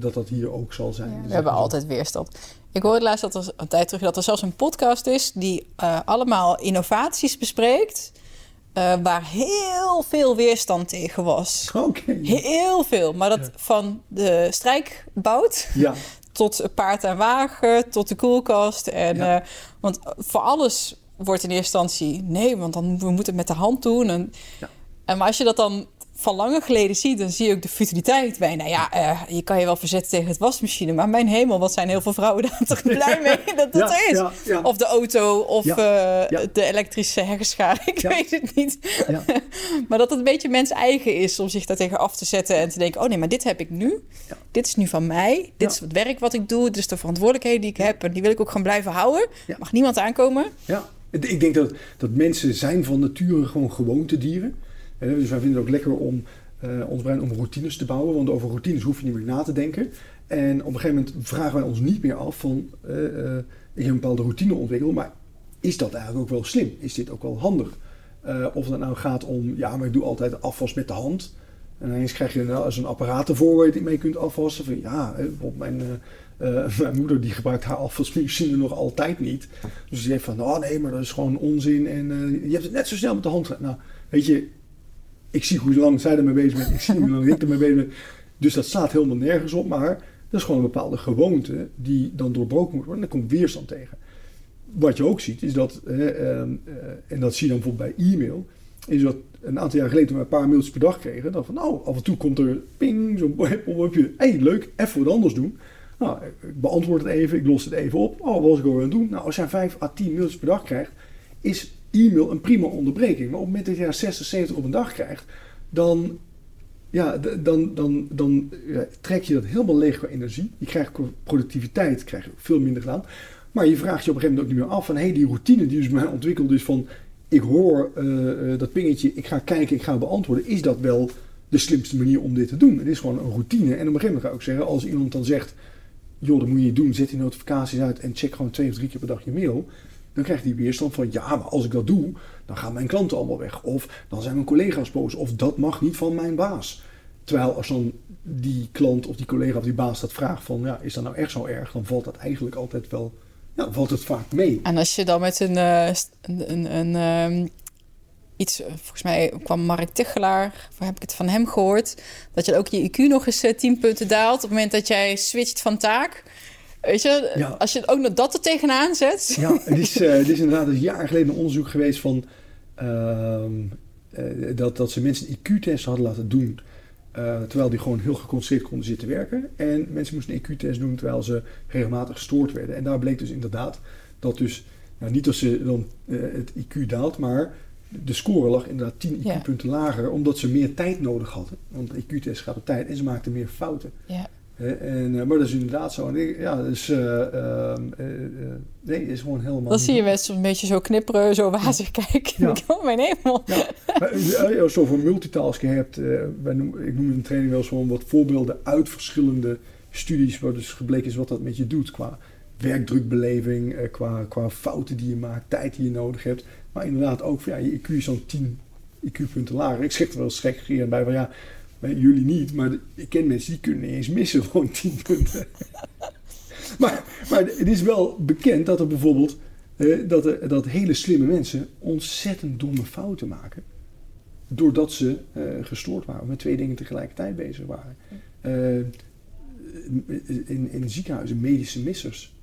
dat dat hier ook zal zijn. we hebben altijd weerstand. Ik hoorde laatst dat er een tijd terug dat er zelfs een podcast is die uh, allemaal innovaties bespreekt. Uh, waar heel veel weerstand tegen was. Oké. Heel veel. Maar dat van de strijkbout ja. tot paard en wagen, tot de koelkast. En, ja. want voor alles wordt in eerste instantie nee, want dan we moeten het met de hand doen. En, ja. en maar als je dat dan van langer geleden zie, dan zie je ook de futiliteit bij. Nou ja, uh, je kan je wel verzetten tegen het wasmachine, maar mijn hemel, wat zijn heel veel vrouwen daar toch blij mee dat dat ja, is. Ja. Of de auto, of uh, de elektrische heggenschaar, ik weet het niet. maar dat het een beetje mens eigen is om zich daar tegen af te zetten en te denken, oh nee, maar dit heb ik nu. Dit is nu van mij. Dit is het werk wat ik doe. Dit is de verantwoordelijkheden die ik heb en die wil ik ook gewoon blijven houden. Mag niemand aankomen. Ja, ik denk dat, dat mensen zijn van nature gewoon gewoontedieren. Dus wij vinden het ook lekker om uh, ons brein om routines te bouwen, want over routines hoef je niet meer na te denken. En op een gegeven moment vragen wij ons niet meer af van, uh, ik heb een bepaalde routine ontwikkeld, maar is dat eigenlijk ook wel slim? Is dit ook wel handig? of dat nou gaat om, ja, maar ik doe altijd afwas met de hand. En ineens krijg je nou, een apparaat ervoor waar je het mee kunt afwassen. Van, ja, bijvoorbeeld mijn, mijn moeder die gebruikt haar afwasmachine nog altijd niet. Dus die heeft van, oh nee, maar dat is gewoon onzin. En je hebt het net zo snel met de hand. Nou, weet je, ik zie hoe lang zij ermee bezig bent, ik zie hoe lang ik ermee bezig ben. Dus dat staat helemaal nergens op, maar dat is gewoon een bepaalde gewoonte die dan doorbroken moet worden. En daar komt weerstand tegen. Wat je ook ziet, is dat, ehm, eh, en dat zie je dan bijvoorbeeld bij e-mail, is dat een aantal jaar geleden toen we een paar mailtjes per dag kregen, dan van nou, af en toe komt er ping, zo'n pop-upje, hey, leuk, even wat anders doen. Nou, ik beantwoord het even, ik los het even op. Oh, wat was ik al aan het doen? Nou, als jij 5 à 10 mailtjes per dag krijgt, is e-mail een prima onderbreking. Maar op het moment dat je 60, 70 op een dag krijgt, dan, ja, dan, dan, dan trek je dat helemaal leeg qua energie. Je krijgt productiviteit, krijg je veel minder gedaan. Maar je vraagt je op een gegeven moment ook niet meer af van... hé, hey, die routine die dus mij ontwikkeld is van... ik hoor uh, dat pingetje, ik ga kijken, ik ga beantwoorden. Is dat wel de slimste manier om dit te doen? Het is gewoon een routine. En op een gegeven moment ga ik ook zeggen, als iemand dan zegt... joh, dat moet je doen, zet die notificaties uit... en check gewoon twee of drie keer per dag je mail dan krijgt hij weerstand van ja, maar als ik dat doe, dan gaan mijn klanten allemaal weg. Of dan zijn mijn collega's boos. Of dat mag niet van mijn baas. Terwijl als dan die klant of die collega of die baas dat vraagt van ja, is dat nou echt zo erg? Dan valt dat eigenlijk altijd wel, ja, valt het vaak mee. En als je dan met een, uh, een, een, een ehm, iets, eh, volgens mij kwam Mark Tichelaar, waar heb ik het van hem gehoord, dat je ook je IQ nog eens 10 eh, punten daalt op het moment dat jij switcht van taak. Weet je, als je ook nog dat er tegenaan zet. Ja, het is, uh, is inderdaad een jaar geleden een onderzoek geweest van... ehm, eh, dat, dat ze mensen een IQ-test hadden laten doen. eh, terwijl die gewoon heel geconcentreerd konden zitten werken. En mensen moesten een IQ-test doen terwijl ze regelmatig gestoord werden. En daar bleek dus inderdaad dat dus, nou, niet als ze dan eh, het IQ daalt, maar de score lag inderdaad 10 Ja. IQ-punten lager, omdat ze meer tijd nodig hadden. Want de IQ-test gaat op tijd en ze maakten meer fouten. Ja. En, eh, maar dat is inderdaad zo. Ja, dus, eh, nee, is gewoon helemaal. Dan zie je mensen een beetje zo knipperen, zo wazig kijken. Ja. Oh mijn hemel. Maar als je over multitasking hebt, wij noemen, ik noem het een training wel eens gewoon wat voorbeelden uit verschillende studies, waar dus gebleken is wat dat met je doet qua werkdrukbeleving, qua, qua fouten die je maakt, tijd die je nodig hebt. Maar inderdaad ook, ja, je IQ is zo'n 10 IQ-punten lager. Ik schrik er wel eens gek bij van ja, bij jullie niet, maar ik ken mensen die kunnen niet eens missen, gewoon 10 punten. maar, maar het is wel bekend dat er bijvoorbeeld eh, dat, er, dat hele slimme mensen ontzettend domme fouten maken. Doordat ze eh, gestoord waren, met twee dingen tegelijkertijd bezig waren. Eh, in, in ziekenhuizen, medische missers.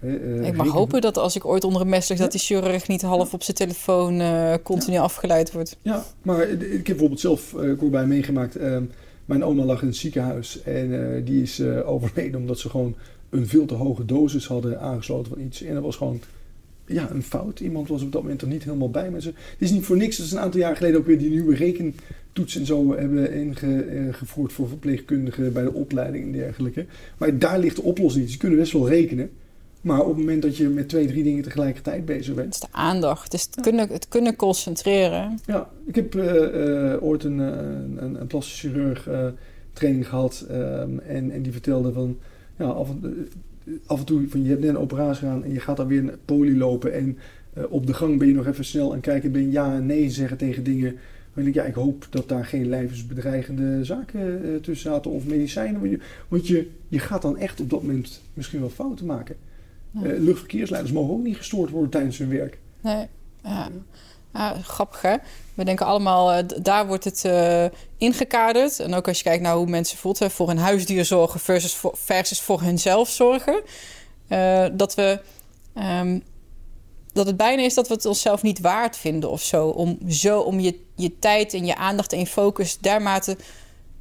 Eh, Ik mag hopen dat als ik ooit onder een mes lig, dat die chirurg niet half op zijn telefoon eh, continu afgeleid wordt. Ja, maar ik heb bijvoorbeeld zelf uh, bij meegemaakt. Uh, mijn oma lag in het ziekenhuis en die is overleden omdat ze gewoon een veel te hoge dosis hadden aangesloten van iets. En dat was gewoon ja, een fout. Iemand was op dat moment er niet helemaal bij met ze. Het is niet voor niks dat ze een aantal jaar geleden ook weer die nieuwe rekentoets en zo hebben ingevoerd voor verpleegkundigen bij de opleiding en dergelijke. Maar daar ligt de oplossing. Ze kunnen best wel rekenen. Maar op het moment dat je met twee, drie dingen tegelijkertijd bezig bent. Het is de aandacht. Het is het, ja. kunnen, het kunnen concentreren. Ja, ik heb uh, uh, ooit een, een, een plastisch chirurg uh, training gehad. Um, en, en die vertelde van. Ja, af en, af en toe, van, je hebt net een operatie gedaan en je gaat dan weer een poli lopen. En op de gang ben je nog even snel en kijken, ben je ja en nee zeggen tegen dingen. Ik, ja, ik hoop dat daar geen levensbedreigende zaken tussen zaten of medicijnen. Want je, want je, je gaat dan echt op dat moment misschien wel fouten maken. Uh, luchtverkeersleiders mogen ook niet gestoord worden tijdens hun werk. Nee, ja. ja grappig hè. We denken allemaal, uh, daar wordt het uh, ingekaderd. En ook als je kijkt naar hoe mensen voelt, hè, voor hun huisdier zorgen versus voor, versus voor hunzelf zorgen. Dat we. Um, dat het bijna is dat we het onszelf niet waard vinden of zo. Om, zo, om je, je tijd en je aandacht en je focus dermate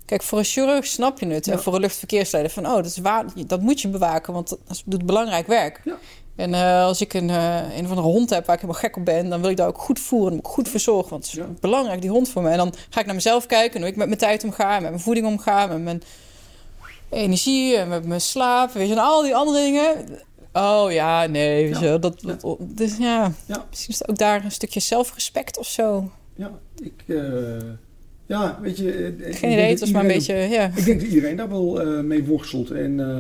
Kijk, voor een chirurg snap je het. Ja. En voor een luchtverkeersleider van, oh, dat, is waar, dat moet je bewaken, want dat doet belangrijk werk. Ja. En uh, als ik een, uh, een of andere hond heb waar ik helemaal gek op ben, dan wil ik daar ook goed voeren en goed verzorgen. Want het is ja. belangrijk, die hond voor me. En dan ga ik naar mezelf kijken, hoe ik met mijn tijd omga, met mijn voeding omga, met mijn energie en met mijn slaap. Weet je, en al die andere dingen. Oh ja, nee, weet je, dat, dat, dus ja, misschien is het ook daar een stukje zelfrespect of zo. Ja, ik. Uh... Ja, weet je... Geen idee, het was maar een beetje... Ja. Ik denk dat iedereen daar wel uh, mee worstelt. En uh,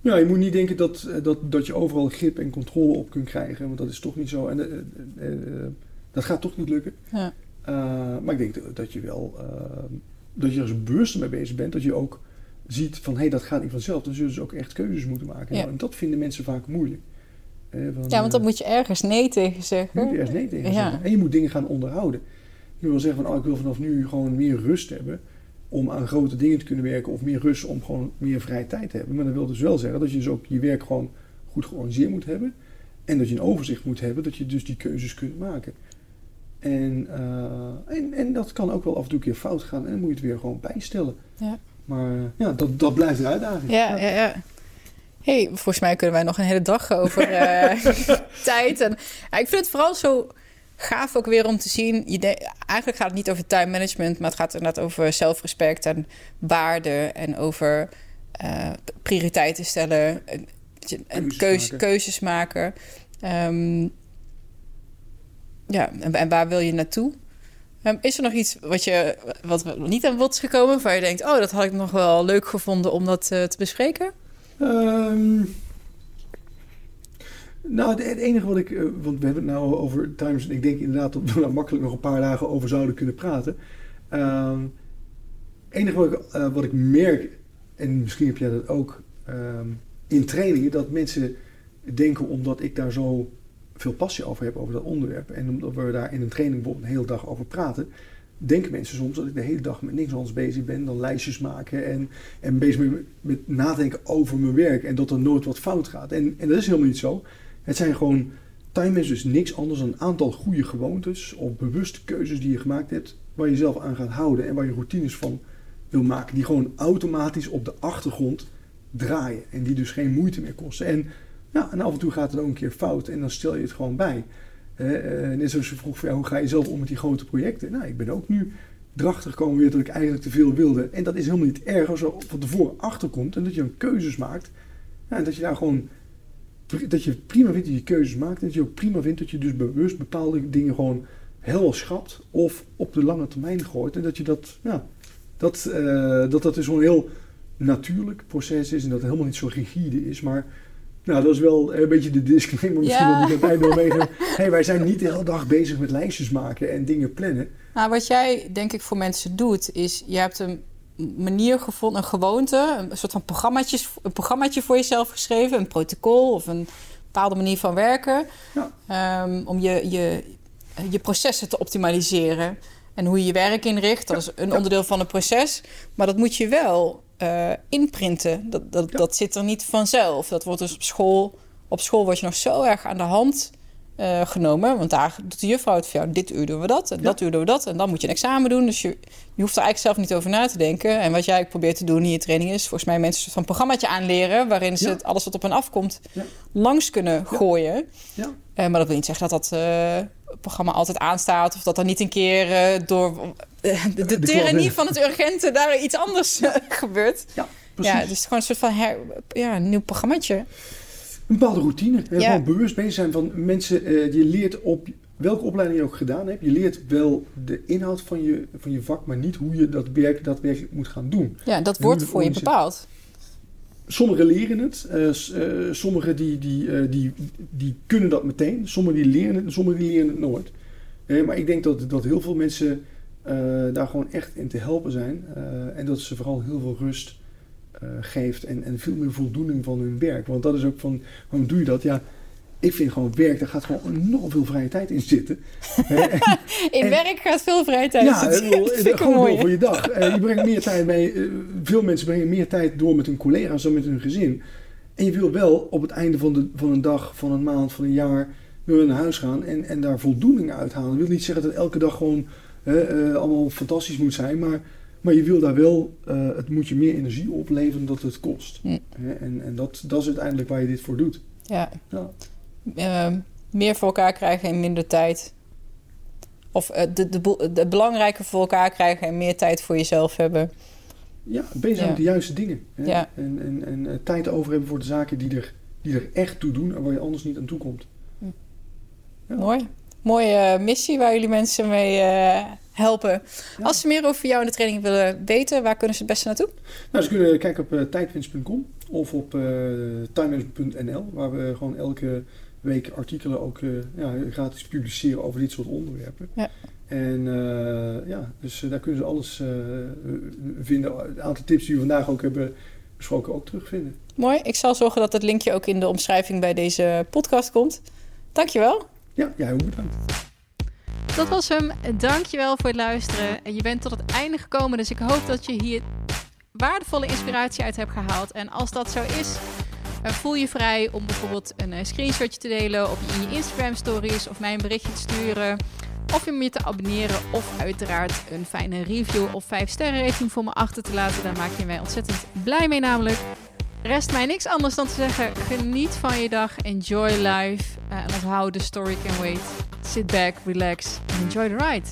ja, je moet niet denken dat, dat, dat je overal grip en controle op kunt krijgen. Want dat is toch niet zo. En uh, dat gaat toch niet lukken. Ja. maar ik denk dat, dat je wel... dat je er zo bewust mee bezig bent. Dat je ook ziet van... Hé, hey, dat gaat niet vanzelf. Dan zullen ze ook echt keuzes moeten maken. Ja. Nou, en dat vinden mensen vaak moeilijk. Van, ja, want dan moet je ergens nee tegen zeggen. Moet je ergens nee tegen ja. zeggen. En je moet dingen gaan onderhouden. Je wil zeggen van, oh, ik wil vanaf nu gewoon meer rust hebben om aan grote dingen te kunnen werken of meer rust om gewoon meer vrije tijd te hebben. Maar dat wil dus wel zeggen dat je dus ook je werk gewoon goed georganiseerd moet hebben en dat je een overzicht moet hebben, dat je dus die keuzes kunt maken. En, uh, en, en dat kan ook wel af en toe een keer fout gaan en dan moet je het weer gewoon bijstellen. Ja. Maar ja, dat, dat blijft een uitdaging. Ja, ja, ja. hey, volgens mij kunnen wij nog een hele dag over uh, tijd. En ja, ik vind het vooral zo gaaf ook weer om te zien. Je de, eigenlijk gaat het niet over time management, maar het gaat inderdaad over zelfrespect en waarde en over uh, prioriteiten stellen en, en keuzes, keuzes, maken. keuzes maken. Um, ja, en, en, waar wil je naartoe? Um, is er nog iets wat je wat niet aan bod is gekomen, waar je denkt, oh, dat had ik nog wel leuk gevonden om dat uh, te bespreken? Um, nou, het, het, enige wat ik, uh, want we hebben het nou over times, en ik denk inderdaad dat we daar makkelijk nog een paar dagen over zouden kunnen praten. Het uh, enige wat ik, uh, wat ik merk, en misschien heb jij dat ook um, in trainingen, dat mensen denken omdat ik daar zo veel passie over heb, over dat onderwerp, en omdat we daar in een training bijvoorbeeld een hele dag over praten, denken mensen soms dat ik de hele dag met niks anders bezig ben dan lijstjes maken en, en bezig met, met nadenken over mijn werk en dat er nooit wat fout gaat. En, en dat is helemaal niet zo. Het zijn gewoon time is dus niks anders dan een aantal goede gewoontes of bewuste keuzes die je gemaakt hebt, waar je zelf aan gaat houden en waar je routines van wil maken, die gewoon automatisch op de achtergrond draaien en die dus geen moeite meer kosten. En, ja, en af en toe gaat het ook een keer fout en dan stel je het gewoon bij. Uh, net zoals je vroeg, van, ja, hoe ga je zelf om met die grote projecten? Nou, ik ben ook nu erachter gekomen weer dat ik eigenlijk te veel wilde. En dat is helemaal niet erg als er van tevoren achterkomt en dat je een keuzes maakt. Ja, en dat je daar gewoon, dat je prima vindt dat je keuzes maakt. En dat je ook prima vindt dat je dus bewust bepaalde dingen gewoon helemaal schrapt of op de lange termijn gooit. En dat je dat, ja, dat, uh, dat, dat dus gewoon heel natuurlijk proces is en dat het helemaal niet zo rigide is. Maar nou, dat is wel een beetje de disclaimer misschien ja. dat ik aan wil meegeven. Hey, wij zijn niet de hele dag bezig met lijstjes maken en dingen plannen. Nou, wat jij denk ik voor mensen doet, is je hebt een manier gevonden, een gewoonte, een soort van programmaatjes, een programmaatje voor jezelf geschreven, een protocol of een bepaalde manier van werken. Ja. Um, om je, je, je processen te optimaliseren. En hoe je je werk inricht, dat is een onderdeel van het proces. Maar dat moet je wel uh, inprinten. Dat, dat, dat zit er niet vanzelf. Dat wordt dus op school. Op school word je nog zo erg aan de hand uh, genomen. Want daar doet de juffrouw het van jou. Dit uur doen we dat en dat uur doen we dat. En dan moet je een examen doen. Dus je, je hoeft er eigenlijk zelf niet over na te denken. En wat jij probeert te doen in je training is... volgens mij mensen van een programmaatje aanleren... waarin ze het, alles wat op hen afkomt langs kunnen gooien. Ja. Uh, maar dat wil niet zeggen dat dat programma altijd aanstaat... of dat er niet een keer door de, de tyrannie van het urgente daar iets anders gebeurt. Ja, precies. Ja, dus gewoon een soort van her, ja, een nieuw programmaatje. Een bepaalde routine. Ja. Gewoon bewust bezig zijn van mensen. Uh, je leert op welke opleiding je ook gedaan hebt. Je leert wel de inhoud van je, van je vak, maar niet hoe je dat werk daadwerkelijk moet gaan doen. Ja, dat wordt voor je bepaald. Sommigen leren het, uh, uh, sommigen die, die, die, die kunnen dat meteen, sommigen die leren het, sommigen die leren het nooit. maar ik denk dat, dat heel veel mensen daar gewoon echt in te helpen zijn en dat ze vooral heel veel rust geeft en, en veel meer voldoening van hun werk. Want dat is ook van, waarom doe je dat? Ja, ik vind gewoon werk, daar gaat gewoon enorm veel vrije tijd in zitten. in werk gaat veel vrije tijd ja, zitten. Ja, dat gewoon voor je dag. Je brengt meer tijd mee. Veel mensen brengen meer tijd door met hun collega's dan met hun gezin. En je wil wel op het einde van, de, van een dag, van een maand, van een jaar, wil je naar huis gaan en, en daar voldoening uithalen. Dat wil niet zeggen dat elke dag gewoon allemaal fantastisch moet zijn, maar maar je wil daar wel, uh, het moet je meer energie opleveren dat het kost. En, en dat, dat is uiteindelijk waar je dit voor doet. Ja. ja. Uh, meer voor elkaar krijgen in minder tijd. Of uh, de, de, de belangrijke voor elkaar krijgen en meer tijd voor jezelf hebben. Ja, bezig ja. met de juiste dingen. Hè? Ja. En, en, en uh, tijd over hebben voor de zaken die er, die er echt toe doen en waar je anders niet aan toe komt. Hm. Ja. Mooi. Mooie missie waar jullie mensen mee helpen. Als ze meer over jou en de training willen weten, waar kunnen ze het beste naartoe? Nou, ze kunnen kijken op uh, tijdwinst.com of op uh, waar we gewoon elke week artikelen ook uh, ja, gratis publiceren over dit soort onderwerpen. Ja. En ja, dus daar kunnen ze alles vinden. Een aantal tips die we vandaag ook hebben besproken ook terugvinden. Mooi. Ik zal zorgen dat het linkje ook in de omschrijving bij deze podcast komt. Dankjewel. Ja, jij ook bedankt. Dat was hem. Dankjewel voor het luisteren. Je bent tot het einde gekomen, dus ik hoop dat je hier waardevolle inspiratie uit hebt gehaald. En als dat zo is, eh, voel je vrij om bijvoorbeeld een eh, screenshotje te delen op in je Instagram stories of mij een berichtje te sturen. Of je me te abonneren of uiteraard een fijne review of 5 sterren rating voor me achter te laten. Daar maak je mij ontzettend blij mee namelijk. Rest mij niks anders dan te zeggen: geniet van je dag, enjoy life uh, en onthoud de story can wait. Sit back, relax and enjoy the ride.